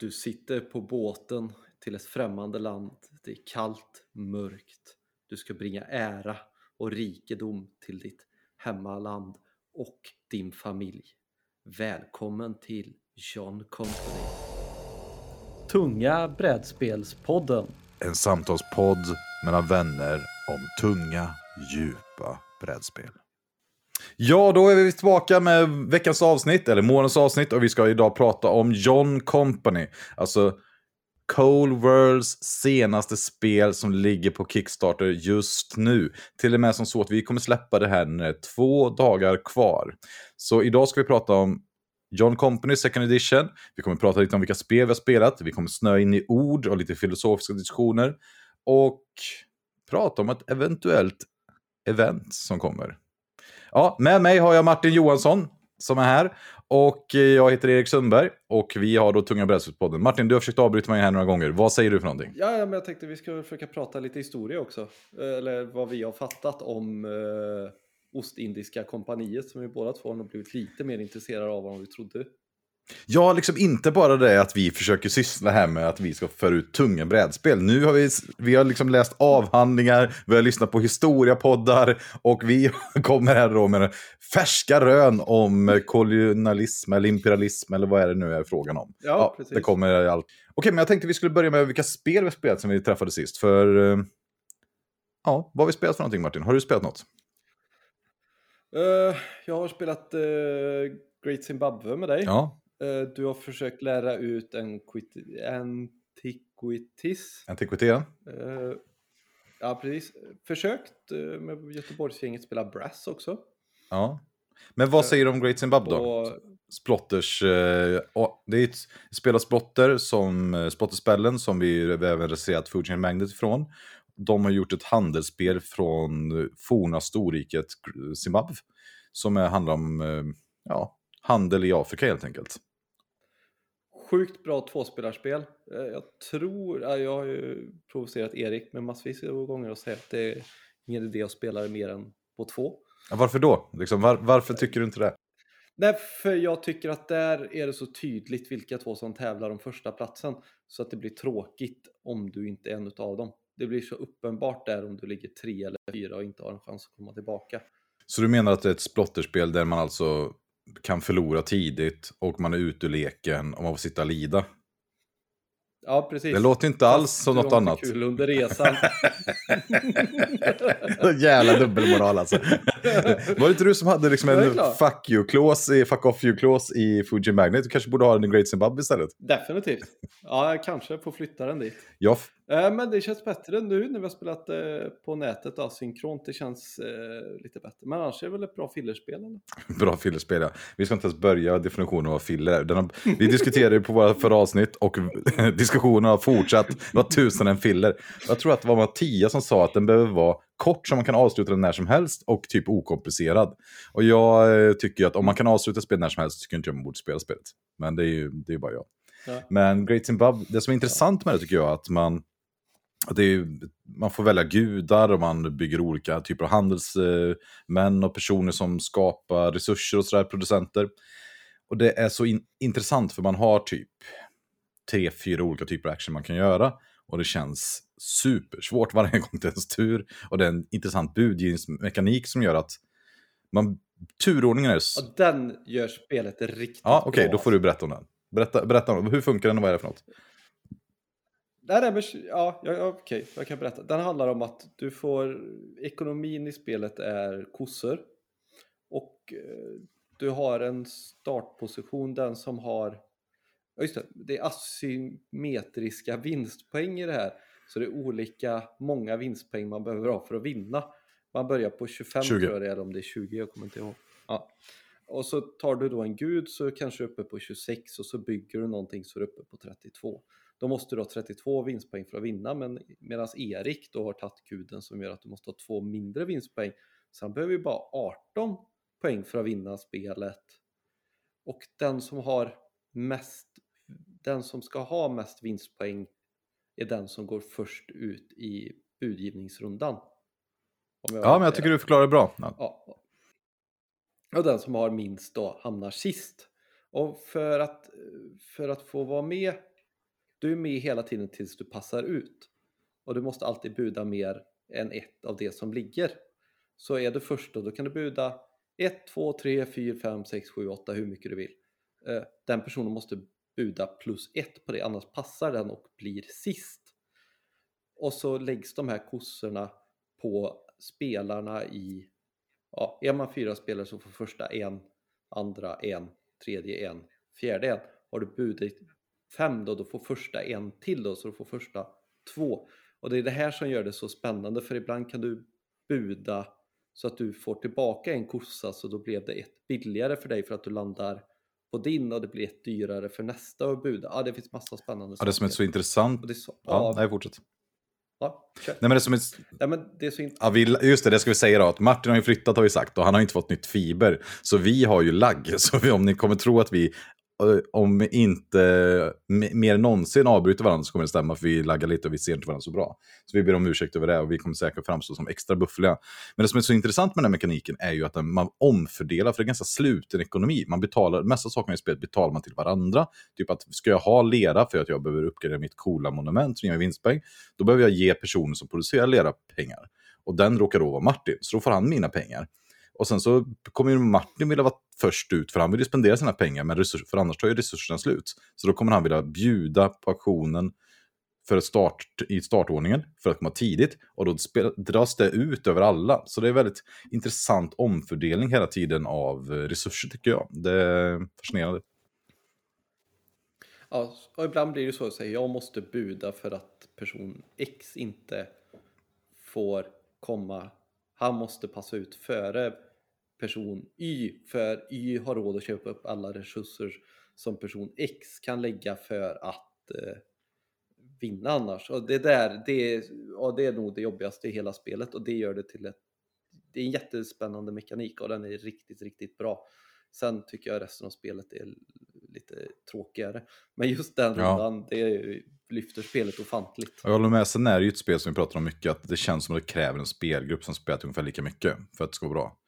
Du sitter på båten till ett främmande land. Det är kallt, mörkt. Du ska bringa ära och rikedom till ditt hemmaland och din familj. Välkommen till John Company. Tunga brädspelspodden. En samtalspodd mellan vänner om tunga, djupa brädspel. Ja, då är vi tillbaka med veckans avsnitt, eller månadens avsnitt, och vi ska idag prata om John Company. Alltså Cold Worlds senaste spel som ligger på Kickstarter just nu. Till och med som så att vi kommer släppa det här när det är två dagar kvar. Så idag ska vi prata om John Company Second Edition. Vi kommer prata lite om vilka spel vi har spelat. Vi kommer snöa in i ord och lite filosofiska diskussioner. Och prata om ett eventuellt event som kommer. Ja, med mig har jag Martin Johansson som är här. Och eh, jag heter Erik Sundberg och vi har då Tunga brädspelspodden. Martin, du har försökt avbryta mig här några gånger. Vad säger du för någonting? Ja, men jag tänkte vi ska försöka prata lite historia också. Eh, eller vad vi har fattat om eh, Ostindiska kompaniet som vi båda två har blivit lite mer intresserade av än vad vi trodde. Ja, liksom inte bara det att vi försöker syssla här med att vi ska föra ut tunga brädspel. Nu har vi, vi har liksom läst avhandlingar, vi har lyssnat på historiapoddar och vi kommer här då med färska rön om kolonialism eller imperialism eller vad är det nu är frågan om. Ja, ja precis. Det kommer allt. Okej, men jag tänkte vi skulle börja med vilka spel vi spelat sen vi träffade sist. För, eh, ja, vad har vi spelat för någonting Martin? Har du spelat något? Uh, jag har spelat uh, Great Zimbabwe med dig. Ja. Uh, du har försökt lära ut en antiquities. Antiquiteten? ja, precis. Försökt med Göteborgsgänget spela Brass också. Ja. Men vad säger du om Great Zimbabwe då? Och... Splotters, det är ett spel av Splotter, som, Splotterspellen som vi även recenserat Chain Magnet ifrån de har gjort ett handelsspel från forna storriket Zimbabwe. Som handlar om eh, ja, handel i Afrika helt enkelt. Sjukt bra tvåspelarspel. Eh, jag tror, jag har ju provocerat Erik med massvis av gånger och säga att det är ingen idé att spela det mer än på två. Ja, varför då? Liksom, var, varför tycker du inte det? Nej, för jag tycker att där är det så tydligt vilka två som tävlar om första platsen så att det blir tråkigt om du inte är en av dem det blir så uppenbart där om du ligger tre eller fyra och inte har en chans att komma tillbaka. Så du menar att det är ett splotterspel där man alltså kan förlora tidigt och man är ute ur leken och man får sitta och lida? Ja, precis. Det låter inte alls som något annat. kul under resan. Jävla dubbelmoral alltså. Var det inte du som hade liksom en fuck you-klås, fuck off you-klås i Fuji Magnet? Du kanske borde ha den i Great Zimbabwe istället? Definitivt. Ja, jag kanske får flytta den dit. Ja. Eh, men det känns bättre nu när vi har spelat eh, på nätet då, synkront. Det känns eh, lite bättre. Men annars är det väl ett bra fillerspel? Eller? Bra fillerspel, ja. Vi ska inte ens börja definitionen av vad filler är. vi diskuterade ju på våra förra avsnitt och diskussionen har fortsatt. Det var tusen en filler. Jag tror att det var Mattias som sa att den behöver vara kort så man kan avsluta den när som helst och typ okomplicerad. Och jag eh, tycker att om man kan avsluta spel när som helst så tycker inte jag man borde spela spelet. Men det är ju det är bara jag. Ja. Men Great Zimbabwe, det som är intressant med det tycker jag är att man det är, man får välja gudar och man bygger olika typer av handelsmän och personer som skapar resurser och sådär, producenter. Och det är så in, intressant för man har typ tre, fyra olika typer av action man kan göra. Och det känns supersvårt varje gång det är ens tur. Och det är en intressant budgivningsmekanik som gör att man, turordningen är... Och den gör spelet riktigt ja, Okej, okay, då får du berätta om den. Berätta, berätta om hur funkar den och vad är det för något? Nej, nej, men, ja, ja, okej, jag kan berätta. Den handlar om att du får, ekonomin i spelet är kossor. Och eh, du har en startposition, den som har, ja just det, det är asymmetriska vinstpoäng i det här. Så det är olika många vinstpoäng man behöver ha för att vinna. Man börjar på 25 20. tror jag det är, om det är 20, jag kommer inte ihåg. Ja. Och så tar du då en gud så kanske uppe på 26 och så bygger du någonting så är du uppe på 32. Då måste du ha 32 vinstpoäng för att vinna, men medan Erik då har tagit guden som gör att du måste ha två mindre vinstpoäng. Så han behöver ju bara 18 poäng för att vinna spelet. Och den som har mest, den som ska ha mest vinstpoäng är den som går först ut i budgivningsrundan. ja, men jag tycker du förklarar det bra. Ja. ja. Och den som har minst då hamnar sist. Och för att, för att få vara med du är med hela tiden tills du passar ut. Och du måste alltid buda mer än ett av det som ligger. Så är du först då, då kan du buda 1, 2, 3, 4, 5, 6, 7, 8, hur mycket du vill. Eh, den personen måste buda plus ett på det, annars passar den och blir sist. Och så läggs de här kossorna på spelarna i, ja, är man fyra spelare så får första en, andra en, tredje en, fjärde en. Har du budit fem då, då får första en till då, så du får första två. Och det är det här som gör det så spännande, för ibland kan du buda så att du får tillbaka en kossa, så då blev det ett billigare för dig för att du landar på din och det blir ett dyrare för nästa att buda. Ja, det finns massa spännande Ja, det som är så intressant. Och det är så, Ja, nej, fortsätt. ja, kör. Nej, men det som är... ja, men det är så. Ja, vi, just det, det ska vi säga då. Att Martin har ju flyttat har vi sagt och han har inte fått nytt fiber. Så vi har ju lagg. Så vi, om ni kommer tro att vi, om inte mer än någonsin avbryter varandra så kommer det stämma. För vi laggar lite och vi ser inte varandra så bra. Så vi ber om ursäkt över det och vi kommer säkert framstå som extra buffliga. Men det som är så intressant med den här mekaniken är ju att man omfördelar. För det är ganska sluten ekonomi. Man betalar, mesta sakerna i spelet betalar man till varandra. Typ att ska jag ha lera för att jag behöver uppgradera mitt coola monument som ger mig vinstpeng, Då behöver jag ge personen som producerar lera pengar. Och den råkar då vara Martin, så då får han mina pengar. Och sen så kommer ju Martin vilja vara först ut, för han vill ju spendera sina pengar, men resurs, för annars tar ju resurserna slut. Så då kommer han vilja bjuda på auktionen för start, i startordningen, för att komma tidigt. Och då dras det ut över alla. Så det är väldigt intressant omfördelning hela tiden av eh, resurser tycker jag. Det är fascinerande. Ja, och ibland blir det så att säga, jag måste buda för att person X inte får komma. Han måste passa ut före person Y, för Y har råd att köpa upp alla resurser som person X kan lägga för att eh, vinna annars. Och det där, det är, ja, det är nog det jobbigaste i hela spelet och det gör det till ett det är en jättespännande mekanik och den är riktigt, riktigt bra. Sen tycker jag resten av spelet är lite tråkigare. Men just den Ja. rundan, det lyfter spelet ofantligt. Jag håller med, sen är det ju ett spel som vi pratar om mycket, att det känns som att det kräver en spelgrupp som spelat ungefär lika mycket för att det ska vara bra.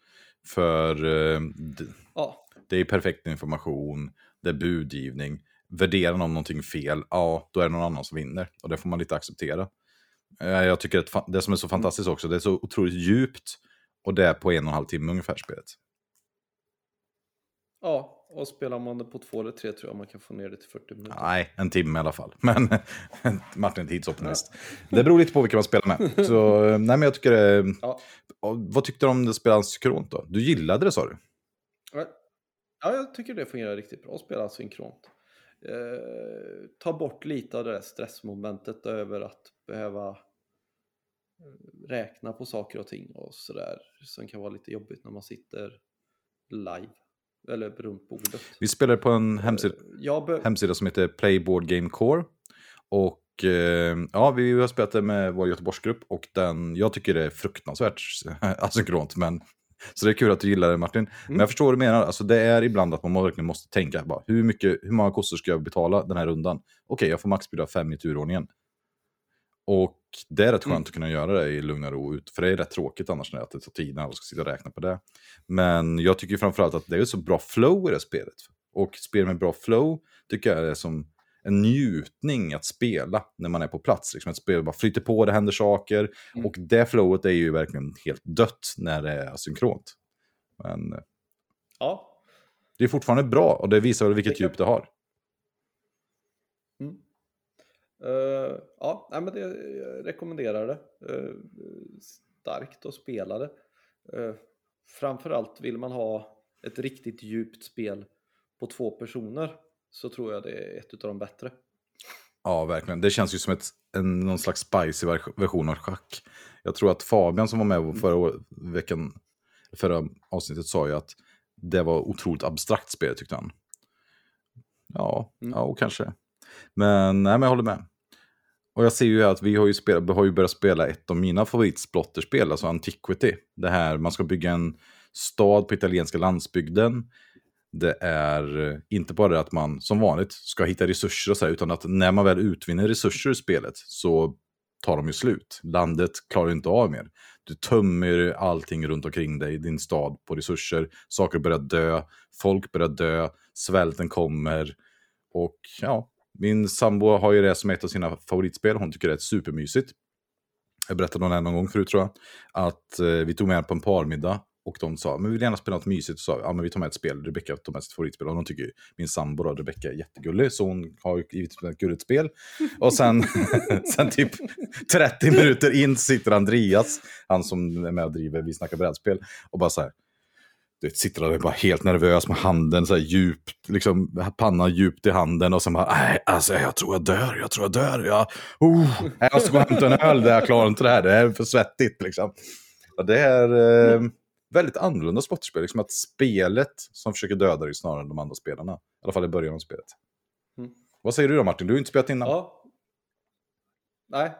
För eh, det, Ja, det är perfekt information, det är budgivning, värderar någon någonting fel, ja, då är det någon annan som vinner. Och det får man lite acceptera. Eh, Jag tycker att det som är så fantastiskt också, det är så otroligt djupt och det är på en och en halv timme ungefär spelet. ja, och spelar man det på två eller tre tror jag man kan få ner det till 40 minuter. Nej, en timme i alla fall. Men Martin är tidsoptimist. Det beror lite på vilka man spelar med. Så eh, nej, men jag tycker det... Ja. Och Vad tyckte du om det spelet synkront då? Du gillade det sa du? Ja, jag tycker det fungerar riktigt bra att spela synkront. Eh, ta bort lite av det där stressmomentet över att behöva eh, räkna på saker och ting och sådär som kan vara lite jobbigt när man sitter live eller runt bordet. Vi spelade på en hemsida, Eh, be- hemsida som heter Playboard Game Core. Och eh, ja, vi har spelat det med vår Göteborgsgrupp och den, jag tycker det är fruktansvärt asynkront. Men, så det är kul att du gillar det Martin. Men jag förstår vad du menar. Alltså, det är ibland att man verkligen måste tänka, bara, hur, mycket, hur många kossor ska jag betala den här rundan? Okej, jag får max bjuda fem i turordningen. Och det är rätt skönt Mm. att kunna göra det i lugn och ro, för det är rätt tråkigt annars när det tar tid när alla ska sitta och räkna på det. Men jag tycker framförallt att det är så bra flow i det spelet. Och spel med bra flow tycker jag är som en njutning att spela när man är på plats. Liksom ett spel bara flyter på, det händer saker. Mm. Och det flowet är ju verkligen helt dött när det är asynkront. Men eh, Ja, det är fortfarande bra och det visar väl vilket Det kan- djup det har. Mm. Eh, ja, nej, men det, jag rekommenderar det. Eh, starkt att spela det. Uh, framförallt vill man ha ett riktigt djupt spel på två personer så tror jag det är ett av de bättre. Ja, verkligen. Det känns ju som ett, en, någon slags spicy ver- version av schack. Jag tror att Fabian som var med förra å- veckan, förra avsnittet sa ju att det var otroligt abstrakt spel tyckte han. Ja, Mm. ja kanske. Men, nej, men jag håller med. Och jag ser ju att vi har ju, spelat, har ju börjat spela ett av mina favoritsplotterspel, alltså Antiquity. Det här, man ska bygga en stad på italienska landsbygden. Det är eh, inte bara det att man som vanligt ska hitta resurser och så här, utan att när man väl utvinner resurser i spelet så tar de ju slut. Landet klarar ju inte av mer. Du tömmer allting runt omkring dig, din stad, på resurser. Saker börjar dö, folk börjar dö, svälten kommer. Och ja, min sambo har ju det som ett av sina favoritspel. Hon tycker det är supermysigt. Jag berättade om det någon gång förut tror jag. Att eh, vi tog med på en parmiddag. Och de sa, men vi vill gärna spela något mysigt. Och sa, ja men vi tar med ett spel. Rebecka tog med sitt favoritspel. Och de tycker ju, min sambo då, Rebecka är jättegullig. Så hon har givetvis ett gulligt spel. Och sen, sen typ 30 minuter in sitter Andreas, han som är med och driver Vi snackar brädspel. Och bara så här, du vet, sitter där bara helt nervös med handen så här djupt, liksom pannan djupt i handen och sen bara, nej, alltså jag tror jag dör, jag tror jag dör, jag, oh, jag ska gå och hämta en öl, jag klarar inte det här, det är för svettigt liksom. Och det är eh, väldigt annorlunda sportspel, liksom att spelet som försöker döda dig snarare än de andra spelarna. I alla fall i början av spelet. Mm. Vad säger du då Martin? Du har inte spelat innan. Ja. Nej,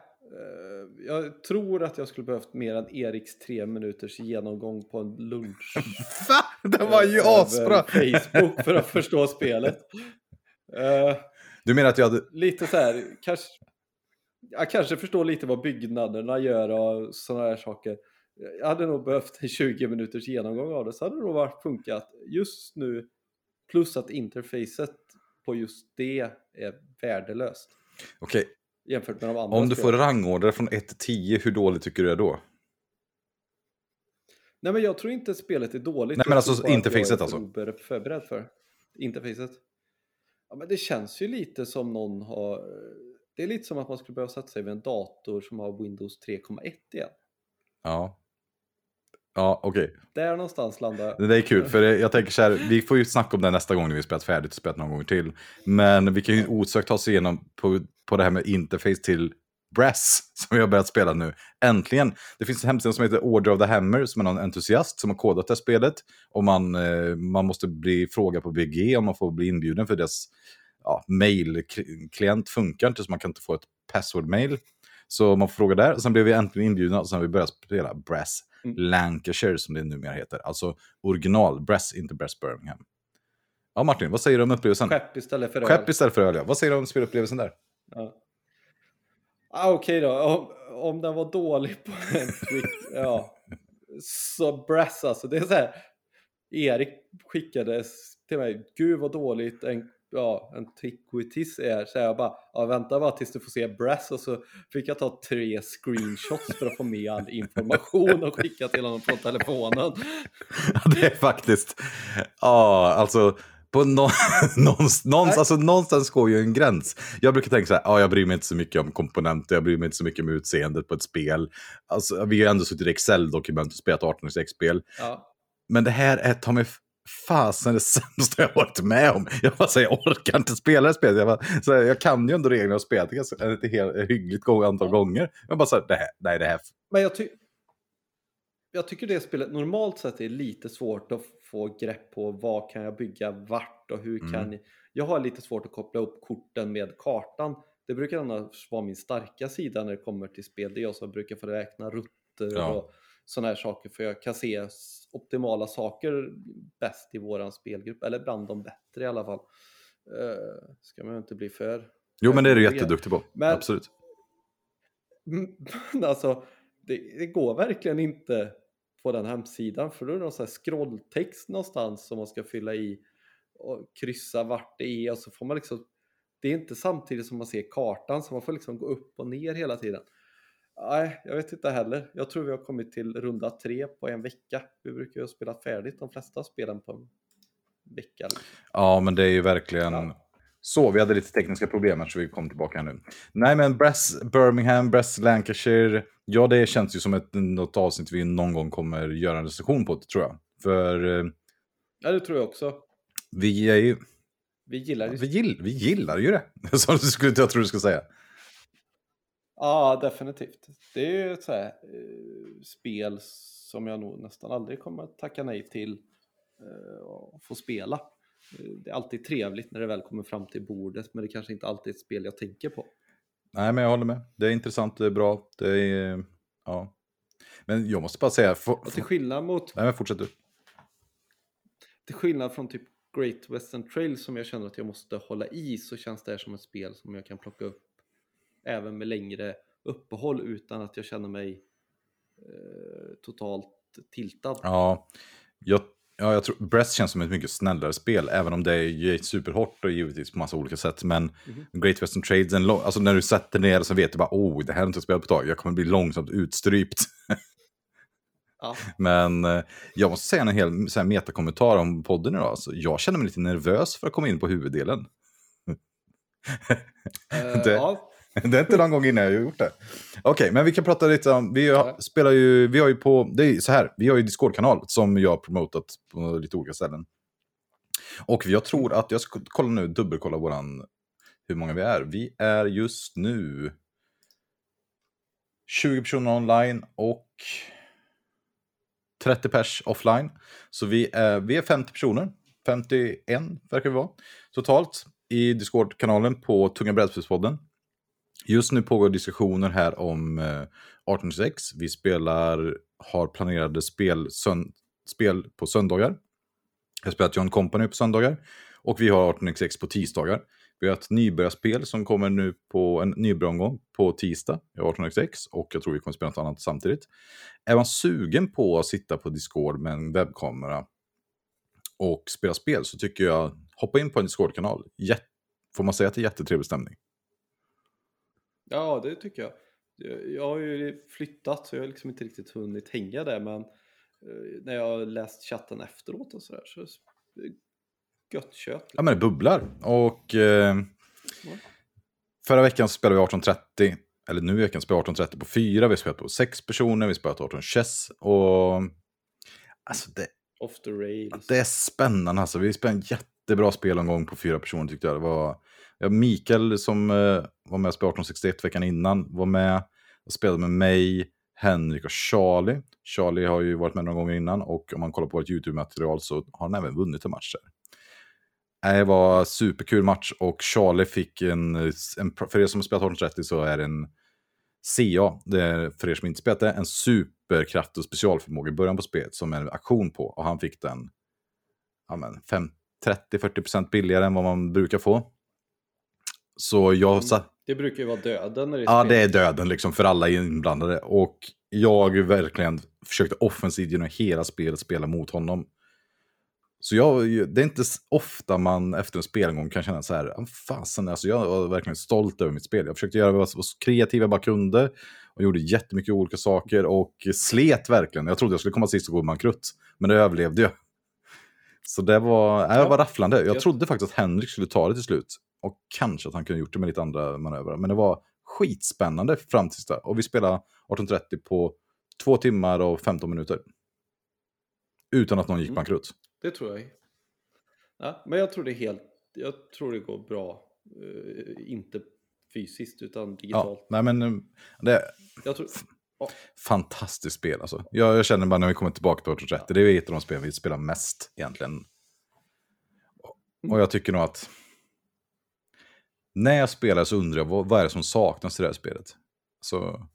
jag tror att jag skulle behövt mer än Eriks tre minuters genomgång på en lunch. Va? Det var ju över asbra! Facebook för att förstå spelet. Eh, Du menar att jag hade... lite så här, kanske, jag kanske förstår lite vad byggnaderna gör och sådana här saker. Jag hade nog behövt en 20 minuters genomgång av det, så hade det nog varit funkat. Just nu, plus att interfacet på just det är värdelöst Okej, jämfört med de andra om du får rangordna från 1 till 10, hur dåligt tycker du det är då? Nej men jag tror inte spelet är dåligt. Nej, men alltså bara att jag interfacet är alltså. förberedd för. Interfacet. Ja men det känns ju lite som någon har... Det är lite som att man skulle behöva sätta sig vid en dator som har Windows 3,1 igen. Ja. Ja, okej. Där någonstans landar Det är kul, för jag tänker så här, vi får ju snacka om det nästa gång när vi spelat färdigt och spelat någon gång till. Men vi kan ju osökt ta oss igenom på, på det här med interface till Brass, som vi har börjat spela nu. Äntligen! Det finns en hemsida som heter Order of the Hammer, som är någon entusiast som har kodat det här spelet. Och man, eh, man måste bli frågad på BG om man får bli inbjuden, för deras ja, mail-klient funkar inte, så man kan inte få ett password-mail. Så man får fråga där, och sen blev vi äntligen inbjudna och sen har vi börjat spela Brass Mm. Lancashire, som det numera heter. Alltså original Brass, inte Brass Birmingham. Ja, Martin, vad säger du om upplevelsen? skepp istället för Skepp öl. istället för öl, ja. Vad säger du om spelupplevelsen där? Ja. Ah, Okej då, om, om den var dålig på en quick, ja. Så brass alltså, det är så här. Erik skickade till mig, gud vad dåligt en, ja, en Triquitis är. Så jag bara, ja, vänta bara tills du får se brass. Och så fick jag ta tre screenshots för att få med all information och skicka till honom på telefonen. Ja, det är faktiskt... Ja, alltså... På nå någonstans, någonstans, alltså, någonstans går ju en gräns. Jag brukar tänka så här, ja, jag bryr mig inte så mycket om komponenter, jag bryr mig inte så mycket om utseendet på ett spel. Alltså, vi har ändå suttit i Excel-dokument och spelat 1806-spel. Ja. Men det här är ta mig fasen det sämsta jag varit med om. Jag bara säger, jag orkar inte spela det spelet. Jag, bara, så här, jag kan ju ändå reglerna och spelat det ganska- ett helt hyggligt antal Ja. gånger. Jag bara så här, det här, nej det här, Men jag, ty jag tycker det spelet normalt sett är lite svårt att få grepp på vad kan jag bygga vart och hur kan Mm. jag... Jag har lite svårt att koppla upp korten med kartan. Det brukar annars vara min starka sida när det kommer till spel. Det är jag som brukar få räkna rutter Ja. och sådana här saker för jag kan se optimala saker bäst i våran spelgrupp, eller bland de bättre i alla fall. Uh, ska man inte bli för... Jo men det är du jätteduktig på, Men- absolut. Men alltså, det, det går verkligen inte på den hemsidan för då är det någon sån här scrolltext någonstans som man ska fylla i och kryssa vart det är och så får man liksom det är inte samtidigt som man ser kartan så man får liksom gå upp och ner hela tiden. Nej, jag vet inte heller. Jag tror vi har kommit till runda tre på en vecka. Vi brukar ju ha spelat färdigt de flesta spelen på en vecka. Ja, men det är ju verkligen Ja. så. Vi hade lite tekniska problem här, så vi kom tillbaka här nu. Nej, men Brass Birmingham, Brass Lancashire. Ja, det känns ju som ett, något avsnitt vi någon gång kommer göra en recension på, tror jag. För eh, Ja, det tror jag också. vi är ju... Vi gillar ju Vi, gill, vi gillar ju det. Som du skulle, jag tror du skulle säga. Ja, definitivt. Det är ju ett så här, eh, spel som jag nog nästan aldrig kommer att tacka nej till eh, att få spela. Eh, Det är alltid trevligt när det väl kommer fram till bordet, men det kanske inte alltid är ett spel jag tänker på. Nej, men jag håller med. Det är intressant, det är bra. Det är... Ja. Men jag måste bara säga... For, Och till skillnad mot, Nej, men fortsätt du. till skillnad från typ Great Western Trail som jag känner att jag måste hålla i så känns det här som ett spel som jag kan plocka upp även med längre uppehåll utan att jag känner mig eh, totalt tiltad. Ja, jag, Ja, jag tror Breast känns som ett mycket snällare spel, även om det är superhårt och givetvis på massa olika sätt. Men Mhm. Great Western Trades, en alltså när du sätter ner så vet du bara, oh, det här har inte spelat på ett tag, jag kommer bli långsamt utstrypt. Ja. Men eh, jag måste säga en hel så här, metakommentar om podden idag. Alltså, jag känner mig lite nervös för att komma in på huvuddelen. Eh, Det- ja. det är inte någon gång innan jag har gjort det. Okej, men vi kan prata lite om, vi har, spelar ju, vi har ju på, det är så här, vi har ju Discord-kanal som jag har promotat på lite olika ställen. Och jag tror att, jag ska kolla nu, dubbelkolla våran, hur många vi är. Vi är just nu 20 personer online och 30 pers offline. Så vi är, vi är 50 personer, 51 verkar vi vara, totalt i Discord-kanalen på Tunga brädspelspodden. Just nu pågår diskussioner här om eh, 1826. Vi spelar, har planerade spel, sön, spel på söndagar. Jag har spelat John Company på söndagar. Och vi har 1826 på tisdagar. Vi har ett nybörjarspel som kommer nu på en nybörjaromgång på tisdag i 1826. Och jag tror vi kommer spela något annat samtidigt. Är man sugen på att sitta på Discord med en webbkamera och spela spel så tycker jag hoppa in på en Discord-kanal. Får man säga att det är jättetrevlig stämning? Ja, det tycker jag. Jag- har ju flyttat så jag har liksom inte riktigt hunnit hänga där men eh, när jag har läst chatten efteråt och sådär så gött kött. Ja, men det bubblar. Och eh, förra veckan spelade vi 18.30, eller nu i veckan spelar vi 18.30 på fyra, vi har spelat på sex personer, vi har spelat 18 chess och alltså det, Off the rails. det är spännande alltså. Vi spelade en jättebra spelomgång på fyra personer tyckte jag. Det var ja, Mikael som eh, var med och spelade 1861 veckan innan var med och spelade med mig, Henrik och Charlie. Charlie har ju varit med några gånger innan och om man kollar på vårt YouTube-material så har han även vunnit en match där. Det var superkul match och Charlie fick en, en för er som har spelat 1830 så är det en CA, det är för er som inte spelat det, en superkraft och specialförmåga i början på spelet som är en aktion på. Och han fick den ja, 30-40% billigare än vad man brukar få. Så jag satt, Det brukar ju vara döden det Ja, det är döden liksom för alla inblandade. Och jag verkligen försökte offensivt genom hela spelet spela mot honom. Så jag, det är inte ofta man efter en spelgång kan känna så här, "Ah, fasen, alltså jag var verkligen stolt över mitt spel. Jag försökte göra så så kreativ jag bara kunde och gjorde jättemycket olika saker och slet verkligen. Jag trodde jag skulle komma sist och gå bankrutt, men det överlevde jag. Så det var, nej, det var rafflande. Jag trodde faktiskt att Henrik skulle ta det till slut. Och kanske att han kunde gjort det med lite andra manövrar. Men det var skitspännande fram tills det. Och vi spelade 18.30 på två timmar och 15 minuter. Utan att någon gick Mm. bankrutt. Det tror jag. Ja, men jag tror det är helt, jag tror det går bra. eh, inte fysiskt utan digitalt. Ja, nej men eh, det Jag tror, fantastiskt spel alltså. Jag, jag känner bara när vi kommer tillbaka till 1830, det är ett av de spel vi spelar mest egentligen. Och jag tycker nog att när jag spelar så undrar jag vad, vad är det som saknas i det här spelet? Så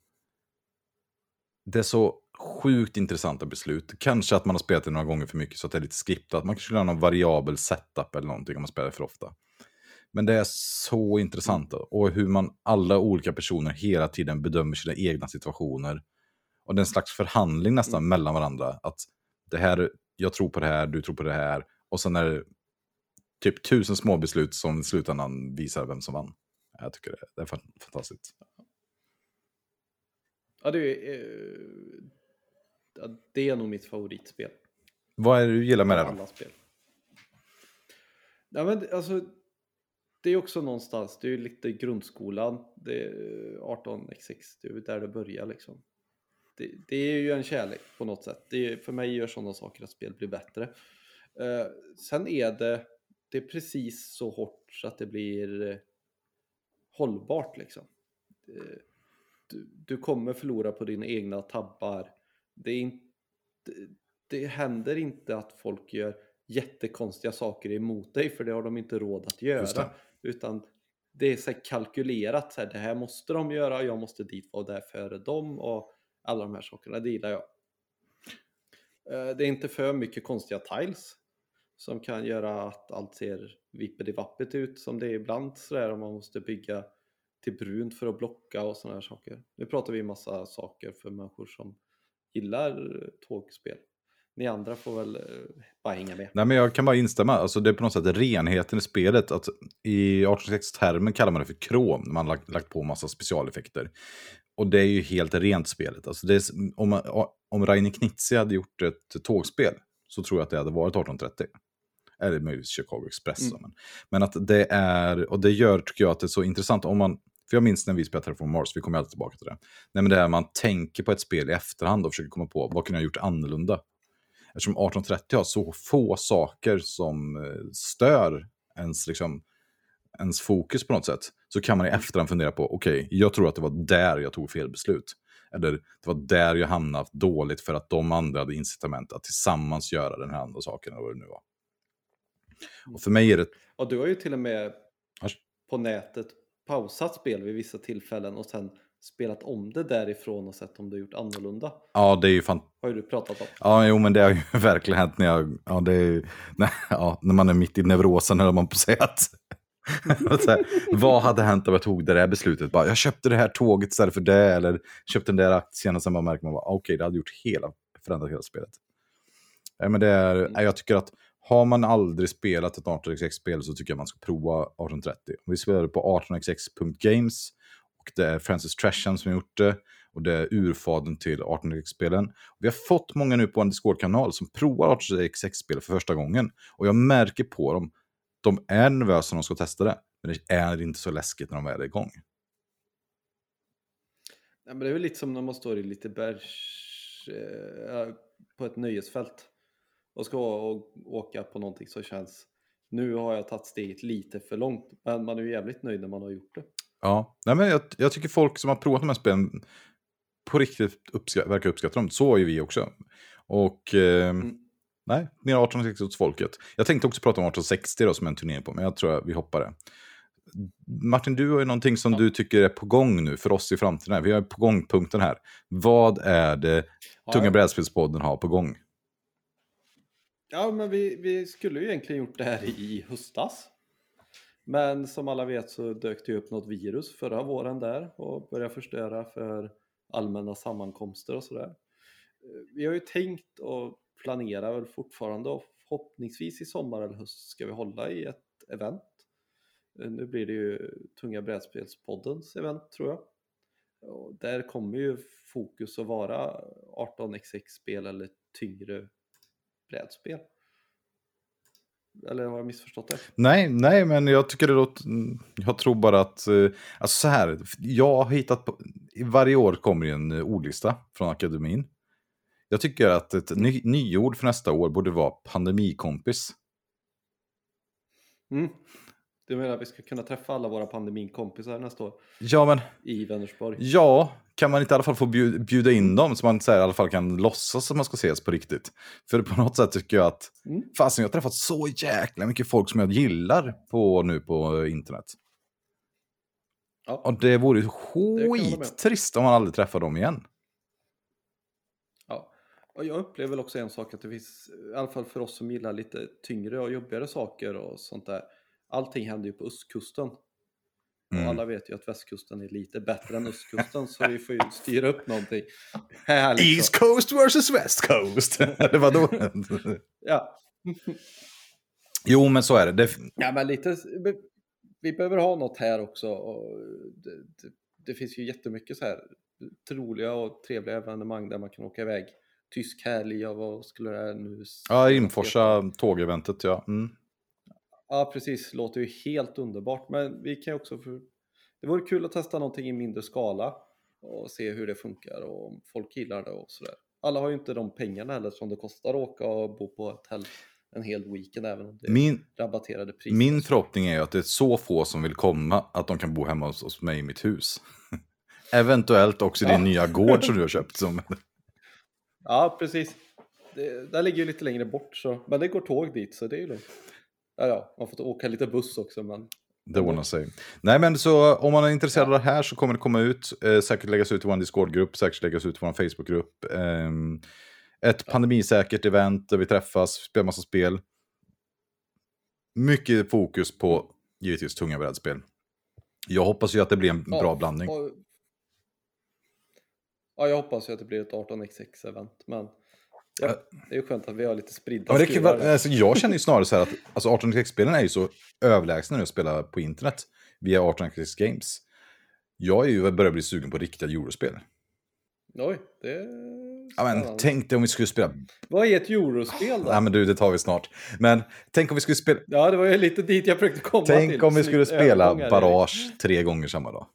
det är så sjukt intressanta beslut. Kanske att man har spelat det några gånger för mycket så att det är lite skriptat. Man kanske skulle ha någon variabel setup eller någonting om man spelar för ofta. Men det är så intressant och hur man alla olika personer hela tiden bedömer sina egna situationer. Och det är en slags förhandling nästan mellan varandra. Att det här, jag tror på det här, du tror på det här. Och sen är det typ tusen små beslut som i slutändan visar vem som vann. Jag tycker det, det är fan- fantastiskt. ja, det, är, eh, det är nog mitt favoritspel. Vad är det du gillar med det då? alla spel. Ja, men alltså, det är också någonstans, det är ju lite grundskolan, det är 18x6, det är där det börjar liksom. Det, det är ju en kärlek på något sätt. Det är, för mig gör sådana saker att spel blir bättre. Eh, sen är det, det är precis så hårt så att det blir eh, hållbart liksom. Eh, du, du kommer förlora på dina egna tabbar. Det, är inte, det händer inte att folk gör jättekonstiga saker emot dig för det har de inte råd att göra. det. Utan det är så här kalkylerat, så här, det här måste de göra, jag måste dit vara där före dem och alla de här sakerna, det gillar jag. Eh, Det är inte för mycket konstiga tiles som kan göra att allt ser vippidi-vappigt ut som det är ibland sådär om man måste bygga till brunt för att blocka och sådana här saker. Nu pratar vi massa saker för människor som gillar tågspel. ni andra får väl eh, bara hänga med. Nej, men jag kan bara instämma. Alltså, det är på något sätt renheten i spelet. Att I 1806-termen kallar man det för krom, när man har lagt, lagt på massa specialeffekter. Och det är ju helt rent spelet. Alltså det är, om, man, om Rainer Knizia hade gjort ett tågspel så tror jag att det hade varit 1830. Eller möjligtvis Chicago Express. Mm. Men, men att det är, och det gör tycker jag att det är så intressant om man, för jag minns när vi spelade Terraform Mars, vi kommer alltid tillbaka till det. Nej men det är man tänker på ett spel i efterhand och försöker komma på vad kunde jag ha gjort annorlunda. Eftersom 1830 har så få saker som eh, stör ens, liksom, ens fokus på något sätt. Så kan man i efterhand fundera på, okej, okay, jag tror att det var där jag tog fel beslut. Eller det var där jag hamnade dåligt för att de andra hade incitament att tillsammans göra den här andra saken, eller vad det nu var. Och för mig är det... Och du har ju till och med på nätet pausat spel vid vissa tillfällen och sen spelat om det därifrån och sett om du gjort annorlunda. Ja, det är ju fan... Har ju du pratat om. Ja, jo, men det har ju verkligen hänt när jag... Ja, det är... Nej, ja, när man är mitt i neurosen, eller man på att säga att... här, vad hade hänt om jag tog det där beslutet? Bara, jag köpte det här tåget istället för det, eller köpte den där aktien och sen bara märker man, okej, okay, det hade gjort hela, förändrat hela spelet. Nej, men det är, mm. jag tycker att har man aldrig spelat ett 18xx-spel så tycker jag man ska prova 1830. Vi spelade på 18xx.games och det är Francis Tresham som har gjort det. Och det är urfadern till 18xx-spelen. Vi har fått många nu på en Discord-kanal som provar 18xx-spel för första gången. Och jag märker på dem, de är nervösa när de ska testa det. Men det är inte så läskigt när de väl är igång. Ja, men det är väl lite som när man står i lite bergs, eh, på ett nöjesfält och ska åka på någonting som känns nu har jag tagit steget lite för långt men man är ju jävligt nöjd när man har gjort det. Ja, Nej, men jag, jag tycker folk som har provat de här spelen på riktigt uppskatt, verkar uppskatta dem. Så är ju vi också. Och eh, mm. nej, mer 1860 hos folket. Jag tänkte också prata om 1860 då, som en turnering på, men jag tror att vi hoppar det. Martin, du har ju någonting som ja. du tycker är på gång nu för oss i framtiden. Vi har på gångpunkten här. Vad är det Tunga ja. brädspelspodden har på gång? Ja, men vi, vi skulle ju egentligen gjort det här i höstas. Men som alla vet så dök det upp något virus förra våren där och började förstöra för allmänna sammankomster och sådär. Vi har ju tänkt och planerar väl fortfarande och förhoppningsvis i sommar eller höst ska vi hålla i ett event. Nu blir det ju Tunga brädspelspoddens event tror jag. Och där kommer ju fokus att vara 18xx-spel eller tyngre brädspel. Eller har jag missförstått det? Nej, nej, men jag tycker det låter... Jag tror bara att... Eh, alltså så här, jag har hittat... På, varje år kommer en eh, ordlista från akademin. Jag tycker att ett ny, nyord för nästa år borde vara pandemikompis. Mm. Du menar att vi ska kunna träffa alla våra pandemikompisar nästa år? Ja, men... I Vänersborg? Ja, kan man inte i alla fall få bjuda in dem så man så här, i alla fall kan låtsas att man ska ses på riktigt? För på något sätt tycker jag att, mm. fasen jag har träffat så jäkla mycket folk som jag gillar på, nu på internet. Ja. Och det vore skittrist om man aldrig träffar dem igen. Ja, och jag upplever väl också en sak att det finns, i alla fall för oss som gillar lite tyngre och jobbigare saker och sånt där. Allting händer ju på östkusten. Mm. Och alla vet ju att västkusten är lite bättre än östkusten så vi får ju styra upp någonting. Härligt, East Coast versus West Coast. Eller vadå? ja. jo, men så är det. det. Ja, men lite. Vi behöver ha något här också. Och det, det, det finns ju jättemycket så här troliga och trevliga evenemang där man kan åka iväg. Tysk helg och vad skulle det nu... Ja, Inforsa tågeventet ja. Mm. Ja, precis. Låter ju helt underbart. Men vi kan ju också... För... Det vore kul att testa någonting i mindre skala och se hur det funkar och om folk gillar det och sådär. Alla har ju inte de pengarna heller som det kostar att åka och bo på ett hell en hel weekend även om det min, är rabatterade priser. Min förhoppning är ju att det är så få som vill komma att de kan bo hemma hos, hos mig i mitt hus. Eventuellt också ja. din nya gård som du har köpt. Som... ja, precis. Det, där ligger ju lite längre bort så, men det går tåg dit så det är ju lugnt. Ja, ja, man får åka lite buss också. Men... Det ordnar sig. Nej, men så om man är intresserad av det här så kommer det komma ut. Eh, säkert läggas ut i vår Discord-grupp, säkert läggas ut i vår Facebook-grupp. Eh, ett pandemisäkert event där vi träffas, spelar massa spel. Mycket fokus på givetvis tunga brädspel. Jag hoppas ju att det blir en ja, bra blandning. Ja, jag hoppas ju att det blir ett 18xx-event. Men Ja, det är skönt att vi har lite spridda Ja, det kan, alltså, jag känner ju snarare så här att alltså 18xx-spelen är ju så överlägsna nu att spela på internet via 18xx Games. Jag är ju börjar bli sugen på riktiga eurospel. Oj, det är Ja, men, tänk dig om vi skulle spela... Vad är ett eurospel då? Nej men du, det tar vi snart. Men tänk om vi skulle spela... Ja, det var ju lite dit jag försökte komma till. Tänk om vi skulle spela. Barrage tre gånger samma dag.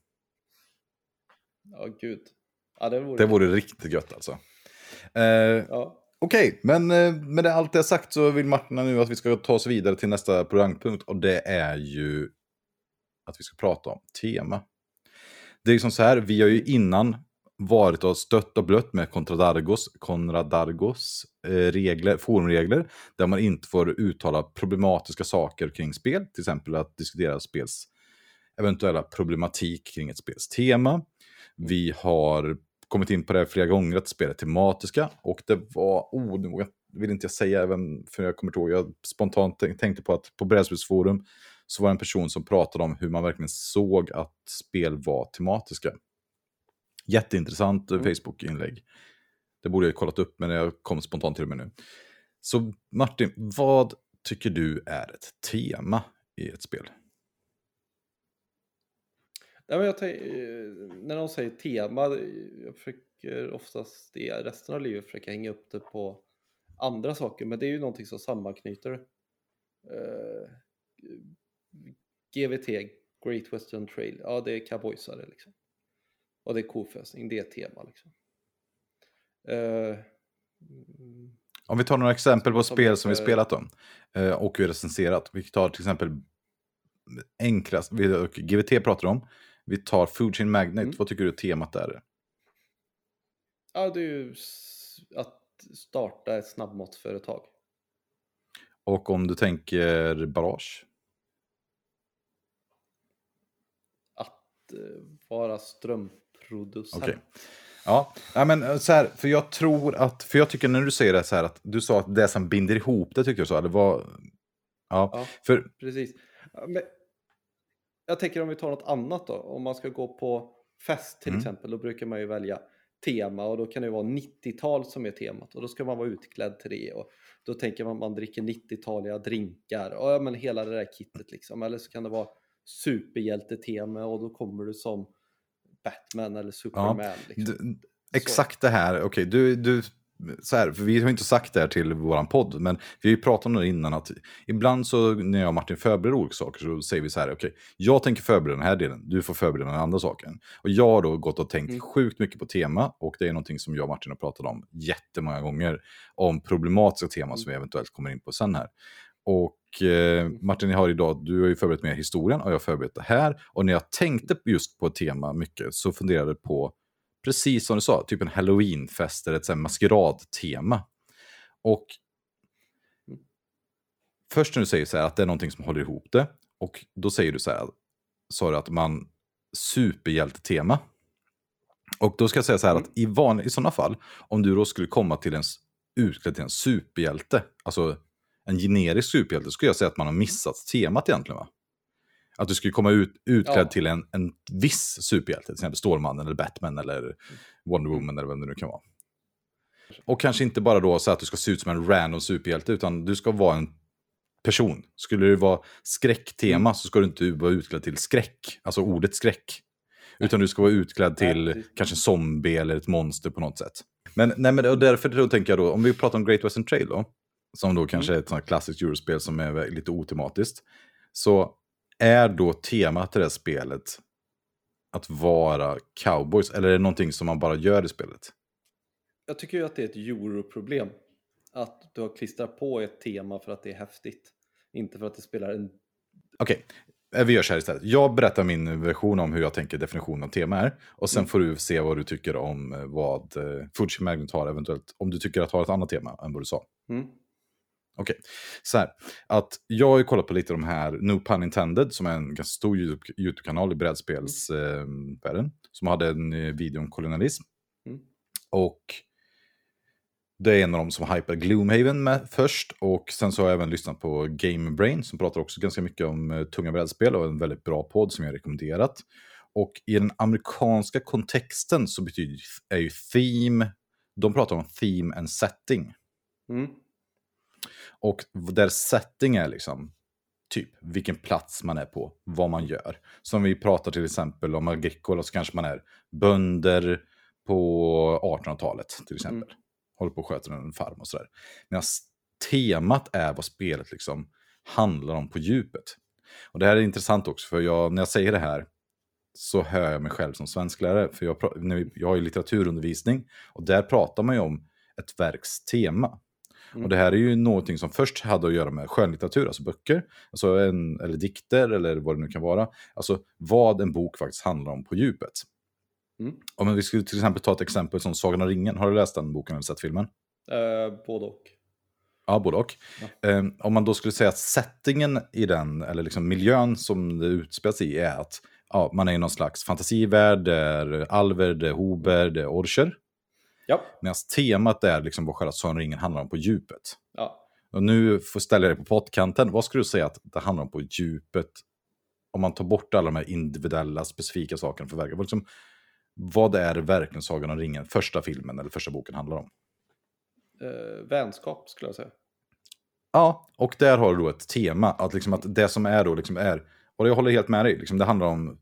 Ja, gud. Ja, det vore... Det vore riktigt gött alltså. Eh, Ja. Okej, men eh, med det, allt det sagt så vill Martin nu att vi ska ta oss vidare till nästa programpunkt och det är ju att vi ska prata om tema. Det är ju som så här, vi har ju innan varit och stött och blött med Contradargos, Conradargos eh, regler, forumregler där man inte får uttala problematiska saker kring spel, till exempel att diskutera spels eventuella problematik kring ett spels tema. Vi har kommit in på det här flera gånger, att spela tematiska. Och det var, oh, nu vill inte jag säga även, för jag kommer inte ihåg, jag spontant tänk- tänkte på att på Brädspelsforum så var det en person som pratade om hur man verkligen såg att spel var tematiska. Jätteintressant Mm. Facebook-inlägg. Det borde jag kollat upp, men jag kom spontant till det nu. Så Martin, vad tycker du är ett tema i ett spel? Ja, men jag eh, när de säger tema, jag försöker oftast i resten av livet försöka hänga upp det på andra saker, men det är ju någonting som sammanknyter det. Eh, GVT, Great Western Trail, ja det är cowboysare liksom. Och det är kofösning, det är ett tema liksom. Eh, Om vi tar några exempel på spel som vi spelat eh, Och vi recenserat. Vi tar till exempel enklast, GVT pratar om. Vi tar Food Chain Magnet. Mm. Vad tycker du temat är? ja, det är ju att starta ett snabbmatsföretag. Och om du tänker Barrage? Att eh, vara strömproducent. Okej. Ja, men eh, så här, för jag tror att, för jag tycker när du säger det så här att du sa att det som binder ihop det tyckte jag så, eller vad? Ja, Ja. för Precis. Men jag tänker om vi tar något annat då. Om man ska gå på fest till Mm. exempel. Då brukar man ju välja tema och då kan det ju vara 90-tal som är temat. Och då ska man vara utklädd till det. Och då tänker man att man dricker 90-taliga drinkar. Och ja, men hela det där kittet liksom. Eller så kan det vara superhjältetema och då kommer du som Batman eller Superman. liksom. D- Exakt det här, okej, du, du, så här, för vi har inte sagt det här till våran podd, men vi har ju pratat om det innan att ibland så när jag och Martin förbereder olika saker så säger vi så här, okej, jag tänker förbereda den här delen, du får förbereda den andra saken. Och jag har då gått och tänkt Mm. sjukt mycket på tema och det är någonting som jag och Martin har pratat om jättemånga gånger, om problematiska teman som vi eventuellt kommer in på sen här. Och eh, Martin, jag har idag, du har ju förberett mer historien och jag har förberett det här. Och när jag tänkte just på ett tema mycket så funderade jag på, precis som du sa, typ en halloweenfest eller ett maskeradtema. Och först när du säger så här att det är någonting som håller ihop det, och då säger du så här, sa du att man superhjältetema. Och då ska jag säga så här Mm. att i, van, i sådana fall, om du då skulle komma till en utklädd till en superhjälte, alltså en generisk superhjälte, skulle jag säga att man har missat temat egentligen va? Att du skulle komma ut, utklädd Ja. till en, en viss superhjälte, till exempel Stålmannen eller Batman eller Wonder Woman eller vem det nu kan vara. Och kanske inte bara då så att du ska se ut som en random superhjälte, utan du ska vara en person. Skulle det vara skräcktema så ska du inte vara utklädd till skräck, alltså ordet skräck. Utan du ska vara utklädd till Nej, kanske en zombie eller ett monster på något sätt. Men, nej, men och därför då tänker jag då, om vi pratar om Great Western Trail då, som då kanske är ett sånt klassiskt eurospel som är lite otematiskt, så är då temat till det här spelet att vara cowboys, eller är det någonting som man bara gör i spelet? Jag tycker ju att det är ett europroblem. Att du har klistrat på ett tema för att det är häftigt. Inte för att det spelar en... Okej, eh, vi gör så här istället. Jag berättar min version om hur jag tänker definitionen av tema är. Och sen Mm. får du se vad du tycker om eh, vad eh, Fuji Magnet har eventuellt. Om du tycker att ha ett annat tema än vad du sa. Mm. Okej, så här. Att jag har ju kollat på lite av de här, No Pun Intended, som är en ganska stor YouTube- YouTube-kanal i brädspelsvärlden. som hade en eh, video om kolonialism. Mm. Och det är en av dem som hypar Gloomhaven med först. Och sen så har jag även lyssnat på Game Brain som pratar också ganska mycket om eh, tunga brädspel och en väldigt bra podd som jag rekommenderat. Och i den amerikanska kontexten så betyder är ju theme, de pratar om theme and setting. Mm. Och där setting är liksom typ vilken plats man är på, vad man gör. Som vi pratar till exempel om Agricola så kanske man är bönder på 1800-talet till exempel. Mm. Håller på och sköter en farm och sådär. Medan temat är vad spelet liksom handlar om på djupet. Och det här är intressant också, för jag, när jag säger det här så hör jag mig själv som svensklärare. För jag, jag har ju litteraturundervisning och där pratar man ju om ett verks tema. Mm. Och det här är ju någonting som först hade att göra med skönlitteratur, alltså böcker, alltså en, eller dikter eller vad det nu kan vara. Alltså vad en bok faktiskt handlar om på djupet. Mm. Om vi skulle till exempel ta ett exempel som Sagan om ringen, har du läst den boken eller sett filmen? Eh, både och. Ja, både och. Eh, om man då skulle säga att settingen i den, eller liksom miljön som det utspelar sig i, är att ja, man är i någon slags fantasivärld, det är alver, det är hober, det är orcher. Ja. Medan temat är liksom vad själva Sagan ringen handlar om på djupet. ja. Och nu får jag ställa dig på pottkanten. Vad skulle du säga att det handlar om på djupet? Om man tar bort alla de här individuella, specifika sakerna för verket. Vad, liksom, vad är verkligen Sagan om ringen, första filmen eller första boken handlar om? Eh, vänskap skulle jag säga. Ja, och där har du då ett tema. Att, liksom att det som är då liksom är, och jag håller helt med dig, liksom det handlar om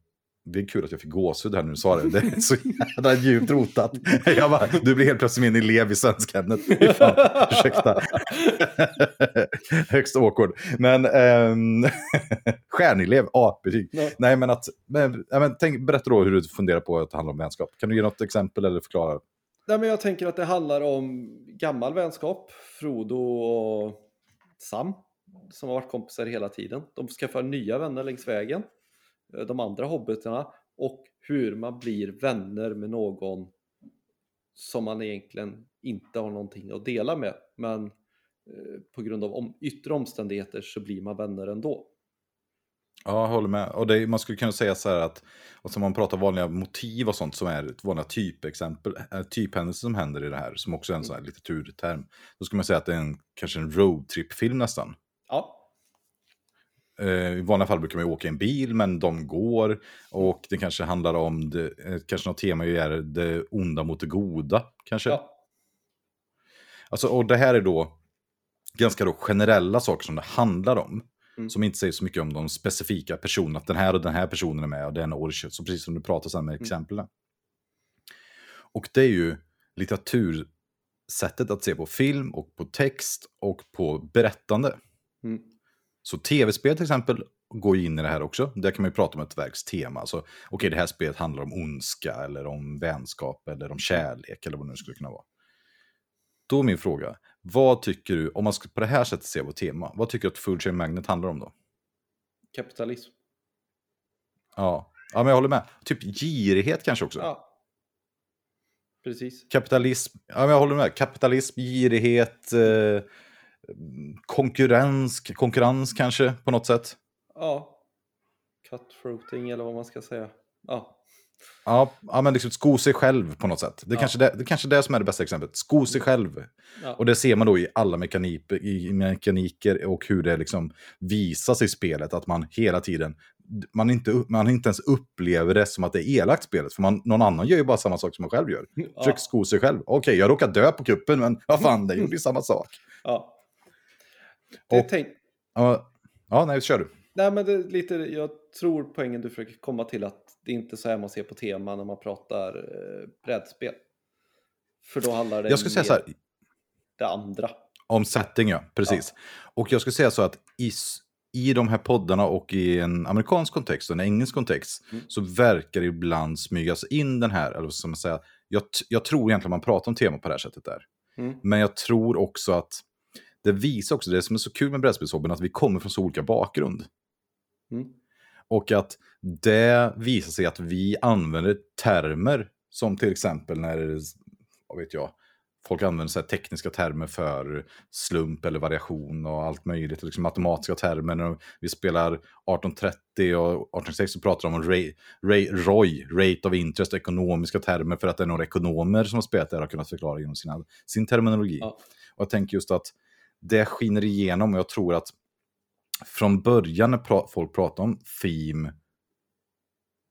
det är kul att jag fick gåshud här nu när du sa det. Det är så jävla djupt rotat. Jag bara, du blir helt plötsligt min elev i svenskämnet. Fy fan, Ursäkta. Högst awkward. Men ähm, stjärnelev, A-betyg. Ja. Nej, men att, men, men tänk, berätta då hur du funderar på att det handlar om vänskap. Kan du ge något exempel eller förklara? Nej, men jag tänker att det handlar om gammal vänskap. Frodo och Sam, som har varit kompisar hela tiden. De skaffar nya vänner längs vägen. Eh, De andra hobbitarna. Och hur man blir vänner med någon som man egentligen inte har någonting att dela med. Men eh, på grund av om, yttre omständigheter så blir man vänner ändå. Ja, jag håller med. Och det, man skulle kunna säga så här att, och som man pratar vanliga motiv och sånt som är ett vanliga typexempel, äh, typhändelser som händer i det här, som också är en sån här litteraturterm. Då skulle man säga att det är en, kanske en roadtrip-film nästan. Ja, Eh, I vanliga fall brukar man åka i en bil, men de går. Och det kanske handlar om, det, eh, kanske något tema är det onda mot det goda, kanske. ja, Alltså, och det här är då ganska då generella saker som det handlar om. Mm. Som inte säger så mycket om de specifika personerna. Att den här och den här personen är med och den orcher. Så precis som du pratar sen med Mm. exemplen. Och det är ju litteratursättet att se på film och på text och på berättande. mm, Så tv-spel till exempel går ju in i det här också. Där kan man ju prata om ett verks tema. Alltså, okej, det här spelet handlar om ondska eller om vänskap eller om kärlek eller vad det nu skulle kunna vara. Då är min fråga, vad tycker du, om man ska på det här sättet se på tema, vad tycker du att Full Chain Magnet handlar om då? kapitalism. Ja, ja men jag håller med. Typ girighet kanske också. Ja. Precis. Kapitalism, ja men jag håller med. Kapitalism, girighet, eh, konkurrens, konkurrens kanske på något sätt. Ja. Cutthroating eller vad man ska säga. Ja. Ja, ja men liksom sko sig själv på något sätt. Det är, Ja. kanske det, det är kanske det som är det bästa exemplet. Sko sig själv. ja. Och det ser man då i alla mekanik, i mekaniker och hur det liksom visas i spelet. Att man hela tiden, man inte, man inte ens upplever det som att det är elakt spelet. För man, någon annan gör ju bara samma sak som man själv gör. Försöker sko sig själv. Okej, jag råkar dö på kuppen, men vad fan, det gjorde ju samma sak. Ja. Det Och- tänk... Ja, ja nej, kör du. Nej, men det är lite, jag tror poängen du försöker komma till att det inte är så här man ser på tema när man pratar eh, brädspel. För då handlar det Jag skulle säga så här, det andra. Om setting, ja. Precis. Och jag skulle säga så att i, i de här poddarna och i en amerikansk kontext och en engelsk kontext Mm. så verkar det ibland smygas in den här, eller ska man säga, jag, jag tror egentligen man pratar om tema på det här sättet där. Mm. Men jag tror också att det visar också, det som är så kul med brädspelshobbyn, att vi kommer från så olika bakgrund. Mm. Och att det visar sig att vi använder termer som till exempel när, vad vet jag, folk använder så här tekniska termer för slump eller variation och allt möjligt. Liksom matematiska termer. När vi spelar 1830 och 1860 så pratar de om Ray, Ray, ROI, Rate of Interest, ekonomiska termer för att det är några ekonomer som har spelat det och har kunnat förklara genom sina, sin terminologi. Ja. Och jag tänker just att det skiner igenom och jag tror att från början när pra folk pratar om theme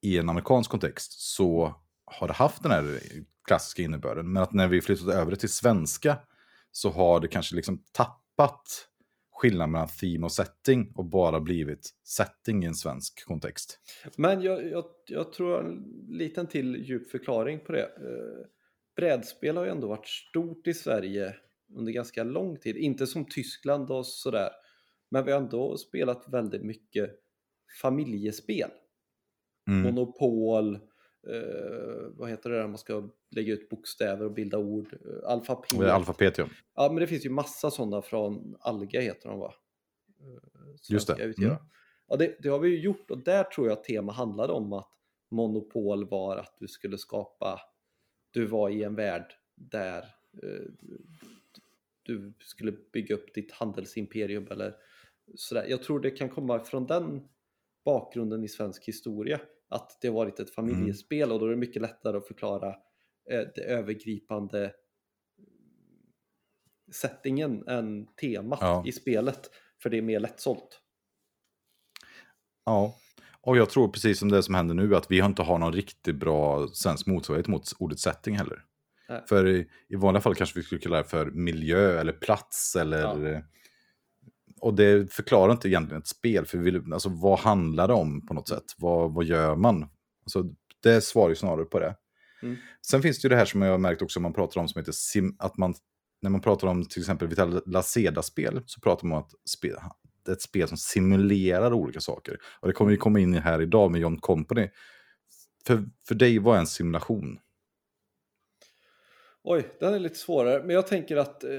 i en amerikansk kontext så har det haft den här klassiska innebörden. Men att när vi flyttat över det till svenska så har det kanske liksom tappat skillnaden mellan theme och setting och bara blivit setting i en svensk kontext. Men jag, jag, jag tror en liten till djup förklaring på det. Eh, brädspel har ju ändå varit stort i Sverige under ganska lång tid. Inte som Tyskland och sådär. Men vi har ändå spelat väldigt mycket familjespel. Mm. Monopol, eh, vad heter det där man ska lägga ut bokstäver och bilda ord? Eh, alfabet. Ja. Ja, men det finns ju massa sådana från Alga heter de va? Eh, Just det. svenska. Mm. Ja, det, det har vi ju gjort och där tror jag att tema handlade om att monopol var att du skulle skapa, du var i en värld där eh, du skulle bygga upp ditt handelsimperium eller sådär. Jag tror det kan komma från den bakgrunden i svensk historia att det har varit ett familjespel och då är det mycket lättare att förklara eh, det övergripande settingen än temat Ja. i spelet för det är mer lättsålt. Ja, och jag tror precis som det som händer nu att vi inte har någon riktigt bra svensk motsvarighet mot ordet setting heller. Nej. För i, i vanliga fall kanske vi skulle kalla det för miljö eller plats eller... Ja. Och det förklarar inte egentligen ett spel, för vi, vill- alltså, vad handlar det om på något sätt? Vad, vad gör man? Alltså, det svarar ju snarare på det. Mm. Sen finns det ju det här som jag har märkt också, man pratar om som heter sim, att man, när man pratar om till exempel Vital Laceda-spel, så pratar man om att spel, det är ett spel som simulerar olika saker. Och det kommer vi komma in i här idag med John Company. För, för dig, vad är en simulation? Oj, den är lite svårare. Men jag tänker att eh,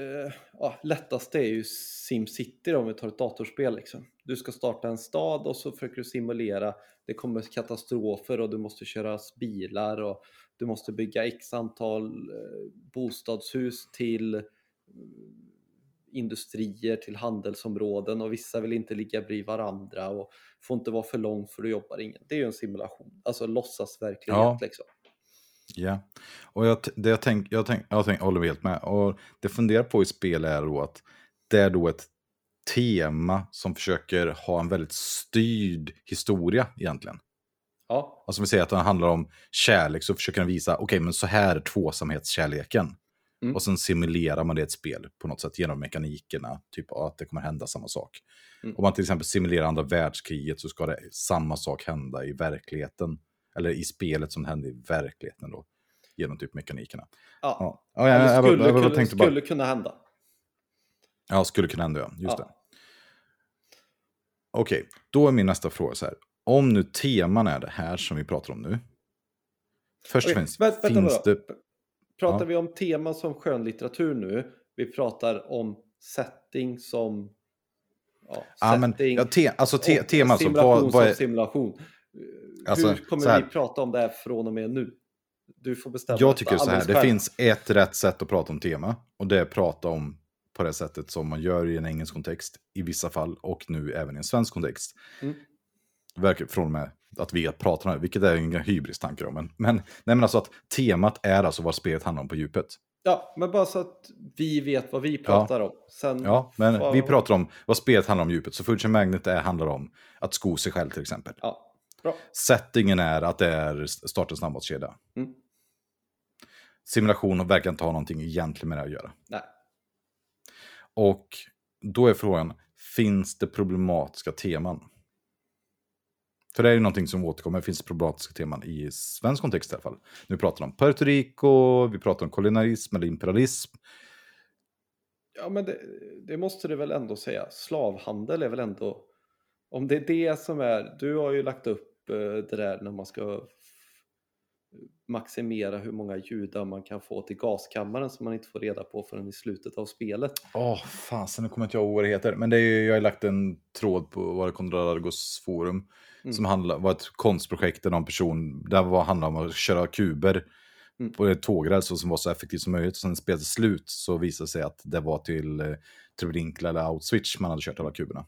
ja, lättast är ju SimCity om vi tar ett datorspel. Liksom. Du ska starta en stad och så försöker du simulera. Det kommer katastrofer och du måste köra bilar och du måste bygga x antal eh, bostadshus till eh, industrier, till handelsområden och vissa vill inte ligga bredvid varandra och får inte vara för lång för du jobbar ingen. Det är ju en simulation, alltså låtsasverklighet Ja. liksom. Ja, och jag, det jag, tänk, jag, tänk, jag, tänk, jag håller helt med. Och det jag funderar på i spel är då att det är då ett tema som försöker ha en väldigt styrd historia egentligen. Ja, Alltså vi säger att den handlar om kärlek så försöker den visa, okej men så här är tvåsamhetskärleken. Mm. Och sen simulerar man det i ett spel på något sätt genom mekanikerna, typ att det kommer hända samma sak. Mm. Om man till exempel simulerar andra världskriget så ska det samma sak hända i verkligheten. Eller i spelet som händer i verkligheten då. Genom typ mekanikerna. ja. Ja, ja jag, Eller jag, jag, skulle, jag, jag, kunna, tänkte bara... skulle kunna hända. Ja, skulle kunna hända, ja. Just Ja. det. Okej, då är min nästa fråga så här. Om nu teman är det här som vi pratar om nu. Först och Okej, främst, vänta- finns det... Pratar Ja. vi om tema som skönlitteratur nu? Vi pratar om setting som... Ja, Ja, men, setting ja, te, alltså te, och tema alltså, simulation vad, vad som är... simulation. Alltså, Hur så kommer här. vi prata om det här från och med nu? Du får bestämma. Jag tycker så här, det själv. finns ett rätt sätt att prata om tema. Och det är att prata om på det sättet som man gör i en engelsk kontext i vissa fall och nu även i en svensk kontext. Mm. Verkar från och med att vi pratar om det, vilket är en hybris-tanke då. Men, men, nej, men alltså att temat är alltså vad spelet handlar om på djupet. Ja, men bara så att vi vet vad vi pratar om. Sen, Ja, men vad- vi pratar om vad spelet handlar om djupet. Så Future Magnet är, handlar om att sko sig själv till exempel. Ja, bra. Settingen är att det är startens snabbmatskedja. Mm. Simulation verkar inte ha någonting egentligen med det att göra. Nej. Och då är frågan, finns det problematiska teman? För det är ju någonting som återkommer, finns det problematiska teman i svensk kontext i alla fall. Nu pratar om Puerto Rico, vi pratar om kolonialism eller imperialism. Ja, men det, det måste du väl ändå säga. Slavhandel är väl ändå... Om det är det som är... Du har ju lagt upp det där när man ska maximera hur många judar man kan få till gaskammaren som man inte får reda på förrän i slutet av spelet. Åh, fasen, nu kommer inte jag ihåg vad det heter. Men det är, jag har lagt en tråd på var det forum. Mm. Som handla, var ett konstprojekt där någon person, där var handlade om att köra kuber Mm. på ett tågräls som var så effektivt som möjligt. Och sen spelet slut så visade det sig att det var till eh, Treblinka eller Auschwitz man hade kört alla kuberna.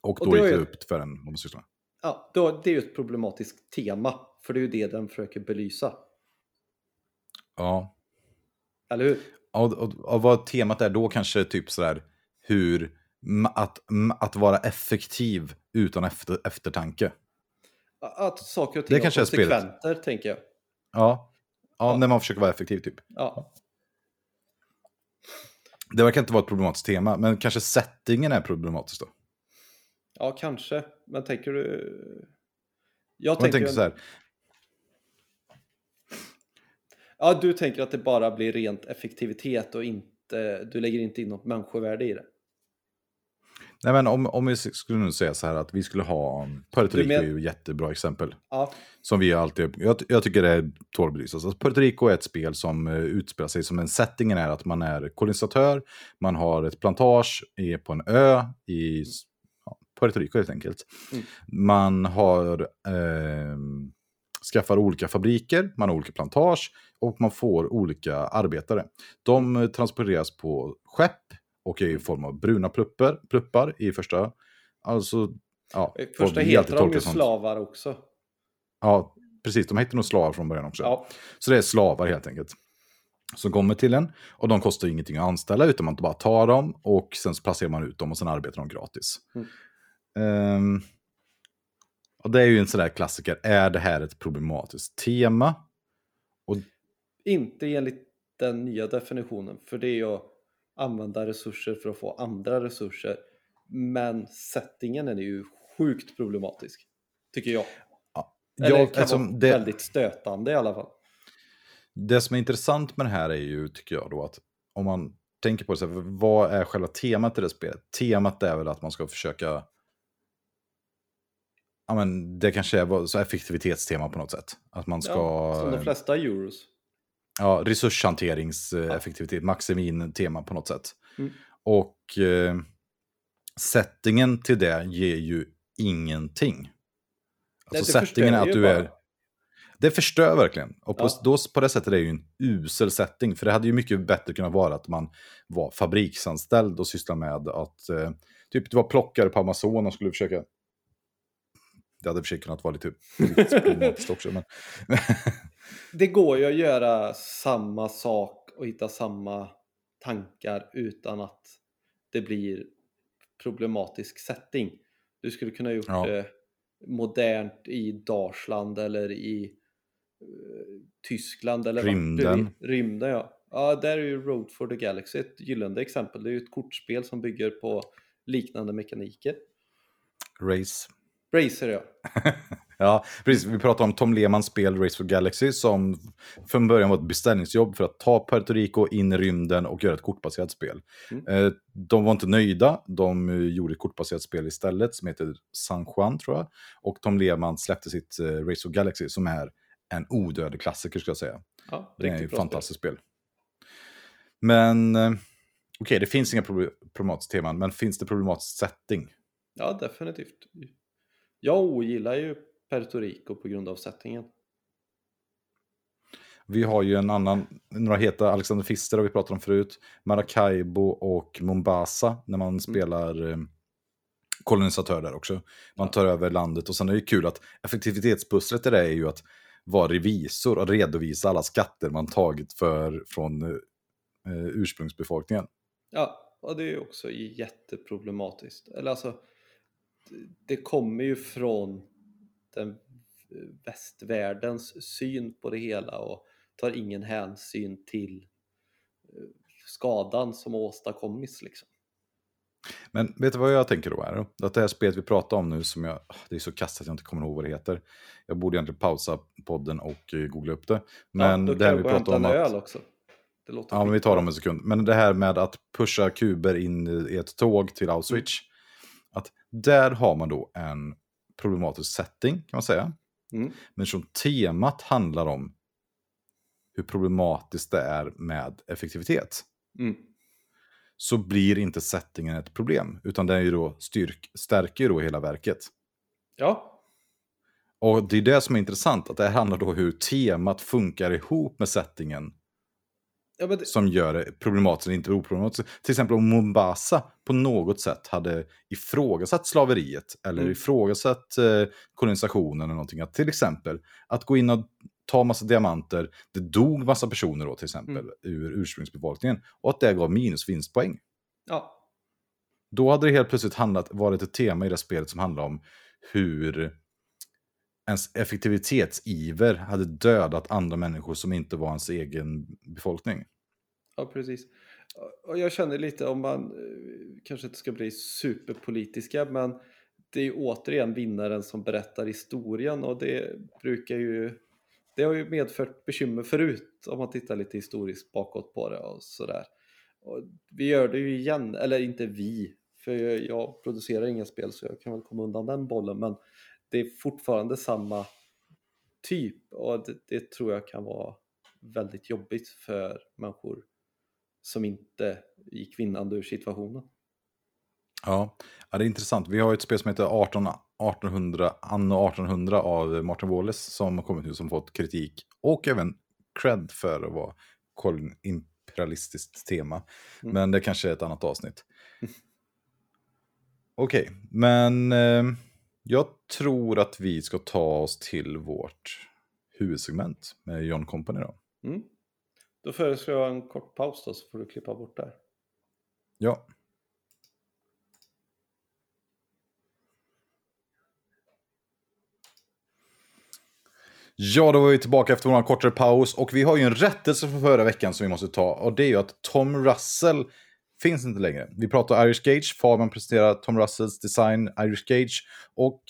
Och Och då gick det ju- upp för en homosexuell. Ja, då, det är ju ett problematiskt tema. För det är ju det den försöker belysa. Ja, Eller hur? och, och, och vad temat är då kanske typ sådär hur att, att vara effektiv utan efter, eftertanke. Att saker och ting Det har konsekvenser, tänker jag. Ja. ja, Ja. när man försöker vara effektiv typ. Ja. Det verkar inte vara ett problematiskt tema, men kanske settingen är problematisk då? Ja, kanske. Men tänker du... Jag tänker, tänker så här, Ja, du tänker att det bara blir rent effektivitet och inte... Du lägger inte in något människovärde i det. nej men om, om vi skulle nu säga så här att vi skulle ha, Puerto Rico men- är ju ett jättebra exempel. Ja, Som vi alltid, jag, jag tycker det är tål att belysas. Alltså Puerto Rico är ett spel som uh, utspelar sig som en settingen är att man är kolonisatör, man har ett plantage är på en ö i Puerto Rico helt enkelt. Mm. Man har eh, skaffar olika fabriker, man har olika plantage och man får olika arbetare. De eh, transporteras på skepp och är i form av bruna pluppar, pluppar i första. Alltså, ja, första folk vill heter de ju sånt. slavar också. Ja, precis. De heter nog slavar från början också. Ja, Så det är slavar helt enkelt. Som kommer till en. Och de kostar ingenting att anställa utan man bara tar dem och sen placerar man ut dem och sen arbetar de gratis. Mm. Ehm, och det är ju en sån där klassiker. Är det här ett problematiskt tema? inte enligt den nya definitionen, för det är ju att använda resurser för att få andra resurser. Men settingen är ju sjukt problematisk, tycker jag. Eller Ja, kan alltså, vara det, väldigt stötande i alla fall. det som är intressant med det här är ju, tycker jag då, att om man tänker på det så här, vad är själva temat i det spelet? Temat är väl att man ska försöka Ja, men det kanske är så effektivitetstema på något sätt. Att man ska... Ja, som de flesta euros. ja, resurshanteringseffektivitet, maximin-tema på något sätt. Mm. Och eh, settingen till det ger ju ingenting. Alltså det settingen att du bara. är... Det förstör verkligen. Och på, Ja. då, på det sättet är det ju en usel setting. För det hade ju mycket bättre kunnat vara att man var fabriksanställd och sysslade med att... Eh, typ du var plockare på Amazon och skulle försöka... Det hade i och för sig kunnat vara lite problematiskt också. Men... Det går ju att göra samma sak och hitta samma tankar utan att det blir problematisk setting. Du skulle kunna ha gjort Ja. det modernt i Dalsland eller i eh, Tyskland eller Rymden. Rymden ja. Ja, där är ju Road for the Galaxy ett gyllene exempel. Det är ju ett kortspel som bygger på liknande mekaniker. Race. Racer ja. Ja, precis. Vi pratade om Tom Lehmans spel Race for Galaxy som från början var ett beställningsjobb för att ta Puerto Rico in i rymden och göra ett kortbaserat spel. Mm. Eh, De var inte nöjda. De eh, gjorde ett kortbaserat spel istället som heter San Juan tror jag. Och Tom Lehmann släppte sitt eh, Race for Galaxy som är en odödlig klassiker ska jag säga. ja Det är ett fantastiskt spel. Men eh, okej, det finns inga proble- problematiska teman, men finns det problematisk setting? spel. Ja, definitivt. Jag ogillar ju Puerto Rico på grund av settingen. Vi har ju en annan, några heta Alexander Pfister har vi pratat om förut. Maracaibo och Mombasa när man spelar eh, kolonisatör där också. Man tar över landet och sen är det kul att effektivitetspusslet i det är ju att vara revisor och redovisa alla skatter man tagit för, från eh, ursprungsbefolkningen. Ja, och det är också jätteproblematiskt. Eller alltså, det- kommer ju från den västvärldens syn på det hela och tar ingen hänsyn till eh, skadan som åstadkommits liksom. Men vet du vad jag tänker då? Är? Att det här spelet vi pratar om nu, som jag, ah, det är så kastat att jag inte kommer ihåg vad det heter. Jag borde egentligen pausa podden och eh, googla upp det. Men ja, det här vi pratar om att... också. Ja, men vi tar dem en sekund. Men det här med att pusha kuber in i ett tåg till Auschwitz. Att där har man då en problematisk setting kan man säga. Mm. Men som temat handlar om hur problematiskt det är med effektivitet. Mm. Så blir inte settingen ett problem. Utan det är ju då styrk, stärker ju då hela verket. Ja, Och det är det som är intressant. Att det handlar då hur temat funkar ihop med settingen. Ja det, som gör det problematiskt eller inte oproblematiskt. Till exempel om Mombasa på något sätt hade ifrågasatt slaveriet eller Mm. ifrågasatt eh, kolonisationen eller någonting. Att till exempel att gå in och ta massa diamanter, det dog massa personer då till exempel Mm. ur ursprungsbefolkningen och att det gav minus vinstpoäng. ja, Då hade det helt plötsligt handlat, varit ett tema i det spelet som handlade om hur ens effektivitetsiver hade dödat andra människor som inte var ens egen befolkning ja, precis. Och jag känner lite om man eh, kanske inte ska bli superpolitiska men det är ju återigen vinnaren som berättar historien och det brukar ju det har ju medfört bekymmer förut om man tittar lite historiskt bakåt på det och sådär. Och vi gör det ju igen, eller inte vi, för jag producerar inga spel så jag kan väl komma undan den bollen men det är fortfarande samma typ och det, det tror jag kan vara väldigt jobbigt för människor som inte gick vinnande ur situationen. Ja. ja, det är intressant. Vi har ett spel som heter 18, 1800, Anno 1800 av Martin Wallace som har kommit nu som fått kritik och även cred för att vara imperialistiskt tema. Mm. Men det kanske är ett annat avsnitt. Okej, okay, men eh, jag tror att vi ska ta oss till vårt huvudsegment med John Company då. Mm. Då föreslår jag en kort paus då så får du klippa bort där. Ja. Ja, då var vi tillbaka efter vår kortare paus och vi har ju en rättelse från förra veckan som vi måste ta och det är ju att Tom Russell finns inte längre. Vi pratar Irish Gage, Fabian presenterar Tom Russells design Irish Gage och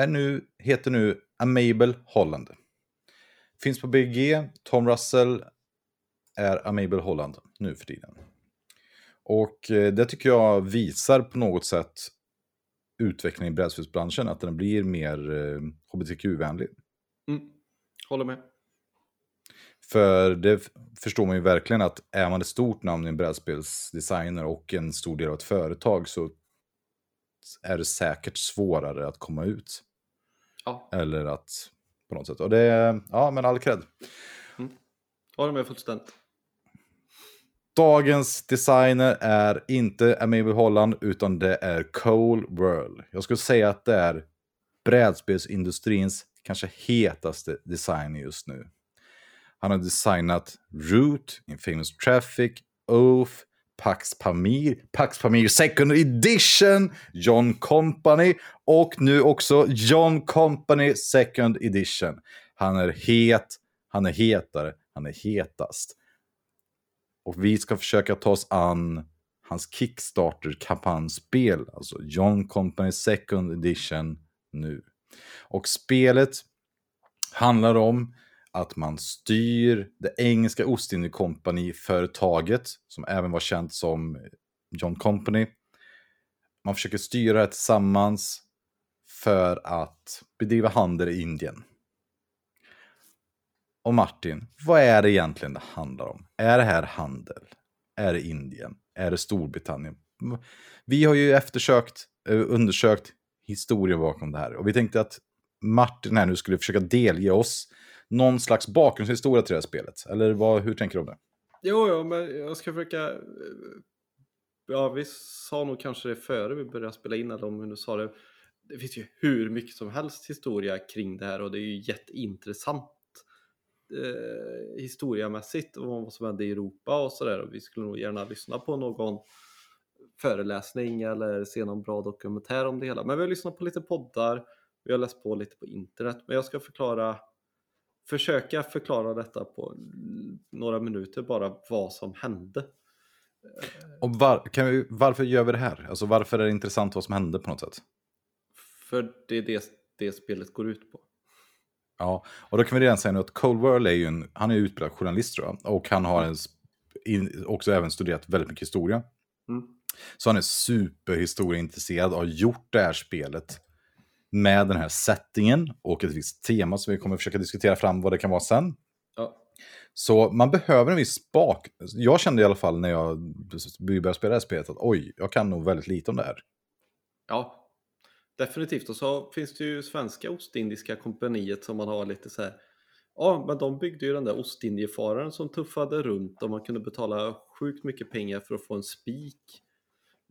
är nu, heter nu Amable Holland. Finns på BG, Tom Russell är Amable Holland nu för tiden. Och eh, det tycker jag visar på något sätt utvecklingen i brädspelsbranschen, att den blir mer eh, hbtq-vänlig. Mm. Håller med. För det förstår man ju verkligen att är man ett stort namn i en brädspelsdesigner och en stor del av ett företag så är det säkert svårare att komma ut. Ja. Eller att på något sätt. Och det, ja men all cred. Mm. Håller med fullständigt. Dagens designer är inte Amable Holland utan det är Cole Whirl. Jag skulle säga att det är brädspelsindustrins kanske hetaste designer just nu. Han har designat Root, Infamous Traffic, Oath, Pax Pamir, Pax Pamir Second Edition, John Company och nu också John Company Second Edition. Han är het, han är hetare, han är hetast. Och vi ska försöka ta oss an hans Kickstarter-kampanjspel, alltså John Company Second Edition nu. Och spelet handlar om att man styr det engelska Ostindie Company-företaget, som även var känt som John Company. Man försöker styra det tillsammans för att bedriva handel i Indien. Och Martin, vad är det egentligen det handlar om? Är det här handel? Är det Indien? Är det Storbritannien? Vi har ju eftersökt, eh, undersökt historien bakom det här och vi tänkte att Martin här nu skulle försöka delge oss någon slags bakgrundshistoria till det här spelet? Eller vad, hur tänker du om det? Jo, jo, men jag ska försöka... Eh, ja, vi sa nog kanske det före vi började spela in, eller om vi nu sa det. Det finns ju hur mycket som helst historia kring det här och det är ju jätteintressant eh, historiamässigt om vad som hände i Europa och sådär. Vi skulle nog gärna lyssna på någon föreläsning eller se någon bra dokumentär om det hela. Men vi har lyssnat på lite poddar, vi har läst på lite på internet, men jag ska förklara försöka förklara detta på några minuter bara vad som hände. Och var, kan vi, varför gör vi det här? Alltså varför är det intressant vad som hände på något sätt? För det är det, det spelet går ut på. Ja, och då kan vi redan säga nu att Cold World är ju en, han är utbildad journalist tror jag, och han har en, också även studerat väldigt mycket historia. Mm. Så han är superhistorieintresserad och har gjort det här spelet med den här settingen och ett visst tema som vi kommer försöka diskutera fram vad det kan vara sen. Ja. Så man behöver en viss bak... Jag kände i alla fall när jag började spela det här spelet att oj, jag kan nog väldigt lite om det här. Ja, definitivt. Och så finns det ju svenska Ostindiska kompaniet som man har lite så här. Ja, men de byggde ju den där Ostindiefararen som tuffade runt och man kunde betala sjukt mycket pengar för att få en spik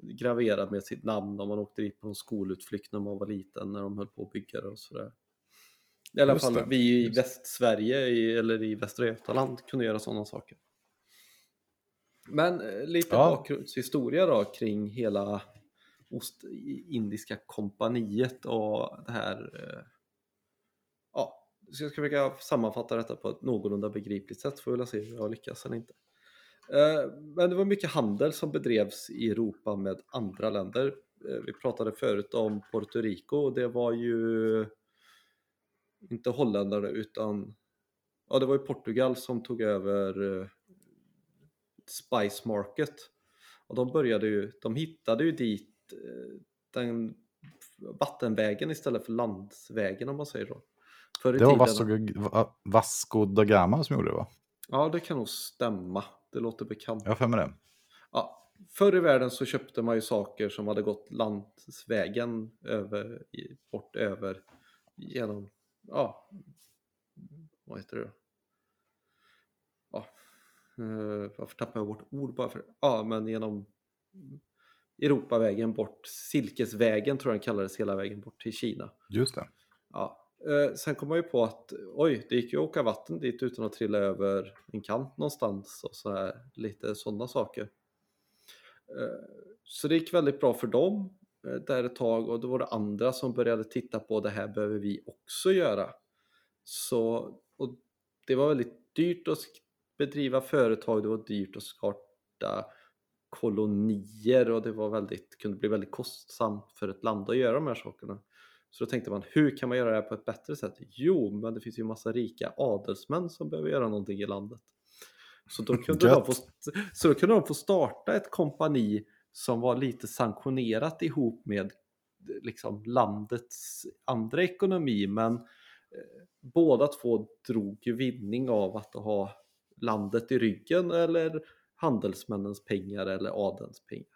graverad med sitt namn om man åkte dit på en skolutflykt när man var liten när de höll på att bygga det och sådär. I alla Just fall det. vi i Västsverige i, eller i Västra Götaland kunde göra sådana saker. Men eh, lite ja. bakgrundshistoria då kring hela Ostindiska kompaniet och det här. Eh, ja, så jag ska försöka sammanfatta detta på ett någorlunda begripligt sätt får vi väl se om jag lyckas eller inte. Eh, Men det var mycket handel som bedrevs i Europa med andra länder. Eh, Vi pratade förut om Puerto Rico och det var ju inte holländarna utan ja, det var ju Portugal som tog över eh, Spice Market. Och de började ju, de hittade ju dit den vattenvägen istället för landsvägen om man säger så. Förr Det var tiden- Vasco, Va- Vasco da Gama som gjorde det va? Ja, det kan nog stämma. Det låter bekant. Jag har för mig det. Ja, förr i världen så köpte man ju saker som hade gått landsvägen över, bort över genom, ja, vad heter det? Ja, eh, varför tappar jag bort ord bara för Ja, men genom Europavägen bort, Silkesvägen tror jag den kallades hela vägen bort till Kina. Just det. Ja. Eh, sen kom man ju på att oj, det gick ju att åka vatten dit utan att trilla över en kant någonstans och så här, lite sådana saker. Eh, så det gick väldigt bra för dem eh, där ett tag och då var det andra som började titta på det här behöver vi också göra. Så, och det var väldigt dyrt att bedriva företag, det var dyrt att starta kolonier och det var väldigt, kunde bli väldigt kostsamt för ett land att göra de här sakerna. Så då tänkte man, hur kan man göra det här på ett bättre sätt? Jo, men det finns ju massa rika adelsmän som behöver göra någonting i landet. Så då kunde, de få, så då kunde de få starta ett kompani som var lite sanktionerat ihop med liksom landets andra ekonomi, men eh, båda två drog ju vinning av att ha landet i ryggen eller handelsmännens pengar eller adelns pengar.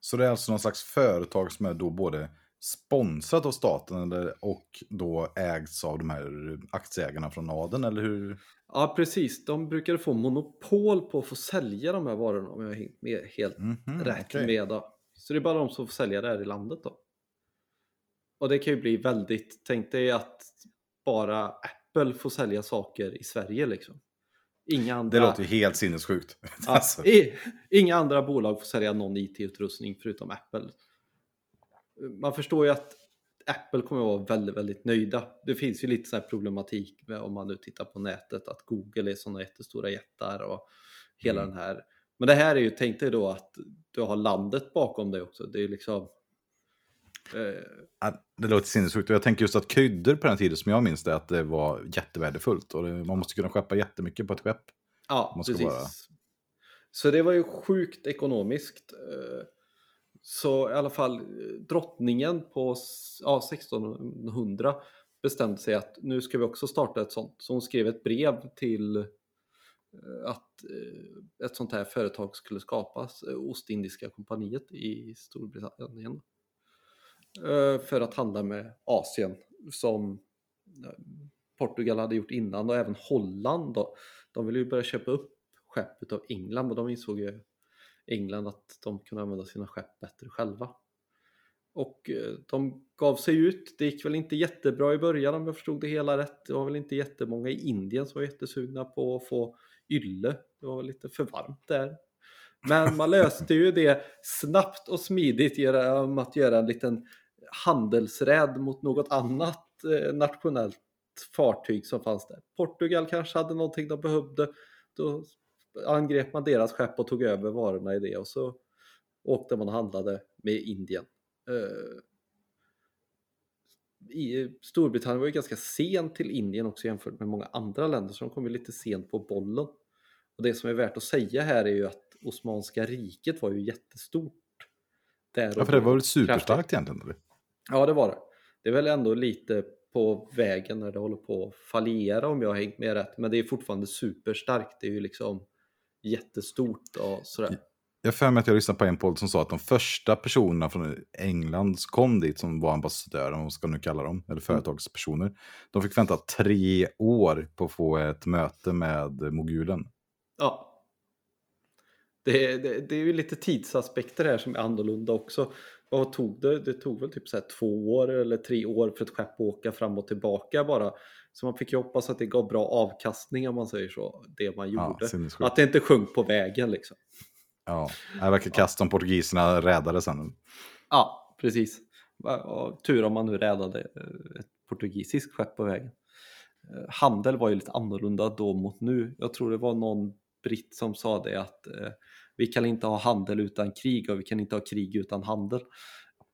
Så det är alltså någon slags företag som är då både sponsrat av staten eller, och då ägs av de här aktieägarna från adeln, eller hur? Ja, precis. De brukade få monopol på att få sälja de här varorna om jag med helt Mhm, rätt okej. med. Då. Så det är bara de som får sälja det här i landet då. Och det kan ju bli väldigt, tänk dig att bara Apple får sälja saker i Sverige liksom. Inga andra, Det låter ju helt sinnessjukt. ja, Alltså, i, inga andra bolag får sälja någon IT-utrustning förutom Apple. Man förstår ju att Apple kommer att vara väldigt, väldigt nöjda. Det finns ju lite så här problematik med om man nu tittar på nätet att Google är sådana jättestora jättar och hela Mm. den här. Men det här är ju, tänk dig då att du har landet bakom dig också. Det är liksom eh, det låter sinnessjukt. Och jag tänker just att kryddor på den tiden som jag minns det, att det var jättevärdefullt. Och det, man måste kunna skeppa jättemycket på ett skepp. Ja, precis. bara- Så det var ju sjukt ekonomiskt. Eh, så i alla fall eh, drottningen på ja, 1600 bestämde sig att nu ska vi också starta ett sånt. Så hon skrev ett brev till eh, att eh, ett sånt här företag skulle skapas, Ostindiska kompaniet i Storbritannien. För att handla med Asien som Portugal hade gjort innan och även Holland då. De ville ju börja köpa upp skepp av England och de insåg ju England att de kunde använda sina skepp bättre själva. Och eh, de gav sig ut. Det gick väl inte jättebra i början om jag förstod det hela rätt. Det var väl inte jättemånga i Indien som var jättesugna på att få ylle. Det var väl lite för varmt där. Men man löste ju det snabbt och smidigt genom att göra en liten handelsräd mot något annat eh, nationellt fartyg som fanns där. Portugal kanske hade någonting de behövde. Då angrep man deras skepp och tog över varorna i det och så åkte man och handlade med Indien. Eh, i Storbritannien var ju ganska sent till Indien också jämfört med många andra länder så de kom ju lite sent på bollen. Och det som är värt att säga här är ju att Osmanska riket var ju jättestort. Där Ja, för det var väl superstarkt egentligen? Eller? Ja, det var det. Det är väl ändå lite på vägen när det håller på att fallera om jag har hängt med rätt. Men det är fortfarande superstarkt. Det är ju liksom jättestort och sådär. Jag har för mig att jag lyssnade på en podd som sa att de första personerna från England som kom dit, som var ambassadörer, om man ska nu kalla dem, eller företagspersoner, de fick vänta tre år på att få ett möte med mogulen. Ja. Det, är- det, det är ju lite tidsaspekter här som är annorlunda också. Vad tog det? Det tog väl typ så två år eller tre år för ett skepp att åka fram och tillbaka bara. Så man fick ju hoppas att det gav bra avkastning om man säger så, det man Ja, gjorde. sinnessjukt. att det inte sjönk på vägen liksom. Ja, det verkar kast om portugiserna räddade sen. Ja, precis. Tur om man nu räddade eh, ett portugisiskt skepp på vägen. Eh, Handel var ju lite annorlunda då mot nu. Jag tror det var någon britt som sa det att eh, vi kan inte ha handel utan krig och vi kan inte ha krig utan handel.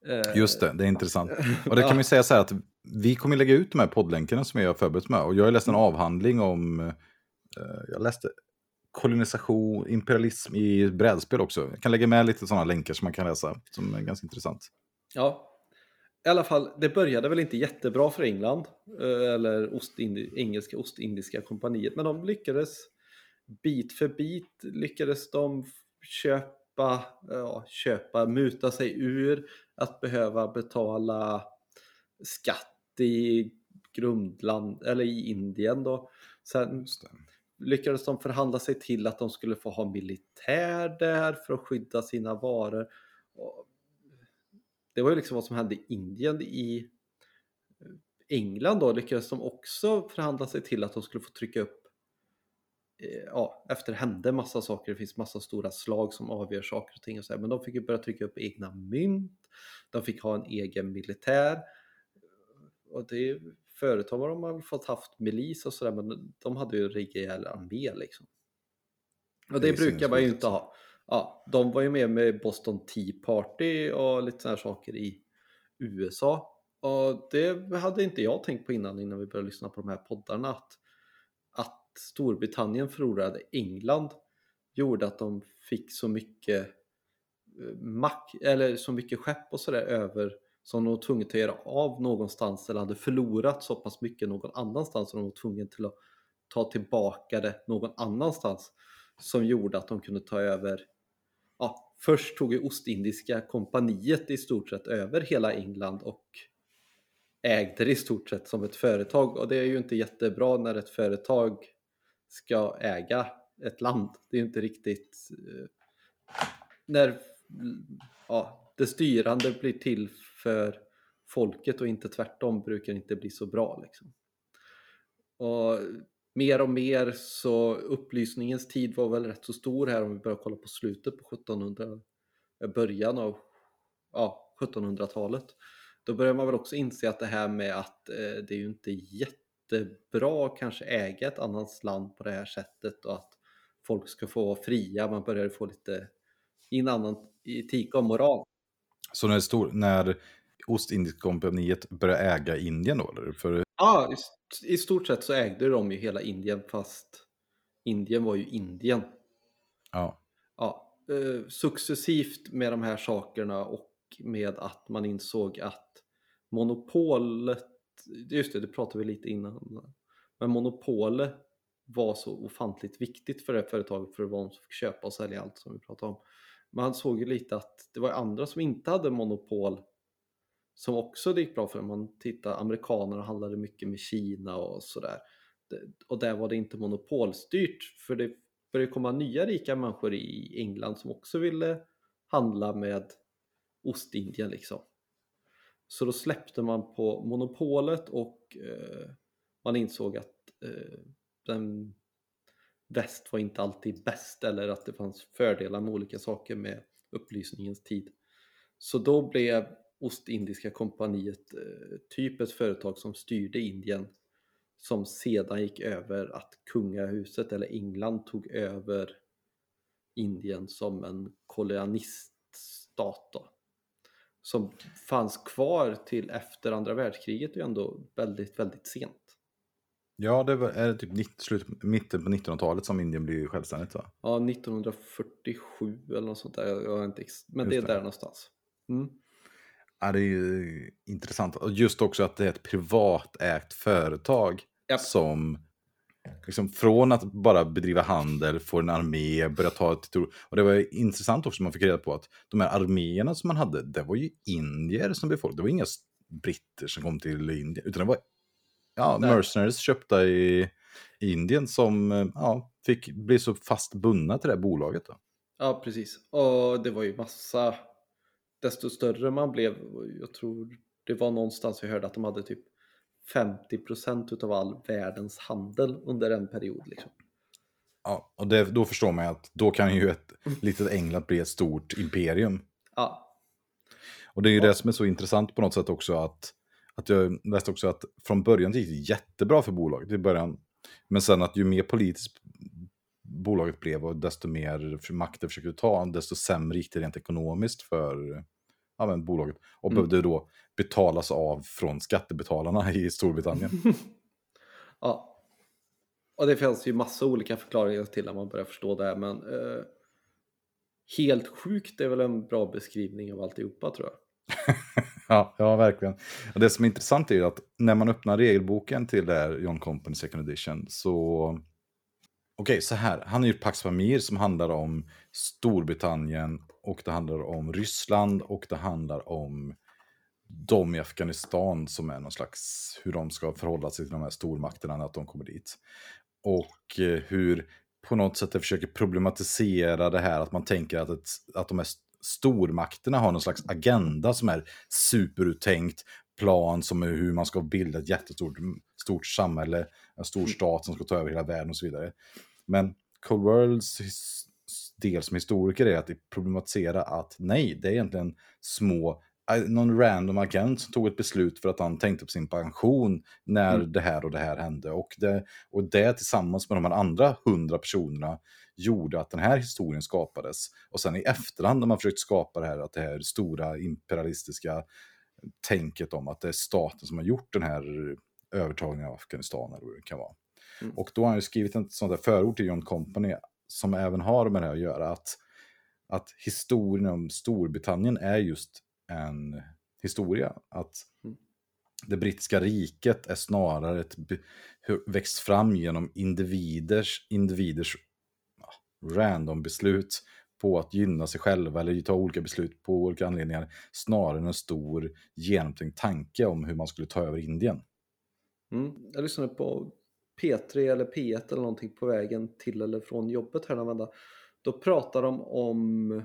Eh, Just det, det är intressant. Och det kan vi säga så här att vi kommer lägga ut de här poddlänkarna som jag har förberett med. Och jag har läst en mm. avhandling om, eh, jag läste kolonisation, imperialism i brädspel också. Jag kan lägga med lite sådana länkar som man kan läsa, som är ganska intressant. Ja, i alla fall, det började väl inte jättebra för England, eh, eller Ostindi engelska Ostindiska kompaniet, men de lyckades bit för bit lyckades de köpa, ja, köpa, muta sig ur att behöva betala skatt i grundland, eller i Indien då. Sen lyckades de förhandla sig till att de skulle få ha militär där för att skydda sina varor. Det var ju liksom vad som hände i Indien i England då lyckades de också förhandla sig till att de skulle få trycka upp ja, efter hände massa saker, det finns massa stora slag som avgör saker och ting och så här. men de fick ju börja trycka upp egna mynt, de fick ha en egen militär och det företag har de väl fått haft milis och sådär men de hade ju en rejäl armé liksom. Och det, det brukar man ju inte ha. Ja, de var ju med med Boston Tea Party och lite sådana saker i USA. Och det hade inte jag tänkt på innan, innan vi började lyssna på de här poddarna. Att Storbritannien förlorade England gjorde att de fick så mycket eh, mack, eller så mycket skepp och sådär över som de var tvungna att göra av någonstans eller hade förlorat så pass mycket någon annanstans som de var tvungna till att ta tillbaka det någon annanstans som gjorde att de kunde ta över. Ja, först tog ju Ostindiska kompaniet i stort sett över hela England och ägde det i stort sett som ett företag. Och det är ju inte jättebra när ett företag ska äga ett land. Det är ju inte riktigt eh, när ja, det styrande blir till för folket och inte tvärtom brukar inte bli så bra. Liksom. Och mer och mer så upplysningens tid var väl rätt så stor här om vi börjar kolla på slutet på 1700 eh, början av ja, 1700-talet. Då börjar man väl också inse att det här med att eh, det är ju inte jättebra kanske äga ett annat land på det här sättet och att folk ska få vara fria. Man börjar få lite in annan etik och moral. Så när, stor, när Ostindiekompaniet började äga Indien då? Eller? För... Ja, i, i stort sett så ägde de ju hela Indien fast Indien var ju Indien. Ja. ja eh, successivt med de här sakerna och med att man insåg att monopolet, just det, det pratade vi lite innan, men monopolet var så ofantligt viktigt för det företaget för att vara de som fick köpa och sälja allt som vi pratade om man såg ju lite att det var andra som inte hade monopol som också det gick bra för. Man tittar, amerikanerna handlade mycket med Kina och sådär. Och där var det inte monopolstyrt för det började komma nya rika människor i England som också ville handla med Ostindien liksom. Så då släppte man på monopolet och eh, man insåg att eh, den väst var inte alltid bäst eller att det fanns fördelar med olika saker med upplysningens tid. Så då blev Ostindiska kompaniet eh, typ ett företag som styrde Indien som sedan gick över att kungahuset eller England tog över Indien som en kolonialiststat då, som fanns kvar till efter andra världskriget och ändå väldigt, väldigt sent. Ja, det är typ 90, slut, mitten på 1900-talet som Indien blir självständigt va? Ja, 1947 eller något sånt där. Jag har inte, men det är där någonstans. Mm. Ja, det är ju intressant. Och just också att det är ett privatägt företag yep. som liksom från att bara bedriva handel, få en armé, börja ta ett... Och det var intressant också, man fick reda på att de här arméerna som man hade, det var ju indier som befolkade. Det var inga britter som kom till Indien, utan det var ja, mercenaries köpta i, Indien som eh, ja, fick bli så fast bundna till det här bolaget. Då. Ja, precis. Och det var ju massa, desto större man blev, jag tror det var någonstans vi hörde att de hade typ 50% utav all världens handel under en period. Liksom. Ja, och det, då förstår man ju att då kan ju ett litet England bli ett stort imperium. Ja. Och det är ju ja. det som är så intressant på något sätt också att att jag läste också att från början gick det jättebra för bolaget i början. Men sen att ju mer politiskt bolaget blev och desto mer makt det försökte ta, desto sämre gick det rent ekonomiskt för men, bolaget. Och Mm. behövde då betalas av från skattebetalarna i Storbritannien. Ja. Och det finns ju massa olika förklaringar till när man börjar förstå det här men eh, helt sjukt är väl en bra beskrivning av alltihopa tror jag. Ja, ja, verkligen. Och det som är intressant är ju att när man öppnar regelboken till det här John Company Second Edition så... Okej, så här. Han är ju Pax Pamir som handlar om Storbritannien och det handlar om Ryssland och det handlar om de i Afghanistan som är någon slags hur de ska förhålla sig till de här stormakterna när de kommer dit. Och eh, hur på något sätt det försöker problematisera det här att man tänker att, ett, att de här stormakterna har någon slags agenda som är superuttänkt plan som är hur man ska bilda ett jättestort stort samhälle, en stor stat som ska ta över hela världen och så vidare. Men Cold Worlds del som historiker är att problematisera att nej, det är egentligen små, eh, någon random agent som tog ett beslut för att han tänkte på sin pension när Mm. det här och det här hände. Och det, och det tillsammans med de här andra hundra personerna gjorde att den här historien skapades. Och sen i efterhand när man försökt skapa det här, att det här stora imperialistiska tänket om att det är staten som har gjort den här övertagningen av Afghanistan eller vad det kan vara. Mm. Och då har han skrivit ett sånt där förord till John Company som även har med det här att göra. Att, att historien om Storbritannien är just en historia. Att Mm. det brittiska riket är snarare ett växt fram genom individers, individers ja, random beslut på att gynna sig själva eller ta olika beslut på olika anledningar snarare än en stor genomtänkt tanke om hur man skulle ta över Indien. Mm. Jag lyssnade på P3 eller P1 eller någonting på vägen till eller från jobbet här vända. Då pratar de om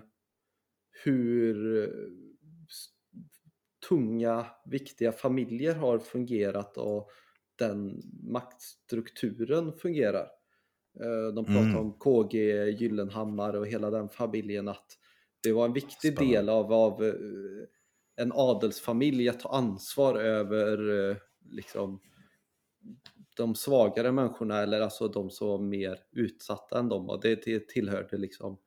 hur tunga, viktiga familjer har fungerat och den maktstrukturen fungerar. Eh, De pratar Mm. om KG Gyllenhammar och hela den familjen att det var en viktig Spännande. del av, av eh, en adelsfamilj att ta ansvar över eh, liksom de svagare människorna eller alltså de som var mer utsatta än dem och det, det tillhörde liksom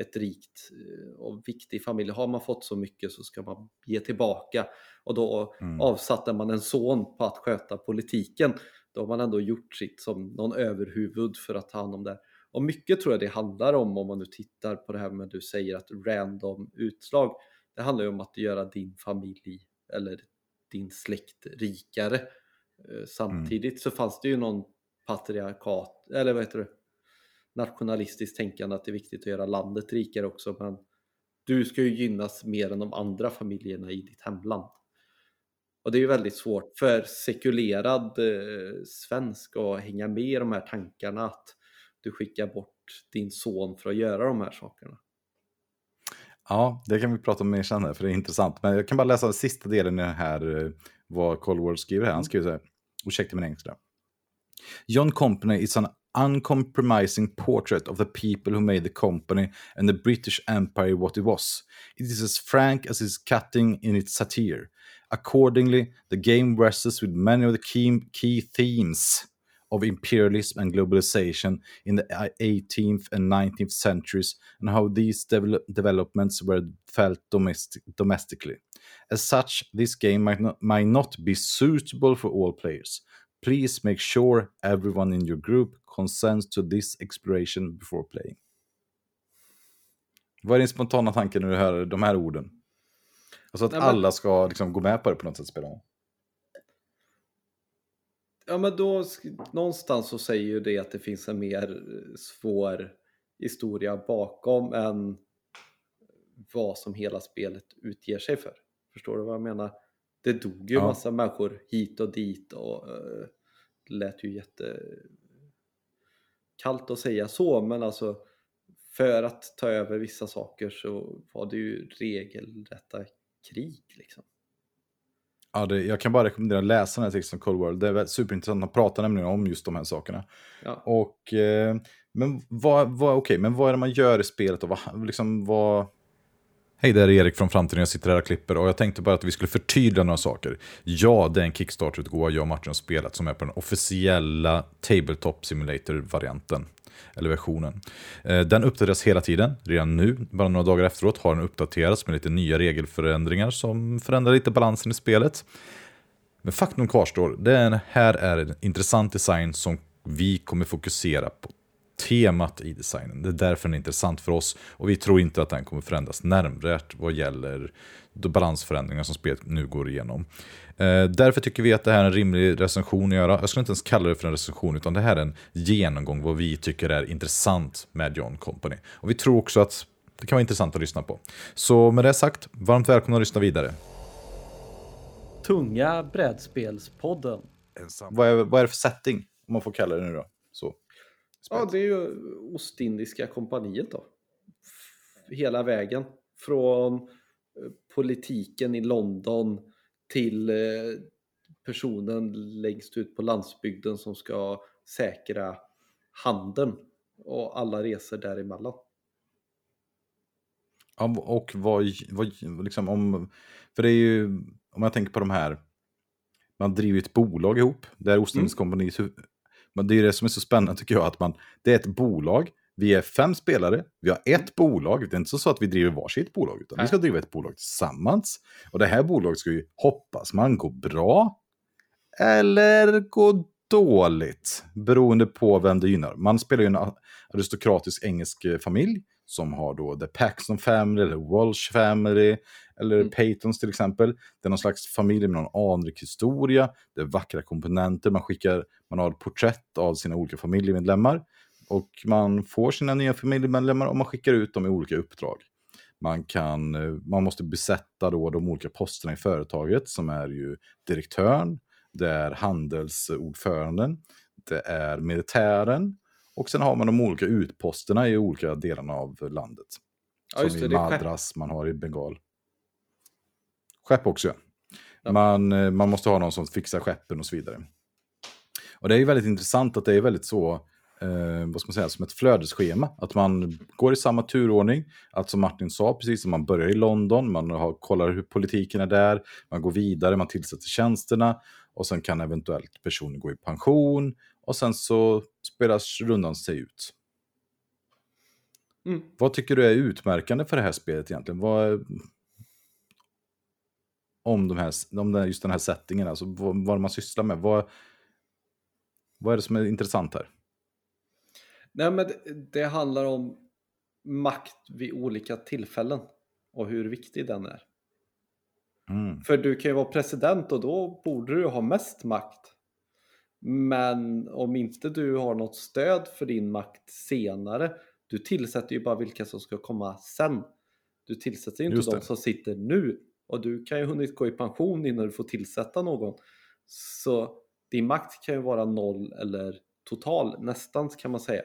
ett rikt eh, och viktig familj. Har man fått så mycket så ska man ge tillbaka och då Mm. avsatte man en son på att sköta politiken. Då har man ändå gjort sitt som någon överhuvud för att ta hand om det. Och mycket tror jag det handlar om om man nu tittar på det här med du säger att random utslag. Det handlar ju om att göra din familj eller din släkt rikare. Eh, Samtidigt så fanns det ju någon patriarkat, eller vad heter det? Nationalistiskt tänkande att det är viktigt att göra landet rikare också men du ska ju gynnas mer än de andra familjerna i ditt hemland. Och det är ju väldigt svårt för sekulerad eh, svensk att hänga med i de här tankarna att du skickar bort din son för att göra de här sakerna. Ja, det kan vi prata om mer sen här, för det är intressant. Men jag kan bara läsa den sista delen i den här, eh, vad Cold War skriver här. Han mm. skriver så här, ursäkta min engelska. John Company is an uncompromising portrait of the people who made the company and the British Empire what it was. It is as frank as it's cutting in its satire. Accordingly, the game wrestles with many of the key, key themes of imperialism and globalization in the 18th and 19th centuries and how these devel- developments were felt domestic- domestically. As such, this game might not, might not be suitable for all players. Please make sure everyone in your group consents to this exploration before playing. Vad är din spontana tanke när du hör de här orden? Alltså att Nej, men- alla ska liksom gå med på det på något sätt spela om. Ja men då någonstans så säger ju det att det finns en mer eh, svår historia bakom än vad som hela spelet utger sig för. Förstår du vad jag menar? Det dog ju Ja. massa människor hit och dit och uh, det lät ju jätte kallt att säga så men alltså för att ta över vissa saker så var det ju regelrätta krig liksom. Ja, det, jag kan bara rekommendera att läsa den här texten Cold World. Det är superintressant. Han pratar nämligen om just de här sakerna. Ja. Och, eh, men vad, vad, okej, men vad är det man gör i spelet då? Vad, liksom, vad, Hej, det är Erik från Framtiden. Jag sitter här och klipper och jag tänkte bara att vi skulle förtydliga några saker. Ja, det är en Kickstarter-utgåva jag och Martin har spelat som är på den officiella Tabletop Simulator-varianten. Eller versionen. Eh, den uppdateras hela tiden. Redan nu, bara några dagar efteråt, har den uppdaterats med lite nya regelförändringar som förändrar lite balansen i spelet. Men faktum kvarstår, det här är en intressant design som vi kommer fokusera på temat i designen. Det är därför den är intressant för oss och vi tror inte att den kommer förändras närmvärt vad gäller de balansförändringar som spelet nu går igenom. Eh, därför tycker vi att det här är en rimlig recension att göra. Jag skulle inte ens kalla det för en recension utan det här är en genomgång vad vi tycker är intressant med John Company. Och vi tror också att det kan vara intressant att lyssna på. Så med det sagt, varmt välkomna att lyssna vidare. Tunga brädspelspodden. Vad är, vad är det för setting? Om man får kalla det nu då. Så. Ja, det är ju Ostindiska kompaniet då. Hela vägen. Från eh, politiken i London till eh, personen längst ut på landsbygden som ska säkra handeln och alla resor däremellan. Ja, och vad, vad liksom om, för det är ju, om jag tänker på de här, man driver ett bolag ihop, där Ostindiskt Mm. Men det är det som är så spännande tycker jag, att man, det är ett bolag, vi är fem spelare, vi har ett bolag, det är inte så att vi driver varsitt bolag, utan vi Nej. ska driva ett bolag tillsammans. Och det här bolaget ska ju, hoppas man, gå bra, eller gå dåligt, beroende på vem det gynnar. Man spelar ju en aristokratisk engelsk eh, familj, som har då The Paxton Family, eller Walsh Family, eller Mm. Paytons till exempel. Det är någon slags familj med någon anrik historia, det är vackra komponenter, man skickar, man har porträtt av sina olika familjemedlemmar. Och man får sina nya familjemedlemmar och man skickar ut dem i olika uppdrag. Man, kan, eh, man måste besätta då de olika posterna i företaget som är ju direktören, det är handelsordföranden, det är militären och sen har man de olika utposterna i olika delarna av landet. Ja, som det, i. Madras, man har i Bengal. Skepp också, ja. Ja. Man, eh, man måste ha någon som fixar skeppen och så vidare. Och det är ju väldigt intressant att det är väldigt så, eh, vad ska man säga, som ett flödesschema. Att man går i samma turordning. Att som Martin sa, precis som man börjar i London, man har, kollar hur politiken är där, man går vidare, man tillsätter tjänsterna och sen kan eventuellt personen gå i pension och sen så spelas rundan sig ut. Mm. Vad tycker du är utmärkande för det här spelet egentligen? Vad, om, de här, om den- just den här settingen, alltså vad, vad man sysslar med. Vad, vad är det som är intressant här? Nej, men det, det handlar om makt vid olika tillfällen och hur viktig den är. Mm. För du kan ju vara president och då borde du ha mest makt. Men om inte du har något stöd för din makt senare, du tillsätter ju bara vilka som ska komma sen. Du tillsätter ju inte Just de det. som sitter nu. Och du kan ju hunnit gå i pension innan du får tillsätta någon. Så din makt kan ju vara noll eller total, nästan kan man säga.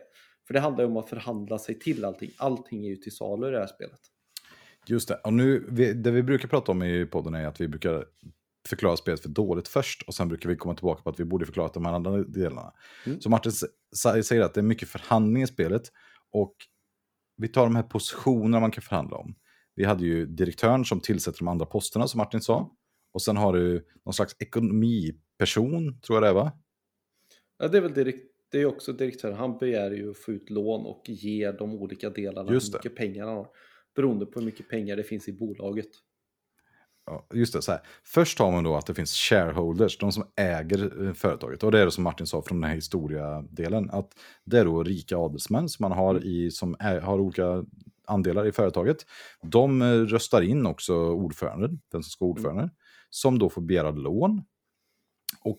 För det handlar ju om att förhandla sig till allting. Allting är ju till salu i det här spelet. Just det. Och nu, det vi brukar prata om i podden är att vi brukar förklara spelet för dåligt först och sen brukar vi komma tillbaka på att vi borde förklara de här andra delarna. Mm. Så Martin säger att det är mycket förhandling i spelet och vi tar de här positionerna man kan förhandla om. Vi hade ju direktören som tillsätter de andra posterna som Martin sa. Och sen har du någon slags ekonomiperson, tror jag det är va? Ja, det är väl direkt, det är också direktören. Han begär ju att få ut lån och ge de olika delarna Just hur mycket pengar han har. Beroende på hur mycket pengar det finns i bolaget. Just det, så här. Först har man då att det finns shareholders, de som äger eh, företaget. Och det är det som Martin sa från den här historiadelen. Att det är då rika adelsmän som man har, i, som är, har olika andelar i företaget. De eh, röstar in också ordföranden, den som ska vara ordförande. Som då får begära lån. Och,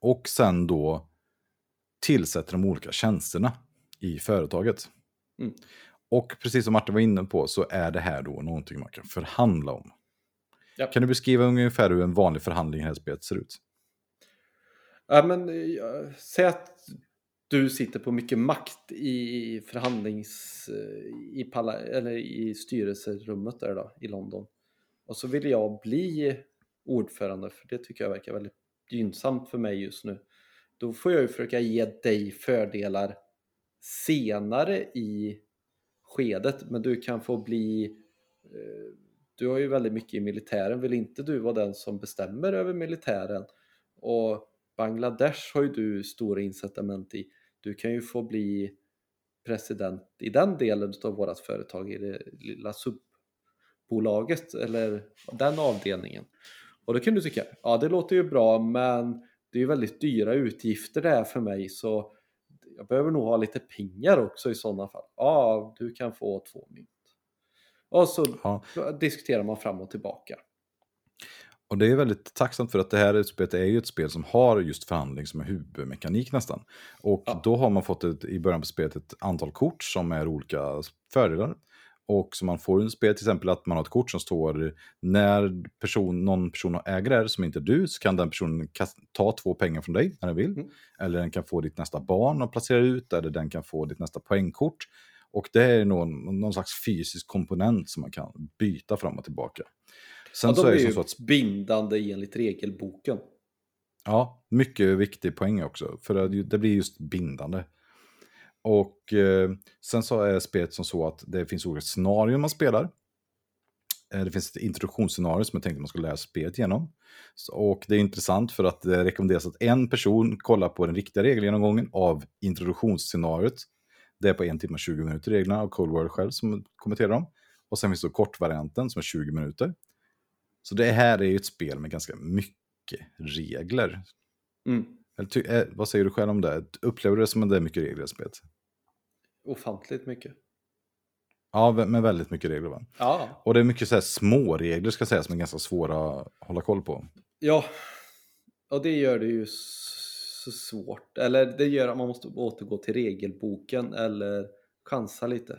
och sen då tillsätter de olika tjänsterna i företaget. Mm. Och precis som Martin var inne på så är det här då någonting man kan förhandla om. Ja. Kan du beskriva ungefär hur en vanlig förhandling i det här spelet ser ut? Ja, men, eh, säg att du sitter på mycket makt i förhandlings... eh, I, palla, eller i styrelserummet där då, i London. Och så vill jag bli ordförande, för det tycker jag verkar väldigt gynnsamt för mig just nu. Då får jag ju försöka ge dig fördelar senare i skedet, men du kan få bli eh, du har ju väldigt mycket i militären. Vill inte du vara den som bestämmer över militären? Och Bangladesh har ju du stora incitament i. Du kan ju få bli president i den delen av vårt företag, i det lilla subbolaget eller den avdelningen. Och då kan du tycka, ja det låter ju bra men det är ju väldigt dyra utgifter det här för mig så jag behöver nog ha lite pengar också i sådana fall. Ja, du kan få två miljoner och så Ja. diskuterar man fram och tillbaka. Och det är väldigt tacksamt för att det här spelet är ju ett spel som har just förhandling som är huvudmekanik nästan. Och Ja. då har man fått ett, i början på spelet ett antal kort som är olika fördelar. Och så man får under spelet till exempel att man har ett kort som står när person, någon person äger det här som inte är du så kan den personen ta två pengar från dig när den vill. Mm. Eller den kan få ditt nästa barn och placera ut eller den kan få ditt nästa poängkort. Och det är någon, någon slags fysisk komponent som man kan byta fram och tillbaka. Sen Ja, så är är det ju så att bindande enligt regelboken. Ja, mycket viktig poäng också. För det, det blir just bindande. Och eh, sen så är spelet som så att det finns olika scenarion man spelar. Eh, det finns ett introduktionsscenario som jag tänkte man skulle lära spelet igenom. Så, och det är intressant för att det rekommenderas att en person kollar på den riktiga regelgenomgången av introduktionsscenariot. Det är på en timme och 20 minuter reglerna av Cold War själv som kommenterar dem. Och sen finns det kortvarianten som är 20 minuter. Så det här är ju ett spel med ganska mycket regler. Mm. Eller eh, vad säger du själv om det? Upplever du det som att det är mycket regler i spelet? Ofantligt mycket. Ja, men väldigt mycket regler va? Ja, Och det är mycket så här små regler ska jag säga som är ganska svåra att hålla koll på. ja. Och det gör det ju så svårt. Eller det gör att man måste återgå till regelboken eller chansa lite.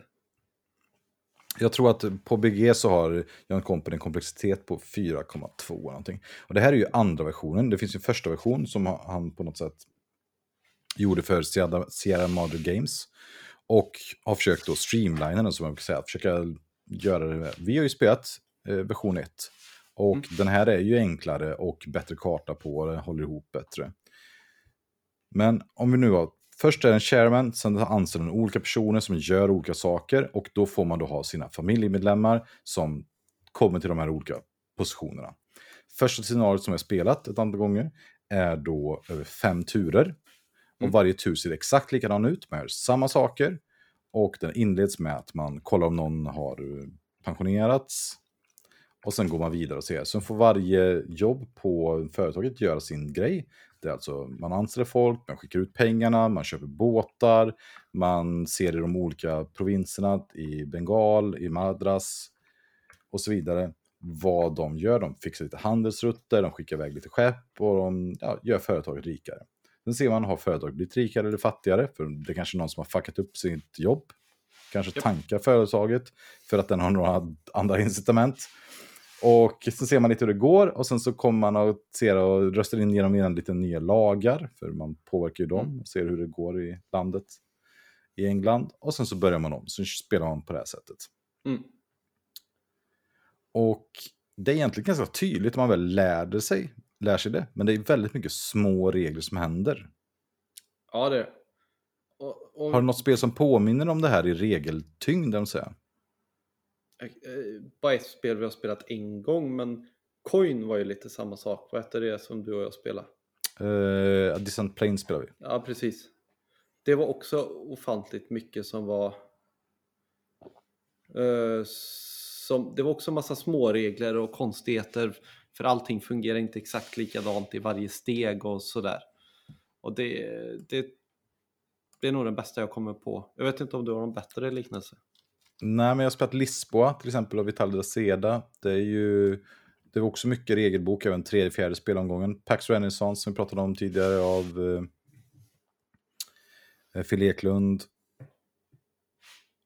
Jag tror att på BG så har Jan Company en komplexitet på 4,2 eller någonting. Och det här är ju andra versionen. Det finns ju en första version som han på något sätt gjorde för Sierra, Sierra Madre Games. Och har försökt då streamlina den som man kan säga. Försöka göra det. Vi har ju spelat eh, version 1. Och Mm. den här är ju enklare och bättre karta på det, håller ihop bättre. Men om vi nu har, först är det en chairman, sen anställer den olika personer som gör olika saker och då får man då ha sina familjemedlemmar som kommer till de här olika positionerna. Första scenariot som jag spelat ett antal gånger är då över fem turer. Och Mm. varje tur ser exakt likadan ut, man gör samma saker. Och den inleds med att man kollar om någon har eh, pensionerats. Och sen går man vidare och ser. Sen får varje jobb på företaget göra sin grej. Det är alltså, man anställer folk, man skickar ut pengarna, man köper båtar, man ser i de olika provinserna, i Bengal, i Madras och så vidare, vad de gör. De fixar lite handelsrutter, de skickar iväg lite skepp och de ja, gör företaget rikare. Sen ser man, har företaget blivit rikare eller fattigare? För det är kanske någon som har fuckat upp sitt jobb. Kanske tankar företaget för att den har några andra incitament. Och så ser man lite hur det går och sen så kommer man och ser och röstar in genom igen lite nya lagar. För man påverkar ju dem och ser hur det går i landet i England. Och sen så börjar man om, så spelar man på det här sättet. Mm. Och det är egentligen ganska tydligt om man väl lärde sig, lär sig det. Men det är väldigt mycket små regler som händer. Ja, det och, och, Har du något spel som påminner om det här i regeltyngd? om säga? Eh, Bara ett spel vi har spelat en gång, men Coin var ju lite samma sak. Vad hette det som du och jag spelade? Uh, Distant Plains spelar vi. Ja, precis. Det var också ofantligt mycket som var... eh, som, det var också massa småregler och konstigheter för allting fungerar inte exakt likadant i varje steg och sådär. Och det, det, det är nog den bästa jag kommer på. Jag vet inte om du har någon bättre liknelse? Nej, men jag har spelat Lisboa till exempel och Vital da Seda. Det är ju det var också mycket regelbok, även tredje, fjärde spelomgången. Pax Renaissance som vi pratade om tidigare av eh, Phil Eklund.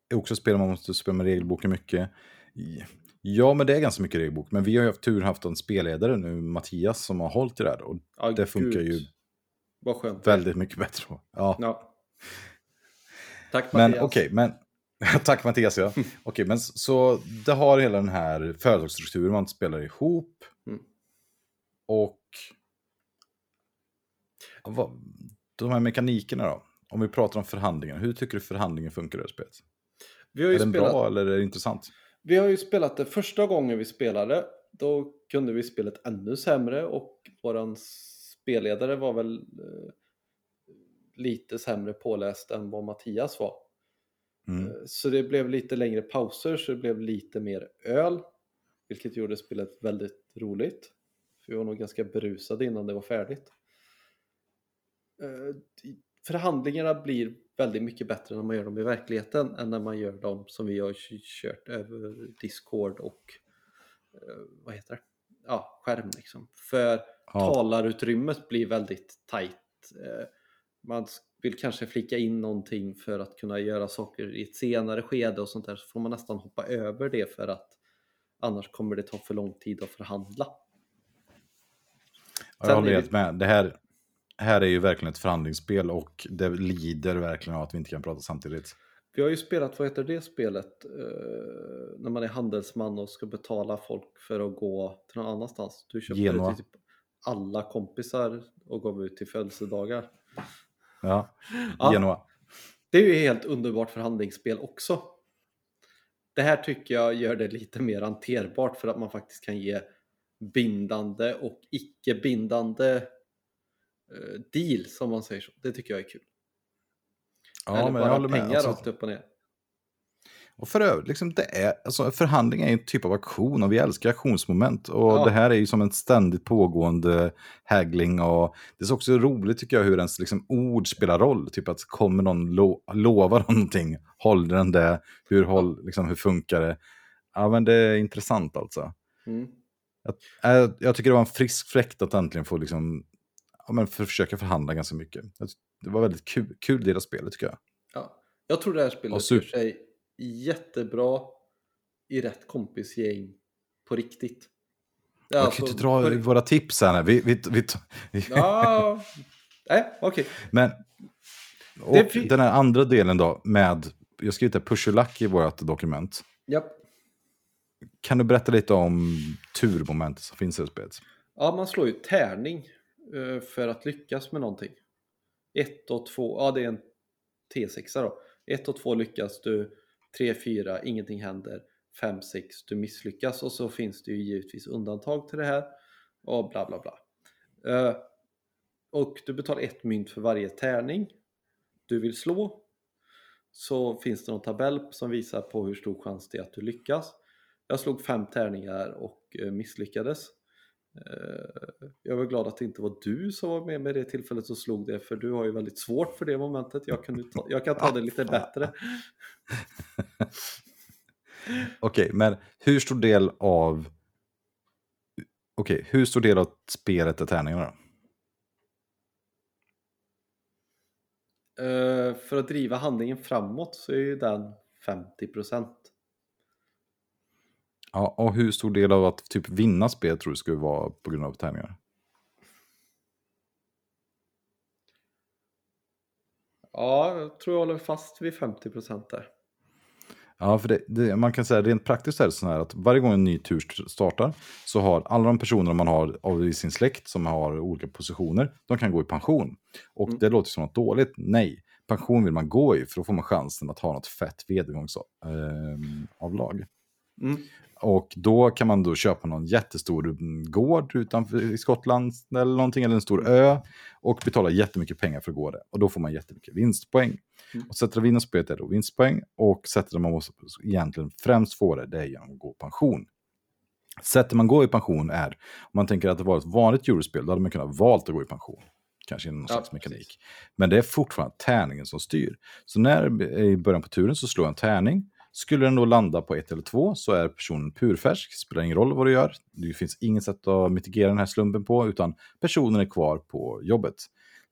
Det är också spel man måste spela med regelboken mycket. Ja, men det är ganska mycket regelbok. Men vi har ju haft tur haft en spelledare nu, Mattias, som har hållit i det här. Och Ja, det funkar gud. ju Vad skönt. väldigt mycket bättre. Ja. Ja. Tack Men Mattias. okej, men tack Mattias ja. Okej, men så det har hela den här företagsstrukturen man spelar ihop. Mm. Och vad, de här mekanikerna då? Om vi pratar om förhandlingar, hur tycker du förhandlingen funkar i det här spelet? Vi har ju Är den spelat... bra eller är det intressant? Vi har ju spelat det första gången vi spelade. Då kunde vi spelet ännu sämre och våran spelledare var väl eh, lite sämre påläst än vad Mattias var. Mm. Eh, Så det blev lite längre pauser så det blev lite mer öl. Vilket gjorde spelet väldigt roligt. För vi var nog ganska berusade innan det var färdigt. Eh, Förhandlingarna blir väldigt mycket bättre när man gör dem i verkligheten än när man gör dem som vi har kört över Discord och eh, vad heter det? Ja, skärm liksom. För Ja. talarutrymmet blir väldigt tajt. Man vill kanske flika in någonting för att kunna göra saker i ett senare skede och sånt där så får man nästan hoppa över det för att annars kommer det ta för lång tid att förhandla. Ja, Jag håller helt med. Det här, här är ju verkligen ett förhandlingsspel och det lider verkligen av att vi inte kan prata samtidigt. Vi har ju spelat, vad heter det spelet? Eh, när man är handelsman och ska betala folk för att gå till någon annanstans. Du köpte Genua. det till typ alla kompisar och gav ut till födelsedagar. Ja, Ja. Genoa. Det är ju helt underbart förhandlingsspel också. Det här tycker jag gör det lite mer hanterbart för att man faktiskt kan ge bindande och icke bindande eh, deal som man säger så. Det tycker jag är kul. Ja, Eller men jag bara håller med. pengar Alltså, rakt upp och ner. Och för övrigt, liksom, det är, alltså, förhandling är en typ av aktion och vi älskar aktionsmoment. Och Ja. det här är ju som en ständigt pågående haggling. Och det är så också roligt tycker jag hur ens liksom, ord spelar roll. Typ att kommer någon lo lovar någonting, håller den det, hur, håll, liksom, hur funkar det? Ja, men det är intressant alltså. Mm. Jag, jag tycker det var en frisk fläkt att äntligen få liksom, ja, men för, försöka förhandla ganska mycket. Det var väldigt kul, kul del av spelet tycker jag. Ja. Jag tror det här spelet Och sig jättebra i rätt kompisgäng på riktigt. Är Jag alltså kan inte dra på- våra tips här. Vi, vi, vi, Ja, nej, okej. Men och fi- den här andra delen då med, jag skrivit där push your luck i vårt dokument. Japp. Kan du berätta lite om turmomentet som finns i spelet? Ja, man slår ju tärning eh, för att lyckas med någonting. 1 och 2, ja det är en T6 då. 1 och 2 lyckas du, 3, 4, ingenting händer, 5, 6, du misslyckas och så finns det ju givetvis undantag till det här och bla bla bla. Eh, och du betalar ett mynt för varje tärning du vill slå. Så finns det någon tabell som visar på hur stor chans det är att du lyckas. Jag slog fem tärningar och eh, misslyckades. Eh, Jag var glad att det inte var du som var med med det tillfället som slog det för du har ju väldigt svårt för det momentet. Jag kan, ta, jag kan ta det lite bättre. Okej, men hur stor del av... Okej, hur stor del av spelet är tärningarna då? Eh, För att driva handlingen framåt så är ju den 50%. Ja, och hur stor del av att typ vinna spel tror du skulle vara på grund av tärningar? Ja, jag tror jag håller fast vid 50% där. Ja, för det, det, man kan säga rent praktiskt är det så här att varje gång en ny tur st- startar så har alla de personer man har av i sin släkt som har olika positioner, de kan gå i pension. Och Mm. det låter som något dåligt. Nej, pension vill man gå i för då får man chansen att ha något fett vedergångsavlag. Mm. Och då kan man då köpa någon jättestor gård utanför i Skottland eller någonting, eller en stor ö och betala jättemycket pengar för att gå det. Och då får man jättemycket vinstpoäng. Mm. Och sättet att vinna spelet är då vinstpoäng och sättet man måste egentligen främst få det, det är genom att gå i pension. Sättet man går i pension är, om man tänker att det var ett vanligt eurospel, då hade man kunnat valt att gå i pension. Kanske genom någon Ja, slags mekanik. precis. Men det är fortfarande tärningen som styr. Så när i början på turen så slår jag en tärning. Skulle den då landa på ett eller två så är personen purfärsk. Spelar ingen roll vad du gör. Det finns inget sätt att mitigera den här slumpen på. Utan personen är kvar på jobbet.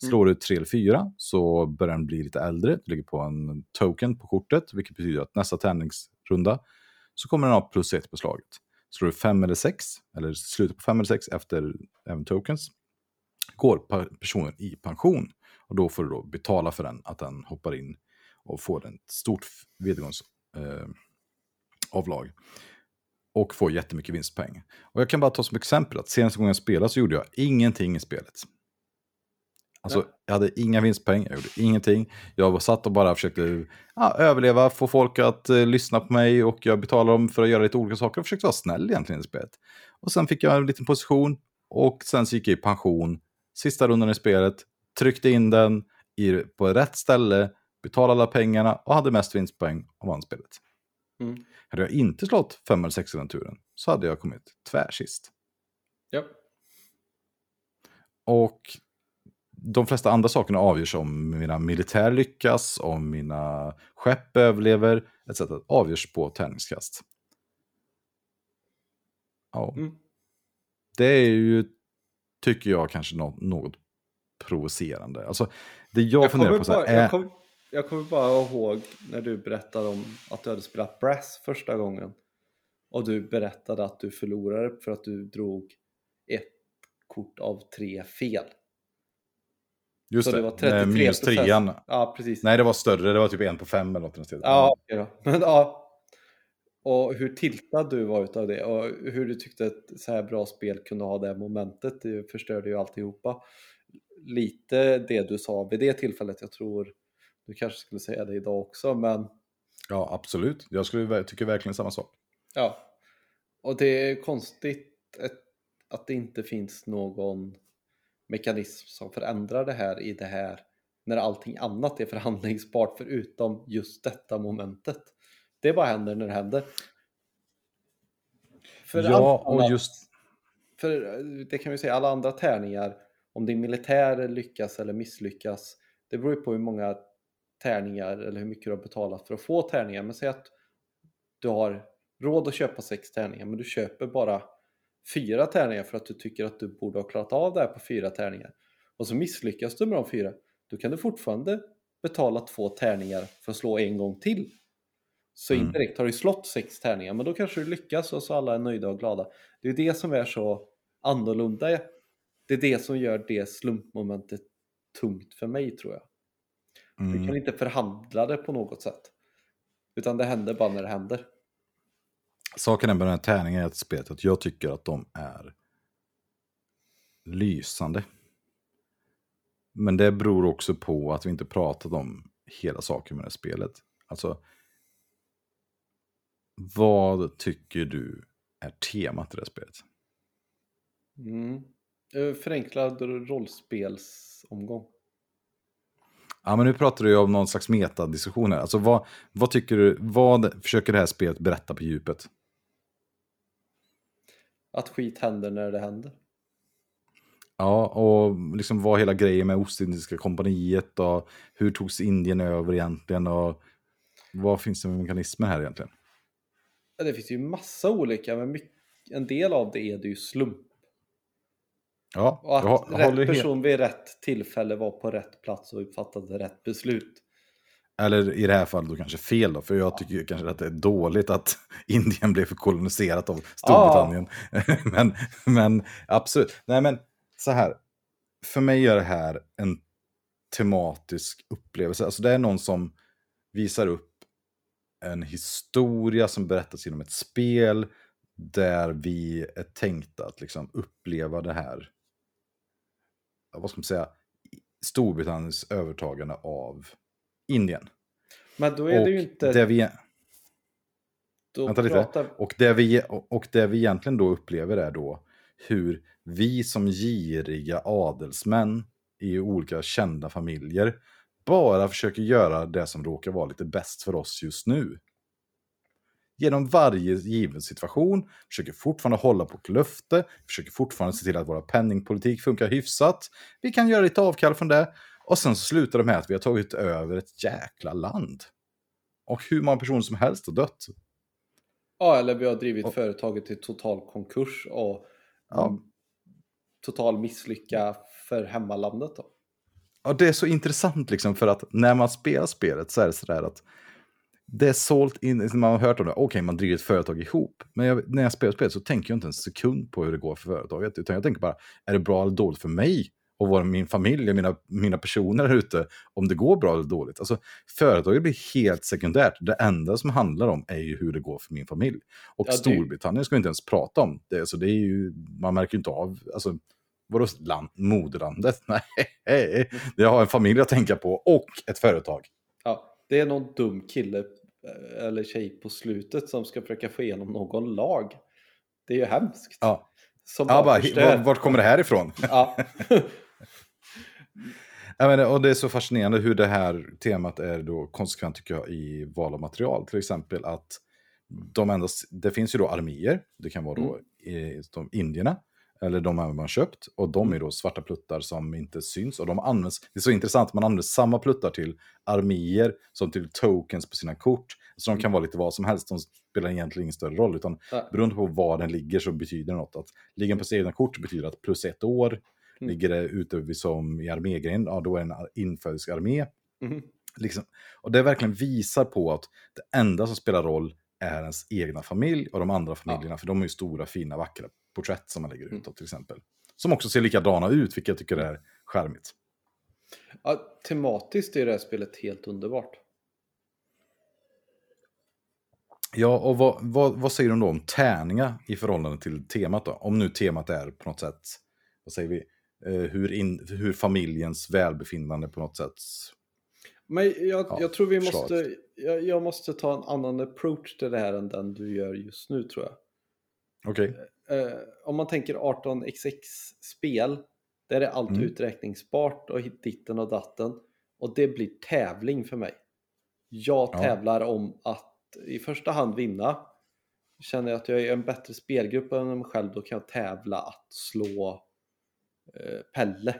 Slår du tre eller fyra så börjar den bli lite äldre. Du lägger på en token på kortet. Vilket betyder att nästa tärningsrunda så kommer den ha plus ett på slaget. Slår du fem eller sex, eller slutar på fem eller sex efter även tokens, går personen i pension. Och då får du då betala för den, att den hoppar in och får ett stort vedergångsavlag. Eh, avlag. och får jättemycket vinstpoäng. Och jag kan bara ta som exempel att senaste gången jag spelade så gjorde jag ingenting i spelet. Alltså, Nej. jag hade inga vinstpengar, jag gjorde ingenting. Jag var satt och bara försökte ja, överleva, få folk att eh, lyssna på mig och jag betalade dem för att göra lite olika saker och försökte vara snäll egentligen i spelet. Och sen fick jag en liten position och sen så gick jag i pension. Sista rundan i spelet, tryckte in den i, på rätt ställe, betalade alla pengarna och hade mest vinstpoäng och vann spelet. Mm. Hade jag inte slått fem eller sex i den turen så hade jag kommit tvärsist. Ja. Och de flesta andra sakerna avgörs om mina militär lyckas, om mina skepp överlever, etc. avgörs på tärningskast. Ja, Mm. det är ju, tycker jag, kanske något, något provocerande. Alltså, det jag, Jag funderar på så här, bara, är... jag, kom, jag kommer bara ihåg när du berättade om att du hade spelat Brass första gången. Och du berättade att du förlorade för att du drog ett kort av tre fel. Just så det, det var 33 minus trean. Ja, precis. Nej, det var större, det var typ en på fem eller något. Ja, okej då. Men, ja. Och hur tiltad du var utav det och hur du tyckte att så här bra spel kunde ha det momentet. Det förstörde ju alltihopa. Lite det du sa vid det tillfället. Jag tror du kanske skulle säga det idag också, men ja absolut. Jag skulle tycker verkligen samma sak. ja. Och det är konstigt att- det inte finns någon mekanism som förändrar det här i det här när allting annat är förhandlingsbart förutom just detta momentet. Det bara händer när det händer. För ja, och annat- just... För det kan vi säga, alla andra tärningar, om din militär lyckas eller misslyckas, det beror ju på hur många tärningar eller hur mycket du har betalat för att få tärningar. Men säg att du har råd att köpa sex tärningar, men du köper bara fyra tärningar för att du tycker att du borde ha klarat av det här på fyra tärningar. Och så misslyckas du med de fyra, då kan du fortfarande betala två tärningar för att slå en gång till. Så Mm. indirekt har du slått sex tärningar, men då kanske du lyckas och så alla är nöjda och glada. Det är det som är så annorlunda. Det är det som gör det slumpmomentet tungt för mig tror jag. Du kan Mm. inte förhandla det på något sätt. Utan det händer bara när det händer. Saken är med den här tärningen i ett spelet att jag tycker att de är lysande. Men det beror också på att vi inte pratat om hela saken med det här spelet. Alltså, vad tycker du är temat i det här spelet? Mm. Eh, Förenklad rollspelsomgång. Ja, men nu pratar du ju om någon slags metadiskussion här. Alltså, vad, vad tycker du, vad försöker det här spelet berätta på djupet? Att skit händer när det händer. Ja, och liksom vad hela grejen med Ostindiska kompaniet och hur togs Indien över egentligen och vad finns det med mekanismer här egentligen? Ja, Det finns ju massa olika, men en del av det är det ju slump. Ja, Och att jag, jag rätt håller helt... person vid rätt tillfälle var på rätt plats och fattade rätt beslut. Eller i det här fallet då kanske fel då, för jag tycker ju kanske att det är dåligt att Indien blev koloniserat av Storbritannien. men, men absolut, nej men så här, för mig är det här en tematisk upplevelse. Alltså det är någon som visar upp en historia som berättas genom ett spel där vi är tänkta att liksom uppleva det här, ja, vad ska man säga, Storbritanniens övertagande av Indien. Men då är och det ju inte... Det vi, då vänta lite. pratar- och, det vi, och det vi egentligen då upplever är då hur vi som giriga adelsmän i olika kända familjer bara försöker göra det som råkar vara lite bäst för oss just nu. Genom varje given situation, försöker fortfarande hålla på ett löfte, försöker fortfarande se till att våra penningpolitik funkar hyfsat. Vi kan göra lite avkall från det. Och sen så slutar det med att vi har tagit över ett jäkla land. Och hur många personer som helst har dött. Ja, eller vi har drivit Och- företaget till total konkurs och Ja. mm, total misslycka för hemmalandet då. Ja, det är så intressant liksom för att när man spelar spelet så är det sådär att det är sålt in, man har hört om det, okej man driver ett företag ihop. Men jag, när jag spelar spelet så tänker jag inte en sekund på hur det går för företaget. Utan jag tänker bara, är det bra eller dåligt för mig? Och vår, min familj mina, mina personer här ute, om det går bra eller dåligt. Alltså, företaget blir helt sekundärt. Det enda som handlar om är ju hur det går för min familj. Och Ja, det- Storbritannien ska vi inte ens prata om. Det, alltså, det är ju, man märker ju inte av, alltså, Vadå land, moderlandet? Nej, jag har en familj att tänka på och ett företag. Ja, det är någon dum kille eller tjej på slutet som ska försöka få igenom någon lag. Det är ju hemskt. Ja, Som ja bara, förstör. var- vart kommer det här ifrån? Ja. Jag menar, och det är så fascinerande hur det här temat är då konsekvent tycker jag i val av material. Till exempel att de enda, det finns ju då arméer, det kan vara då eh, de indierna, eller de har man köpt, och de är då svarta pluttar som inte syns. Och de används, det är så intressant, man använder samma pluttar till arméer som till tokens på sina kort. Så de kan vara lite vad som helst, de spelar egentligen ingen större roll, utan Ja. beroende på var den ligger så betyder det något. Att ligger den på sina egna kort betyder att plus ett år, Mm. ligger det ute som i armégren, ja då är det en infödisk armé. Mhm. Liksom. Och det verkligen visar på att det enda som spelar roll är ens egna familj och de andra familjerna, för de är ju stora, fina, vackra porträtt som man lägger ut Mm. då, till exempel. Som också ser likadana ut, vilket jag tycker är charmigt. Ja, tematiskt är det här spelet helt underbart. Ja, och vad, vad, vad säger de då om tärningar i förhållande till temat då? Om nu temat är på något sätt, vad säger vi, eh, hur, in, hur familjens välbefinnande på något sätt. Men jag, Ja, jag tror vi förslaget. måste, jag, jag måste ta en annan approach till det här än den du gör just nu tror jag. Okej, Eh, om man tänker 18xx-spel, där är allt Mm. uträkningsbart och ditten och datten. Och det blir tävling för mig. Jag Ja. tävlar om att i första hand vinna. Känner jag att jag är en bättre spelgrupp än mig själv, då kan jag tävla att slå eh, Pelle.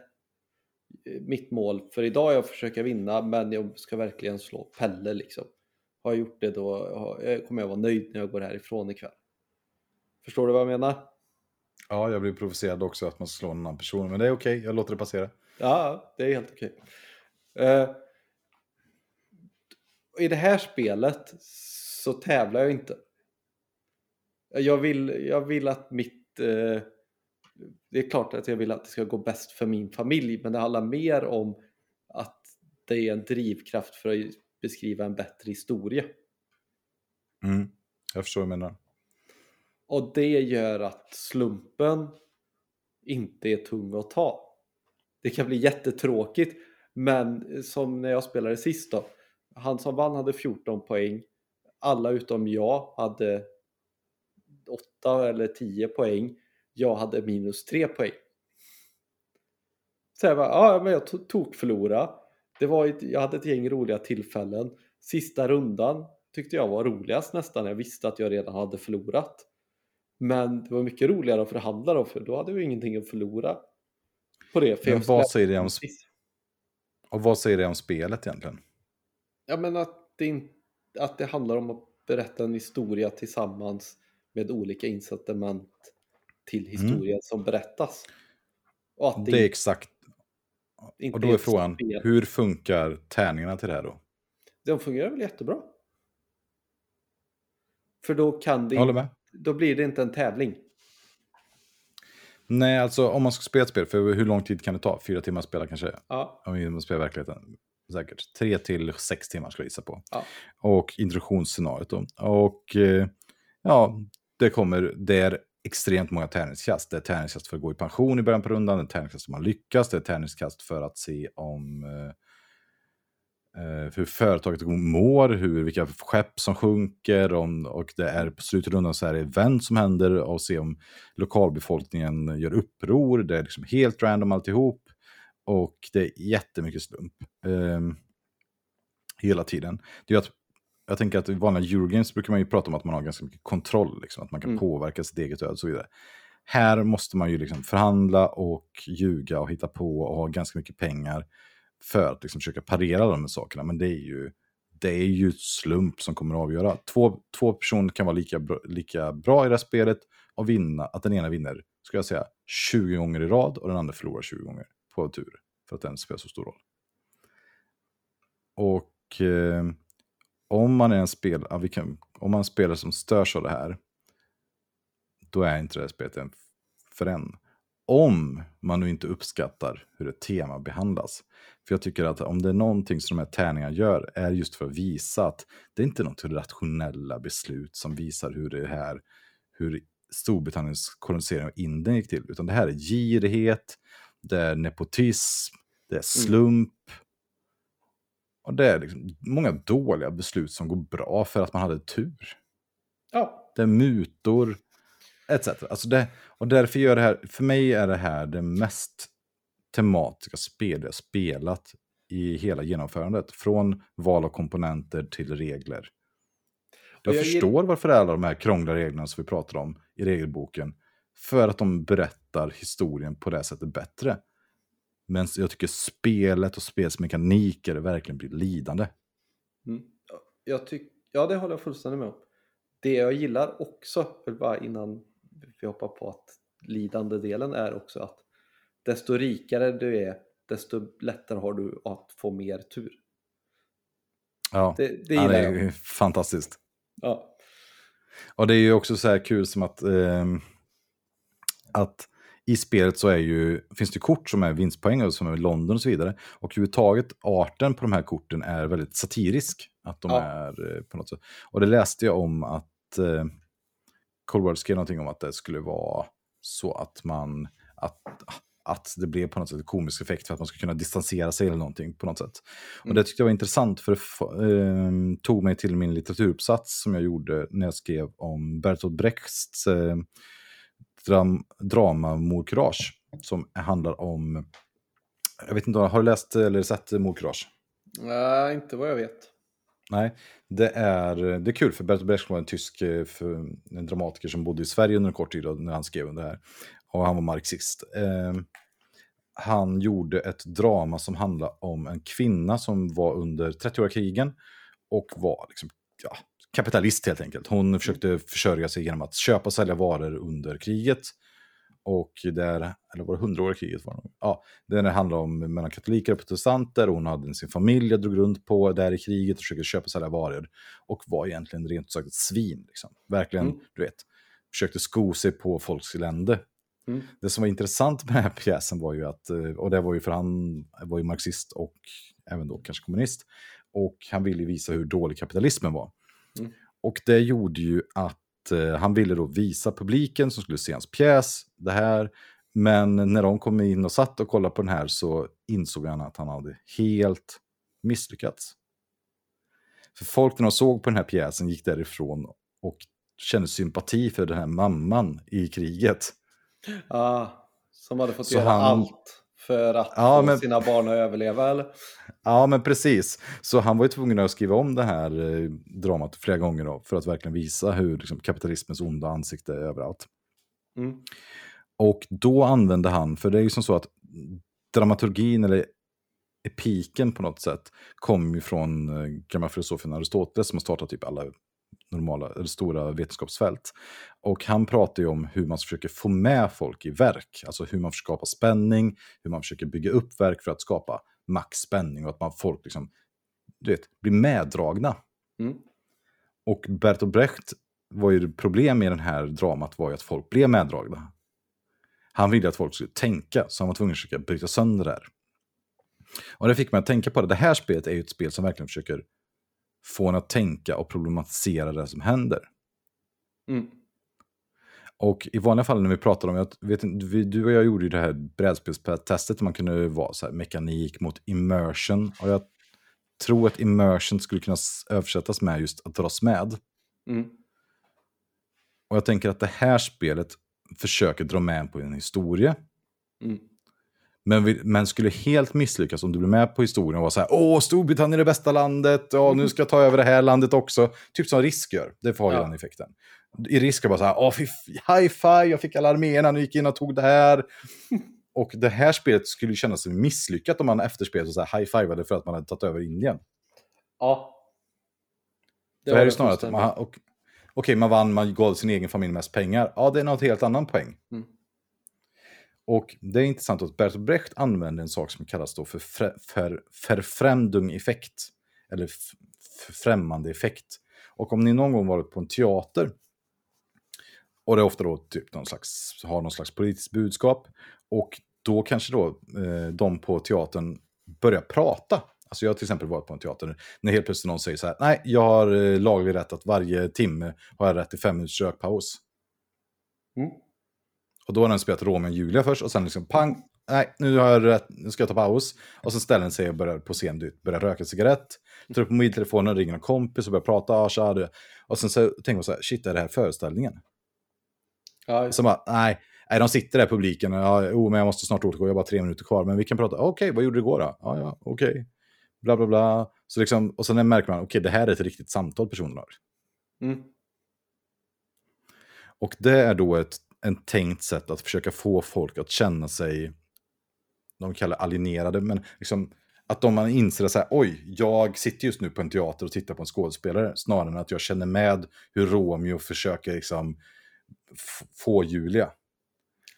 Eh, Mitt mål för idag är att försöka vinna, men jag ska verkligen slå Pelle liksom. Har jag gjort det då eh, kommer jag vara nöjd när jag går härifrån ikväll. Förstår du vad jag menar? ja, jag blir provocerad också att man slår en annan person, men det är okej, jag låter det passera. Ja, det är helt okej. Eh, I det här spelet så tävlar jag inte. Jag vill, jag vill att mitt... Eh, det är klart att jag vill att det ska gå bäst för min familj, men det handlar mer om att det är en drivkraft för att beskriva en bättre historia. Mm. Jag förstår vad du menar. Och det gör att slumpen inte är tung att ta. Det kan bli jättetråkigt, men som när jag spelade sist då. Han som vann hade 14 poäng. Alla utom jag hade 8 eller 10 poäng. Jag hade minus 3 poäng. Så jag bara, ja men jag tog förlora. Det var ett, jag hade ett gäng roliga tillfällen. Sista rundan tyckte jag var roligast nästan. Jag visste att jag redan hade förlorat. Men det var mycket roligare att förhandla då, för då hade vi ingenting att förlora på det. För Men vad säger det om. Och vad säger det om spelet egentligen? Ja, men att det, in, att det handlar om att berätta en historia tillsammans med olika incitament till historien som berättas. Och att det, Mm. Det är exakt. Och då är frågan, spel. hur funkar tärningarna till det här då? De fungerar väl jättebra? För då kan det Jag håller med. Då blir det inte en tävling. Nej, alltså om man ska spela ett spel, för hur lång tid kan det ta? Fyra timmar att spela kanske? Ja, Om vi spelar verkligheten. Säkert. Tre till sex timmar skulle jag gissa på. Ja. Och introduktionsscenariot då. Och eh, ja, det kommer, det är extremt många tärningskast. Det är tärningskast för att gå i pension i början på rundan, det är tärningskast om man lyckas, det är tärningskast för att se om eh, hur företaget mår, hur, vilka skepp som sjunker om, och det är på slutet av rundan så är det event som händer och se om lokalbefolkningen gör uppror. Det är liksom helt random alltihop och det är jättemycket slump. ehm, hela tiden. Det är att, jag tänker att i vanliga Eurogames brukar man ju prata om att man har ganska mycket kontroll, liksom, att man kan Mm. påverka sitt eget öde och så vidare. Här måste man ju liksom förhandla och ljuga och hitta på och ha ganska mycket pengar för att liksom försöka parera de här sakerna. Men det är ju, det är ju slump som kommer att avgöra. Två, två personer kan vara lika bra, lika bra i det här spelet och vinna, att den ena vinner, ska jag säga, 20 gånger i rad och den andra förlorar 20 gånger på tur. För att den spelar så stor roll. Och eh, om man är en spel, ja, kan, om man spelar som störs av det här, då är inte det här spelet för en. Om man nu inte uppskattar hur ett tema behandlas. För jag tycker att om det är någonting som de här tärningarna gör är just för att visa att det är inte något rationella beslut som visar hur det här, hur Storbritanniens kolonisering av Indien gick till. Utan det här är girighet, det är nepotism, det är slump. Och det är liksom många dåliga beslut som går bra för att man hade tur. Ja, Det är mutor, etc. Alltså det, och därför gör det här, för mig är det här det mest tematiska spel jag spelat i hela genomförandet. Från val av komponenter till regler. Jag, jag förstår varför det är alla de här krångliga reglerna som vi pratar om i regelboken. För att de berättar historien på det sättet bättre. Men jag tycker spelet och spelsmekaniker verkligen blir lidande. Mm. Jag tyck, ja, det håller jag fullständigt med om. Det jag gillar också, för bara innan vi hoppar på att lidande delen är också att desto rikare du är, desto lättare har du att få mer tur. Ja, Det, det ja, det är fantastiskt. Ja. Och det är ju också så här kul som att, ehm, att i spelet så är ju, finns det kort som är vinstpoäng och som är London och så vidare. Och överhuvudtaget arten på de här korten är väldigt satirisk. Att de Ja. är eh, på något sätt. Och det läste jag om att eh, Cold skrev någonting om att det skulle vara så att man, att, att det blev på något sätt komisk effekt för att man ska kunna distansera sig eller någonting på något sätt. Och Mm. det tyckte jag var intressant för det ehm, tog mig till min litteraturuppsats som jag gjorde när jag skrev om Bertolt Brechts eh, dram, drama Mor Courage. Som handlar om, jag vet inte, har du läst eller sett Mor Courage? Nej, inte vad jag vet. Nej, det är, det är kul för Bertolt Brecht var en tysk eh, för, en dramatiker som bodde i Sverige under en kort tid när han skrev det här. Och han var marxist. Eh, han gjorde ett drama som handlade om en kvinna som var under 30-åriga krigen och var liksom, ja, kapitalist helt enkelt. Hon försökte försörja sig genom att köpa och sälja varor under kriget. Och där, eller var det hundraåriga kriget? Var det, ja, det handlade om mellan katoliker och protestanter. Hon hade sin familj jag drog runt på där i kriget och försökte köpa och sälja varor. Och var egentligen rent ut sagt ett svin. Liksom. Verkligen, Mm. du vet, försökte sko sig på folks elände. Mm. Det som var intressant med den här pjäsen var ju att, eh, och det var ju för han var ju marxist och även då kanske kommunist. Och han ville visa hur dålig kapitalismen var. Mm. Och det gjorde ju att han ville då visa publiken som skulle se hans pjäs, det här. Men när de kom in och satt och kollade på den här så insåg han att han hade helt misslyckats. För folk när de såg på den här pjäsen gick därifrån och kände sympati för den här mamman i kriget. Ah, som hade fått Så göra han- allt för att Ja, få men- sina barn att överleva eller? Ja, men precis. Så han var ju tvungen att skriva om det här eh, dramat flera gånger då, för att verkligen visa hur liksom, kapitalismens onda ansikte är överallt. Mm. Och då använde han, för det är ju som så att dramaturgin eller epiken på något sätt kom ju från eh, gamla filosofen Aristoteles som har startat typ alla normala, eller stora vetenskapsfält. Och han pratar ju om hur man försöker få med folk i verk, alltså hur man skapar spänning, hur man försöker bygga upp verk för att skapa maxspänning och att man folk liksom, du vet, blir meddragna. Mm. Och Bertolt Brecht var ju problem med den här dramat var ju att folk blev meddragna. Han ville att folk skulle tänka, så han var tvungen att försöka bryta sönder det här. Och det fick mig att tänka på det. Det här spelet är ju ett spel som verkligen försöker få en att tänka och problematisera det som händer. Mm. Och i vanliga fall när vi pratar om, jag vet inte, du och jag gjorde ju det här brädspelstestet där man kunde vara så här mekanik mot immersion. Och jag tror att immersion skulle kunna översättas med just att dras med. Mm. Och jag tänker att det här spelet försöker dra med en på en historia. Mm. Men, vi, men skulle helt misslyckas om du blir med på historien och var så här Åh, Storbritannien är det bästa landet, ja, nu ska jag ta över det här landet också. Typ som Risk gör, det får ju Ja. den effekten. I Risk är bara så här, åh, high five, jag fick alla arméerna, nu gick in och tog det här. och det här spelet skulle kännas misslyckat om man efter spelet så här high-fivade för att man hade tagit över Indien. Ja. Det, det här är snarare att man, och, okej, man vann, man gav sin egen familj mest pengar. Ja, det är något helt annan poäng. Mm. Och det är intressant att Bertolt Brecht använder en sak som kallas då för, för förfrämdung-effekt. Eller främmande-effekt. Och om ni någon gång varit på en teater och det är ofta då typ någon slags, har någon slags politiskt budskap. Och då kanske då eh, de på teatern börjar prata. Alltså jag har till exempel varit på en teater när helt plötsligt någon säger så här, nej, jag har eh, laglig rätt att varje timme har jag rätt till fem minuters rökpaus. Mm. Och då har den spelat Romeo och Julia först och sen liksom pang, nej, nu, har jag rätt, nu ska jag ta paus. Och så ställer den sig och börjar du vet, börjar röka cigarett, tar upp mobiltelefonen, ringer en kompis och börjar prata. Ah, tja, du. Och sen så tänker man så här, shit, är det här föreställningen? Ja, Så bara, nej, nej, de sitter där i publiken, ja, oh, men jag måste snart återgå, jag har bara tre minuter kvar, men vi kan prata, okej, vad gjorde du igår då? Ja, ja, okej, bla bla bla. Så liksom, och sen märker man, okej, det här är ett riktigt samtal personen har. mm. Och det är då ett en tänkt sätt att försöka få folk att känna sig, de kallar det alienerade, men liksom att de man inser att så här, oj, jag sitter just nu på en teater och tittar på en skådespelare, snarare än att jag känner med hur Romeo försöker liksom få Julia.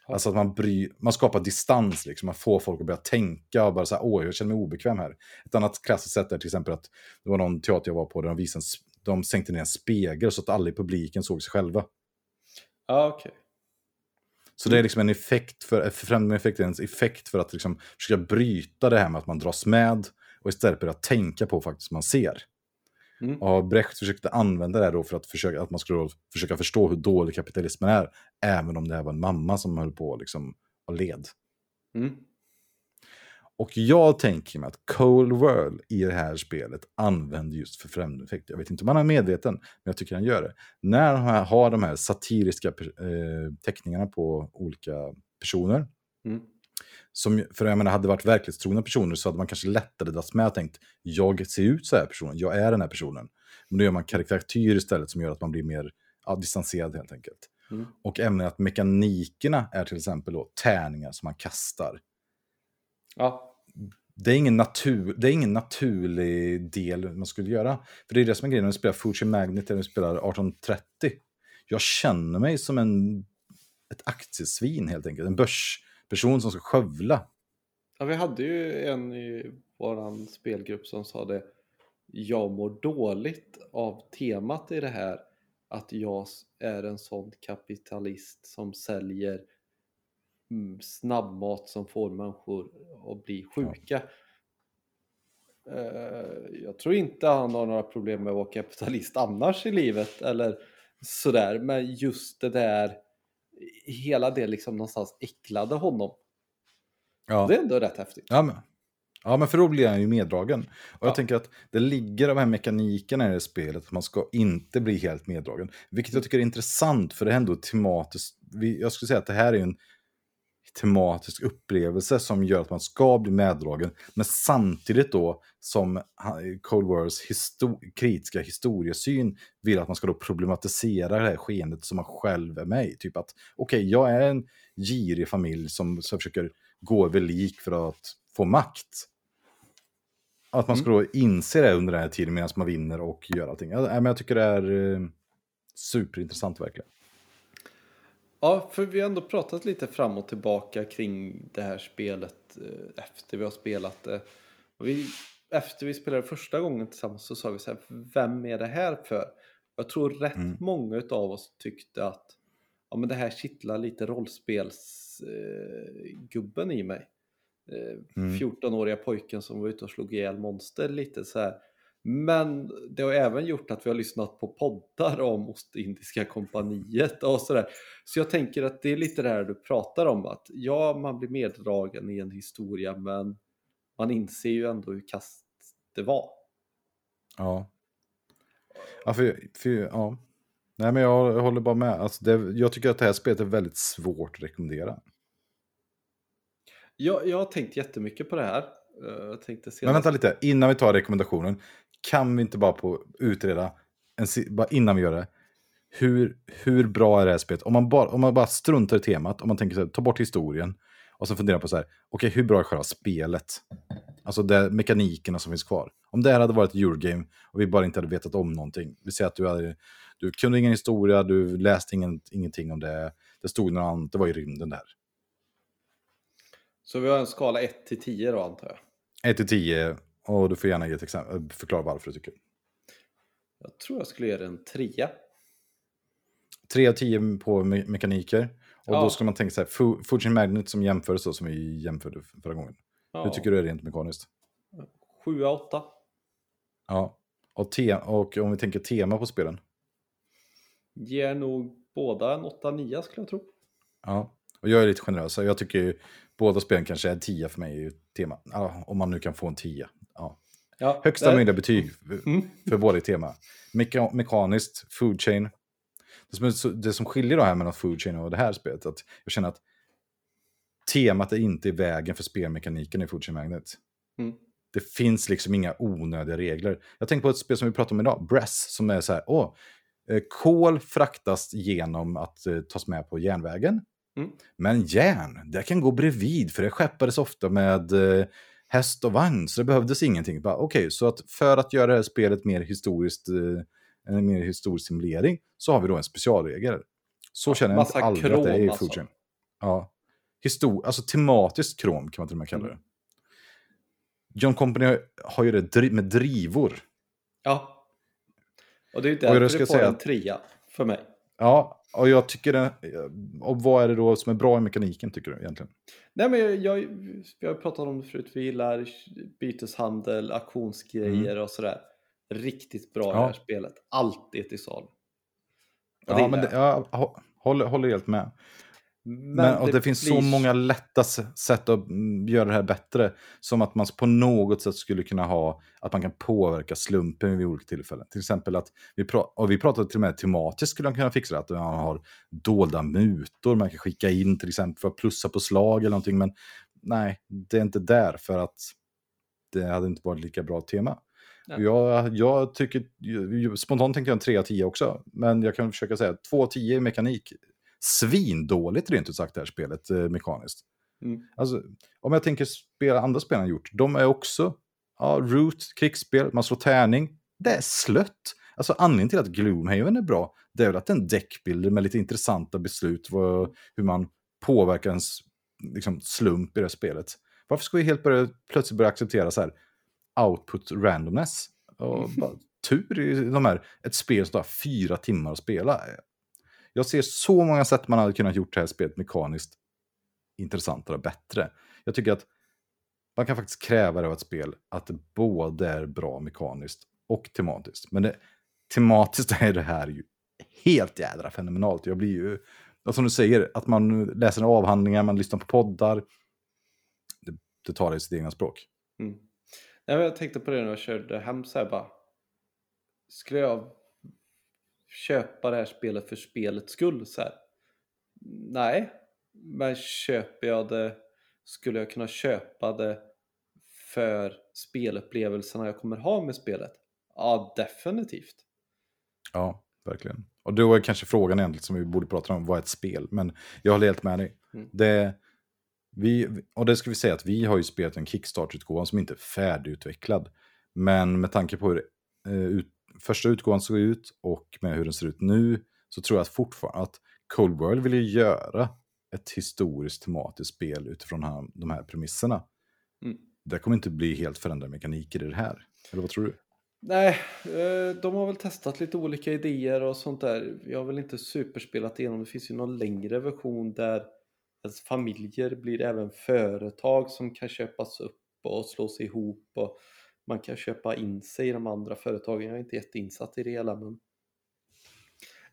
Alltså att man, bry, man skapar distans, liksom. man får folk att börja tänka och bara så här, åh, jag känner mig obekväm här. Ett annat klassiskt sätt är till exempel att det var någon teater jag var på där de visade, en de sänkte ner en spegel så att alla i publiken såg sig själva. ja okej. Så det är liksom en effekt för, främjande effekt är en effekt för att liksom försöka bryta det här med att man dras med och istället börja tänka på faktiskt man ser. Mm. Och Brecht försökte använda det här då för att, försöka, att man skulle försöka förstå hur dålig kapitalismen är, även om det här var en mamma som höll på liksom, och led. Mm. Och jag tänker mig att Cold World i det här spelet använder just för främjande effekt. Jag vet inte om han är medveten, men jag tycker han gör det. När han har de här satiriska eh, teckningarna på olika personer, Mm. som, för jag menar, hade det varit verklighetstrogna personer så hade man kanske lättare dragits med och tänkt jag ser ut så här personen, jag är den här personen. Men då gör man karikatyr istället som gör att man blir mer ja, distanserad helt enkelt. Mm. Och även att mekanikerna är till exempel då tärningar som man kastar. Ja, det är, ingen natur, det är ingen naturlig del man skulle göra. För det är det som är grejen när du spelar Fuji Magnet eller spelar 1830. Jag känner mig som en, ett aktiesvin helt enkelt. En börsperson som ska skövla. Ja, vi hade ju en i vår spelgrupp som sa det. Jag mår dåligt av temat i det här. Att jag är en sån kapitalist som säljer snabbmat som får människor att bli sjuka. Eh, Jag tror inte han har några problem med att vara kapitalist annars i livet eller sådär. Men just det där, hela det liksom någonstans äcklade honom. Ja. Det är ändå rätt häftigt. Ja, men, ja, men för då blir han ju meddragen. Och jag Ja. tänker att det ligger de här mekanikerna i det spelet, att man ska inte bli helt meddragen. Vilket jag tycker är intressant, för det är ändå tematiskt. Jag skulle säga att det här är en tematisk upplevelse som gör att man ska bli meddragen. Men samtidigt då som Cold Wars histo- kritiska historiesyn vill att man ska då problematisera det här skeendet som man själv är med i. Typ att okej, jag är en girig familj som, som försöker gå över lik för att få makt. Att man ska då inse det under den här tiden medan man vinner och gör allting. Ja, men jag tycker det är eh, superintressant verkligen. Ja, för vi har ändå pratat lite fram och tillbaka kring det här spelet eh, efter vi har spelat det. Och vi, efter vi spelade första gången tillsammans så sa vi så här, vem är det här för? Jag tror rätt Mm. många av oss tyckte att ja, men det här kittlar lite rollspelsgubben eh, i mig. Eh, Mm. 14-åriga pojken som var ute och slog ihjäl monster lite så här. Men det har även gjort att vi har lyssnat på poddar om Ostindiska kompaniet och sådär. Så jag tänker att det är lite det här du pratar om att ja, man blir meddragen i en historia men man inser ju ändå hur kast det var. Ja. Ja, för, för, ja. Nej, men jag, jag håller bara med. Alltså det, jag tycker att det här spelet är väldigt svårt att rekommendera. Jag, jag har tänkt jättemycket på det här. Eh, Jag tänkte Men vänta lite, innan vi tar rekommendationen. Kan vi inte bara på utreda, en, bara innan vi gör det. Hur, hur bra är det här spelet? Om man, bara, om man bara struntar i temat, om man tänker så här, ta bort historien. Och så funderar på så här, okej hur bra är själva spelet? Alltså det, mekanikerna som finns kvar. Om det här hade varit ett Eurogame och vi bara inte hade vetat om någonting. Vi säger att du, hade, du kunde ingen historia, du läste ingen, ingenting om det. Det stod något annat, det var i rymden där. Så vi har en skala 1 till 10 då antar jag. 1 till 10 och du får gärna ge ett exempel, förklara varför du tycker. Jag tror jag skulle ge den en 3. 3 av 10 på me mekaniker. Och Ja. då ska man tänka så här, Fu- Fujin Magnet som jämförs då, som vi jämförde förra gången. Ja. Hur tycker du är rent mekaniskt? 7 8. Ja. Och, te och om vi tänker tema på spelen. Ger nog båda en 8-9 skulle jag tro. Ja, och jag är lite generös. Jag tycker båda spelen kanske är 10 för mig i tema. Ja, om man nu kan få en 10. Ja. Ja, Högsta det- möjliga betyg Mm. för båda i tema. Meka mekaniskt, food chain. Det som, det som skiljer då här mellan food chain och det här spelet, att jag känner att temat är inte i vägen för spelmekaniken i food chain magnet. Mm. Det finns liksom inga onödiga regler. Jag tänker på ett spel som vi pratade om idag, Bress, som är så här, åh, eh, kol fraktas genom att eh, tas med på järnvägen. Mm. Men järn, det kan gå bredvid, för det skeppades ofta med eh, häst och vagn, så det behövdes ingenting. Okej, så att för att göra det här spelet mer historiskt, eh, en mer historisk simulering, så har vi då en specialregel. Så känner jag inte aldrig att det är i krom, Food alltså. Ja. Histor alltså tematiskt krom kan man till och med kalla Mm. det. John Company har, har ju det med drivor. Ja. Och det är Och jag därför ska det får säga en trea för mig. Ja, och jag tycker det... Och vad är det då som är bra i mekaniken tycker du egentligen? Nej men jag, jag, vi har pratat om det förut, vi gillar byteshandel, auktionsgrejer och sådär. Riktigt bra i Mm. Ja. det här spelet. Allt är till salu. Ja, men det, jag. jag hå- håller, håller helt med. Men, Men, och det, finns så blir- många lätta sätt att mm, göra det här bättre. Som att man på något sätt skulle kunna ha, att man kan påverka slumpen vid olika tillfällen. Till exempel att, vi, och vi pratade till och med tematiskt skulle man kunna fixa det, att man har dolda mutor man kan skicka in till exempel för att plussa på slag eller någonting. Men nej, det är inte där för att det hade inte varit lika bra tema. Jag, jag tycker, spontant tänker jag en 3 av 10 också, men jag kan försöka säga 2 av 10 i mekanik. Svindåligt rent ut sagt det här spelet eh, mekaniskt. Mm. Alltså, om jag tänker spela andra spel han gjort, de är också, ja, Root, krigsspel, man slår tärning, det är slött. Alltså anledningen till att Gloomhaven är bra, det är väl att det är en deckbilder med lite intressanta beslut, vad, hur man påverkar ens liksom, slump i det här spelet. Varför ska vi helt börja, plötsligt börja acceptera så här output randomness? Och bara, tur i de här, ett spel som tar fyra timmar att spela. Jag ser så många sätt man hade kunnat gjort det här spelet mekaniskt intressantare och bättre. Jag tycker att man kan faktiskt kräva det av ett spel att det både är bra mekaniskt och tematiskt. Men det, tematiskt är det här ju helt jädra fenomenalt. Jag blir ju, som du säger, att man läser avhandlingar, man lyssnar på poddar. Det, det tar det i sitt egna språk. Mm. Nej, jag tänkte på det när jag körde hem så här bara. Skulle jag köpa det här spelet för spelets skull? Så här? Nej, men köper jag det skulle jag kunna köpa det för spelupplevelserna jag kommer ha med spelet? Ja, definitivt. Ja, verkligen. Och då är kanske frågan egentligen som vi borde prata om, vad är ett spel? Men jag håller helt med dig. Mm. Det, vi, och det ska vi säga att vi har ju spelat en Kickstart-utgåva som inte är färdigutvecklad. Men med tanke på hur eh, ut, första utgåvan såg ut och med hur den ser ut nu så tror jag att fortfarande att Cold World vill ju göra ett historiskt tematiskt spel utifrån här, de här premisserna. Mm. Det kommer inte bli helt förändrade mekaniker i det här. Eller vad tror du? Nej, eh, de har väl testat lite olika idéer och sånt där. Jag har väl inte superspelat igenom. Det finns ju någon längre version där ens familjer blir även företag som kan köpas upp och slås ihop och man kan köpa in sig i de andra företagen. Jag är inte jätteinsatt i det hela men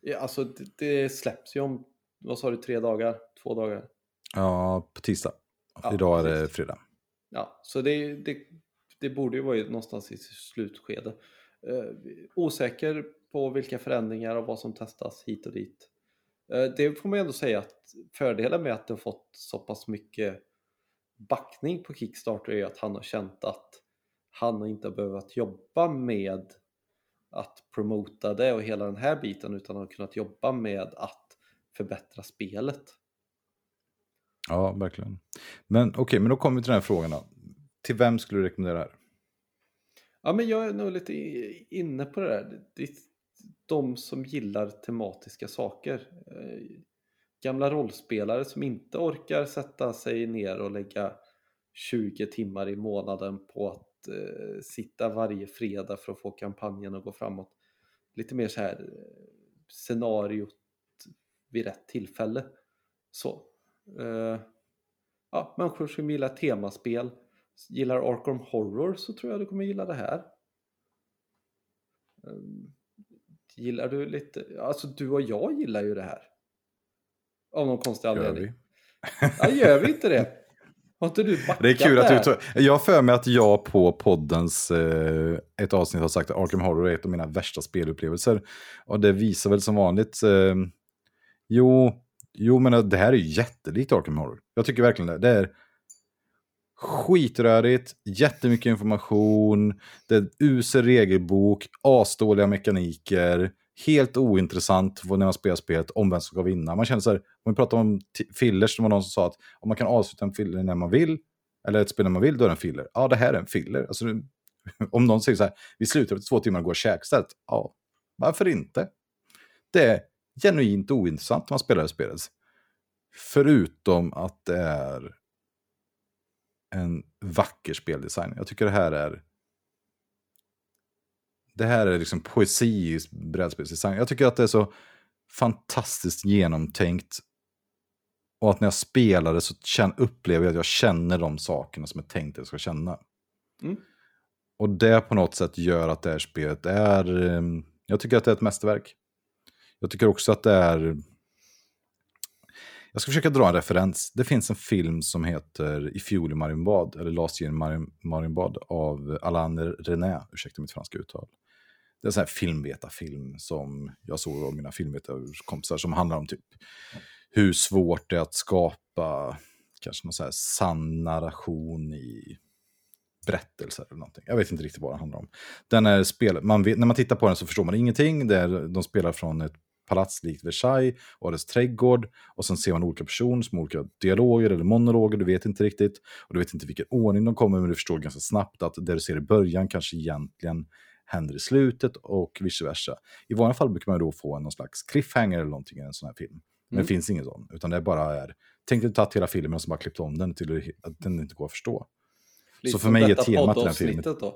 ja, alltså det, det släpps ju om, vad sa du, tre dagar? Två dagar? Ja, på tisdag. Ja, Idag är det fredag. Ja, så det, det, det borde ju vara någonstans i slutskede. Eh, osäker på vilka förändringar och vad som testas hit och dit. Eh, det får man ändå säga att fördelen med att det har fått så pass mycket backning på Kickstarter är att han har känt att han inte har behövt jobba med att promota det och hela den här biten utan har kunnat jobba med att förbättra spelet. Ja, verkligen. Men okej, men då kommer vi till den här frågan då. Till vem skulle du rekommendera det här? Ja, men jag är nog lite inne på det där. Det är de som gillar tematiska saker. Eh, Gamla rollspelare som inte orkar sätta sig ner och lägga 20 timmar i månaden på att eh, sitta varje fredag för att få kampanjen att gå framåt. Lite mer så här eh, scenariot vid rätt tillfälle. Så. Eh, ja, människor som gillar temaspel, gillar Arkham Horror så tror jag du kommer gilla det här. Ehm, Gillar du lite, alltså du och jag gillar ju det här. Av någon konstig Gör anledning. vi? Ja, gör vi inte det? Har inte du backat Det är kul att du tar... Jag har för mig att jag på poddens eh, ett avsnitt har sagt att Arkham Horror är ett av mina värsta spelupplevelser. Och det visar väl som vanligt... Eh, jo, jo, men det här är ju jättelikt Arkham Horror. Jag tycker verkligen det. Det är skitrörigt, jättemycket information, det är usel regelbok, asdåliga mekaniker, helt ointressant när man spelar spelet om vem som ska vinna. Man känner så här, om vi pratar om fillers, det var någon som sa att om man kan avsluta en filler när man vill, eller ett spel när man vill, då är det en filler. Ja, det här är en filler. Alltså, om någon säger så här, vi slutar efter två timmar och går och käkar istället. Ja, varför inte? Det är genuint ointressant när man spelar det spelet. Förutom att det är en vacker speldesign. Jag tycker det här är... Det här är liksom poesi i brädspelsdesign. Jag tycker att det är så fantastiskt genomtänkt. Och att när jag spelar det så upplever jag att jag känner de sakerna som jag tänkte jag ska känna. Mm. Och det på något sätt gör att det här spelet är... eh, Jag tycker att det är ett mästerverk. Jag tycker också att det är... Jag ska försöka dra en referens. Det finns en film som heter I fjol i Marienbad, eller Last year in Marien- Marienbad, av Alain René, ursäkta mitt franska uttal. Det är en sån här filmvetarfilm som jag såg av mina filmvetarkompisar som handlar om typ hur svårt det är att skapa kanske någon så här sann narration i berättelser eller någonting. Jag vet inte riktigt vad det handlar om. Den är spel, man vet, när man tittar på den så förstår man ingenting. Det är, de spelar från ett palats likt Versailles och dess trädgård. Och sen ser man olika personer som har olika dialoger eller monologer, du vet inte riktigt. Och du vet inte vilken ordning de kommer, men du förstår ganska snabbt att det du ser i början kanske egentligen händer i slutet och vice versa. I vanliga fall brukar man då få någon slags cliffhanger eller någonting i en sån här film. Men Mm. det finns ingen sån, utan det bara är... Tänk dig tagit hela filmen och så bara klippt om den till att den inte går att förstå. Lite Så för mig är temat i den filmen- poddavsnittet då.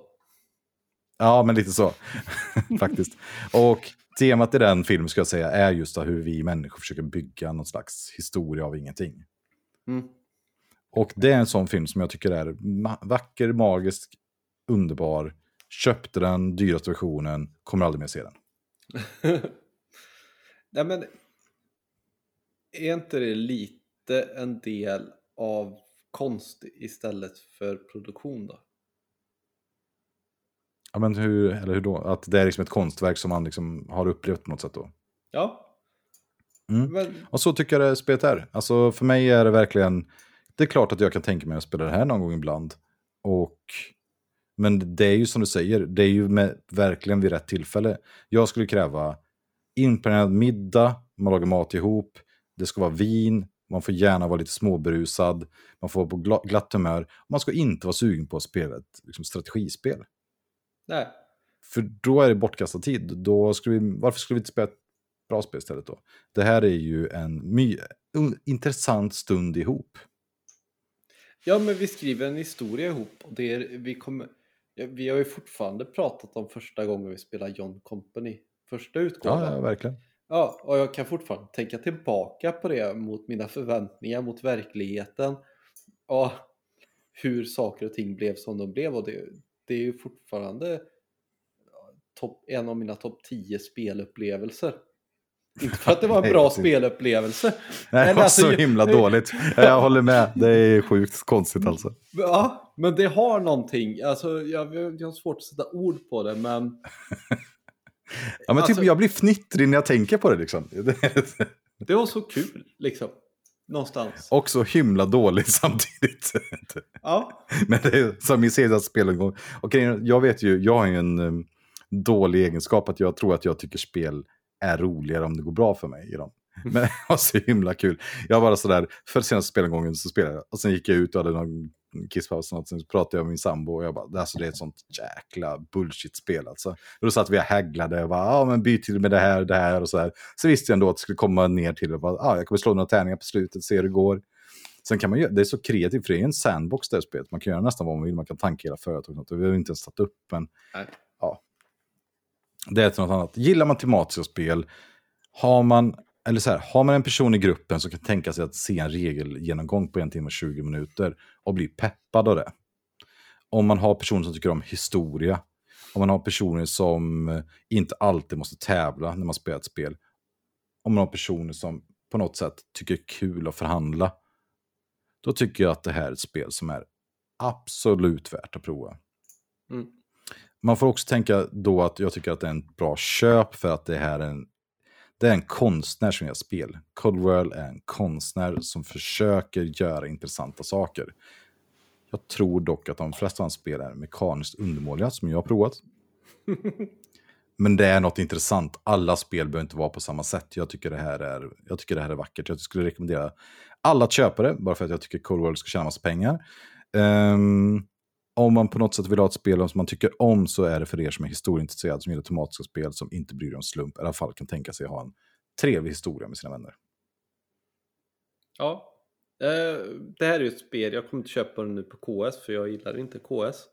Ja, men lite så. Faktiskt. Och temat i den filmen ska jag säga är just hur vi människor försöker bygga någon slags historia av ingenting. Mm. Och det är en sån film som jag tycker är vacker, magisk, underbar. Köpte den, dyraste versionen, kommer aldrig mer se den. Nej men, är inte det lite en del av konst istället för produktion då? Ja, men hur, eller hur då? Att det är liksom ett konstverk som man liksom har upplevt på något sätt då. Ja. Mm. Men, Och så tycker jag det spelet är. Alltså för mig är det verkligen... Det är klart att jag kan tänka mig att spela det här någon gång ibland. Och... Men det är ju som du säger, det är ju med, verkligen vid rätt tillfälle. Jag skulle kräva inplanerad middag, man lagar mat ihop, det ska vara vin, man får gärna vara lite småberusad, man får vara på gla- glatt humör. Man ska inte vara sugen på att spela ett liksom, strategispel. nej. För då är det bortkastad tid. Då skulle vi, varför skulle vi inte spela ett bra spel istället då? Det här är ju en my, un, intressant stund ihop. Ja, men vi skriver en historia ihop och det är, vi kommer... Vi har ju fortfarande pratat om första gången vi spelade John Company. Första utgåvan. Ja, ja, verkligen. Ja, och jag kan fortfarande tänka tillbaka på det mot mina förväntningar, mot verkligheten. Ja, hur saker och ting blev som de blev och det, det är ju fortfarande ja, topp- en av mina topp 10 spelupplevelser. Inte för att det var en bra spelupplevelse. Nej, det var alltså, så himla dåligt. Jag håller med. Det är sjukt konstigt alltså. Ja, men det har någonting. Alltså, jag, jag har svårt att sätta ord på det, men Ja, men typ, Alltså- jag blir fnittrig när jag tänker på det liksom. det var så kul liksom. Någonstans. Och så himla dåligt samtidigt. Ja, Men det är som min senaste spelomgång. Är, jag vet ju, jag har ju en um, dålig egenskap att jag tror att jag tycker spel är roligare om det går bra för mig i dem. Men det var så himla kul. Jag var sådär, för senaste spelomgången så spelade jag. Och sen gick jag ut och hade någon kisspaus och något. Sen pratade jag med min sambo och jag bara, alltså det är ett sånt jäkla bullshit-spel alltså. Och då satt vi och hägglade och bara, ja men byt till med det här, det här och så här. Så visste jag ändå att det skulle komma ner till och bara, jag kommer slå några tärningar på slutet, se hur det går. Sen kan man ju, det är så kreativt, för det är en sandbox det här spelet. Man kan göra nästan vad man vill, man kan tanka hela företaget. Vi har inte ens satt upp, en. Nej. Det är till något annat. Gillar man tematiska spel, har man, eller så här, har man en person i gruppen som kan tänka sig att se en regelgenomgång på en timme och 20 minuter och bli peppad av det. Om man har personer som tycker om historia Om man har personer som eh, inte alltid måste tävla när man spelar ett spel. Om man har personer som på något sätt tycker det är kul att förhandla. Då tycker jag att det här är ett spel som är absolut värt att prova. Mm. Man får också tänka då att jag tycker att det är en bra köp för att det här är en, det är en konstnär som gör spel. Coldwell är en konstnär som försöker göra intressanta saker. Jag tror dock att de flesta av hans spel är mekaniskt undermåliga, som jag har provat. Men det är något intressant. Alla spel behöver inte vara på samma sätt. Jag tycker det här är, jag tycker det här är vackert. Jag skulle rekommendera alla att köpa det, bara för att jag tycker Cold World ska tjäna massa pengar. Ehm, om man på något sätt vill ha ett spel som man tycker om så är det för er som är historieintresserade, som gillar tematiska spel, som inte bryr sig om slump, i alla fall kan tänka sig ha en trevlig historia med sina vänner. Ja, eh, det här är ju ett spel, jag kommer inte köpa det nu på KS för jag gillar inte KS.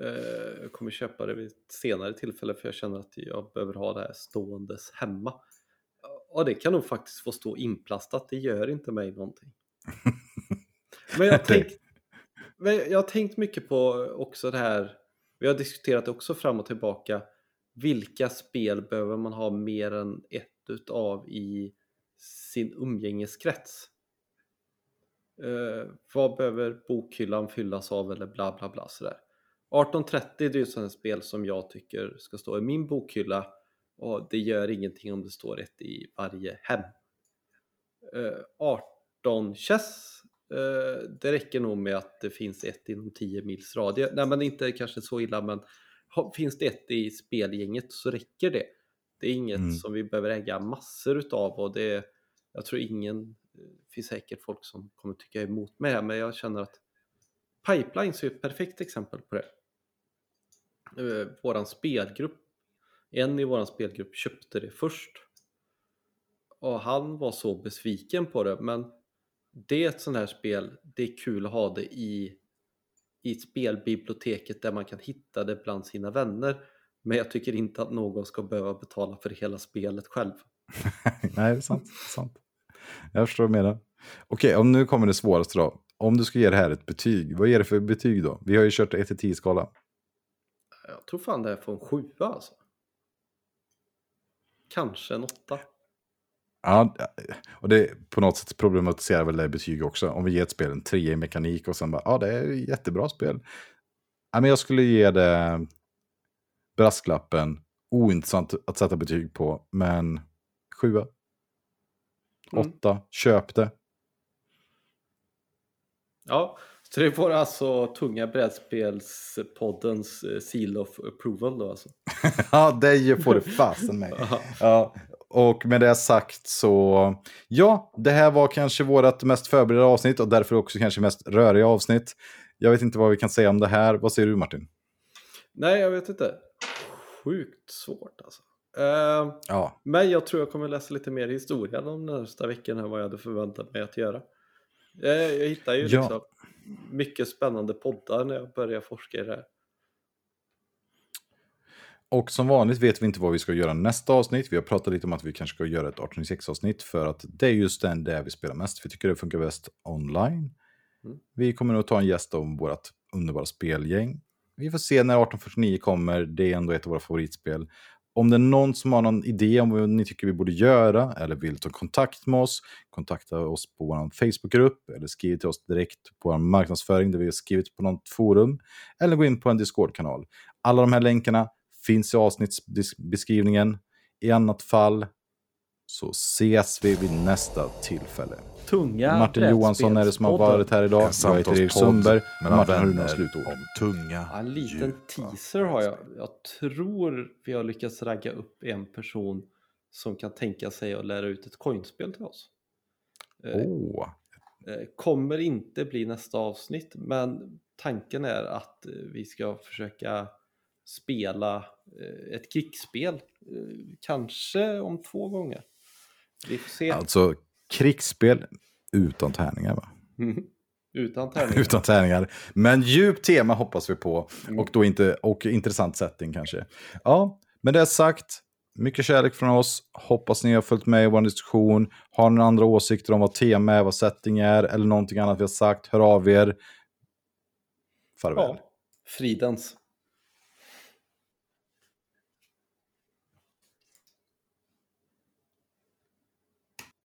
Eh, jag kommer köpa det vid ett senare tillfälle för jag känner att jag behöver ha det här ståendes hemma. Och det kan nog faktiskt få stå inplastat, det gör inte mig någonting. Men jag har tänkt, men jag har tänkt mycket på också det här, vi har diskuterat det också fram och tillbaka, vilka spel behöver man ha mer än ett utav i sin umgängeskrets? Eh, vad behöver bokhyllan fyllas av eller bla bla bla sådär. 1830 det är ju sådant spel som jag tycker ska stå i min bokhylla och det gör ingenting om det står ett i varje hem. Eh, 18 chess det räcker nog med att det finns ett inom 10 mils radie. Nej men inte kanske så illa men finns det ett i spelgänget så räcker det. Det är inget Mm. som vi behöver äga massor utav och det jag tror ingen, det finns säkert folk som kommer tycka emot mig här men jag känner att Pipelines är ett perfekt exempel på det. Eh, våran spelgrupp, en i våran spelgrupp köpte det först. Och han var så besviken på det men det är ett sånt här spel, det är kul att ha det i, i spelbiblioteket där man kan hitta det bland sina vänner. Men jag tycker inte att någon ska behöva betala för hela spelet själv. Nej, det är sant. Det är sant. Jag förstår du menar. Okej, om nu kommer det svåraste då. Om du ska ge det här ett betyg, vad ger det för betyg då? Vi har ju kört 1-10-skala. Jag tror fan det är från sjua alltså. Kanske en åtta. Ja, och det på något sätt problematiserar väl det betyg också. Om vi ger ett spel en 3 i mekanik och sen bara, ja det är ett jättebra spel. Ja, men jag skulle ge det brasklappen, ointressant att sätta betyg på, men 7. Mm. 8, köp det. Ja, så det får alltså Tunga brädspelspoddens eh, seal of approval då alltså. ja, det får det fasen med. Ja, och med det sagt så, ja, det här var kanske vårt mest förberedda avsnitt och därför också kanske mest röriga avsnitt. Jag vet inte vad vi kan säga om det här. Vad säger du Martin? Nej, jag vet inte. Sjukt svårt alltså. Eh, Ja, men jag tror jag kommer läsa lite mer historia de närmsta veckorna än vad jag hade förväntat mig att göra. Eh, jag hittar ju Ja. liksom mycket spännande poddar när jag börjar forska i det här. Och som vanligt vet vi inte vad vi ska göra nästa avsnitt. Vi har pratat lite om att vi kanske ska göra ett 1806 avsnitt för att det är just den där vi spelar mest. Vi tycker det funkar bäst online. Mm. Vi kommer nog ta en gäst om vårt underbara spelgäng. Vi får se när 1849 kommer. Det är ändå ett av våra favoritspel. Om det är någon som har någon idé om vad ni tycker vi borde göra eller vill ta kontakt med oss, kontakta oss på vår Facebookgrupp eller skriv till oss direkt på vår marknadsföring där vi har skrivit på något forum eller gå in på en Discord-kanal. Alla de här länkarna finns i avsnittsbeskrivningen. I annat fall så ses vi vid nästa tillfälle. Tunga Martin Johansson är det som har varit här idag. Jag heter Erik Sundberg. Martin har du några slutord? om tunga, Ja, en liten djupa teaser har jag. Jag tror vi har lyckats ragga upp en person som kan tänka sig att lära ut ett coinspel till oss. Eh, Kommer inte bli nästa avsnitt men tanken är att eh, vi ska försöka spela eh, ett krigsspel. eh, Kanske om två gånger. Vi får se. alltså krigsspel utan tärningar va? Utan tärningar. Utan tärningar. Men djupt tema hoppas vi på. Mm. Och då inte, och intressant setting kanske. Ja, med det sagt. Mycket kärlek från oss. Hoppas ni har följt med i vår diskussion. Har ni andra åsikter om vad tema är, vad setting är eller någonting annat vi har sagt, hör av er. Farväl. Ja. Fridens.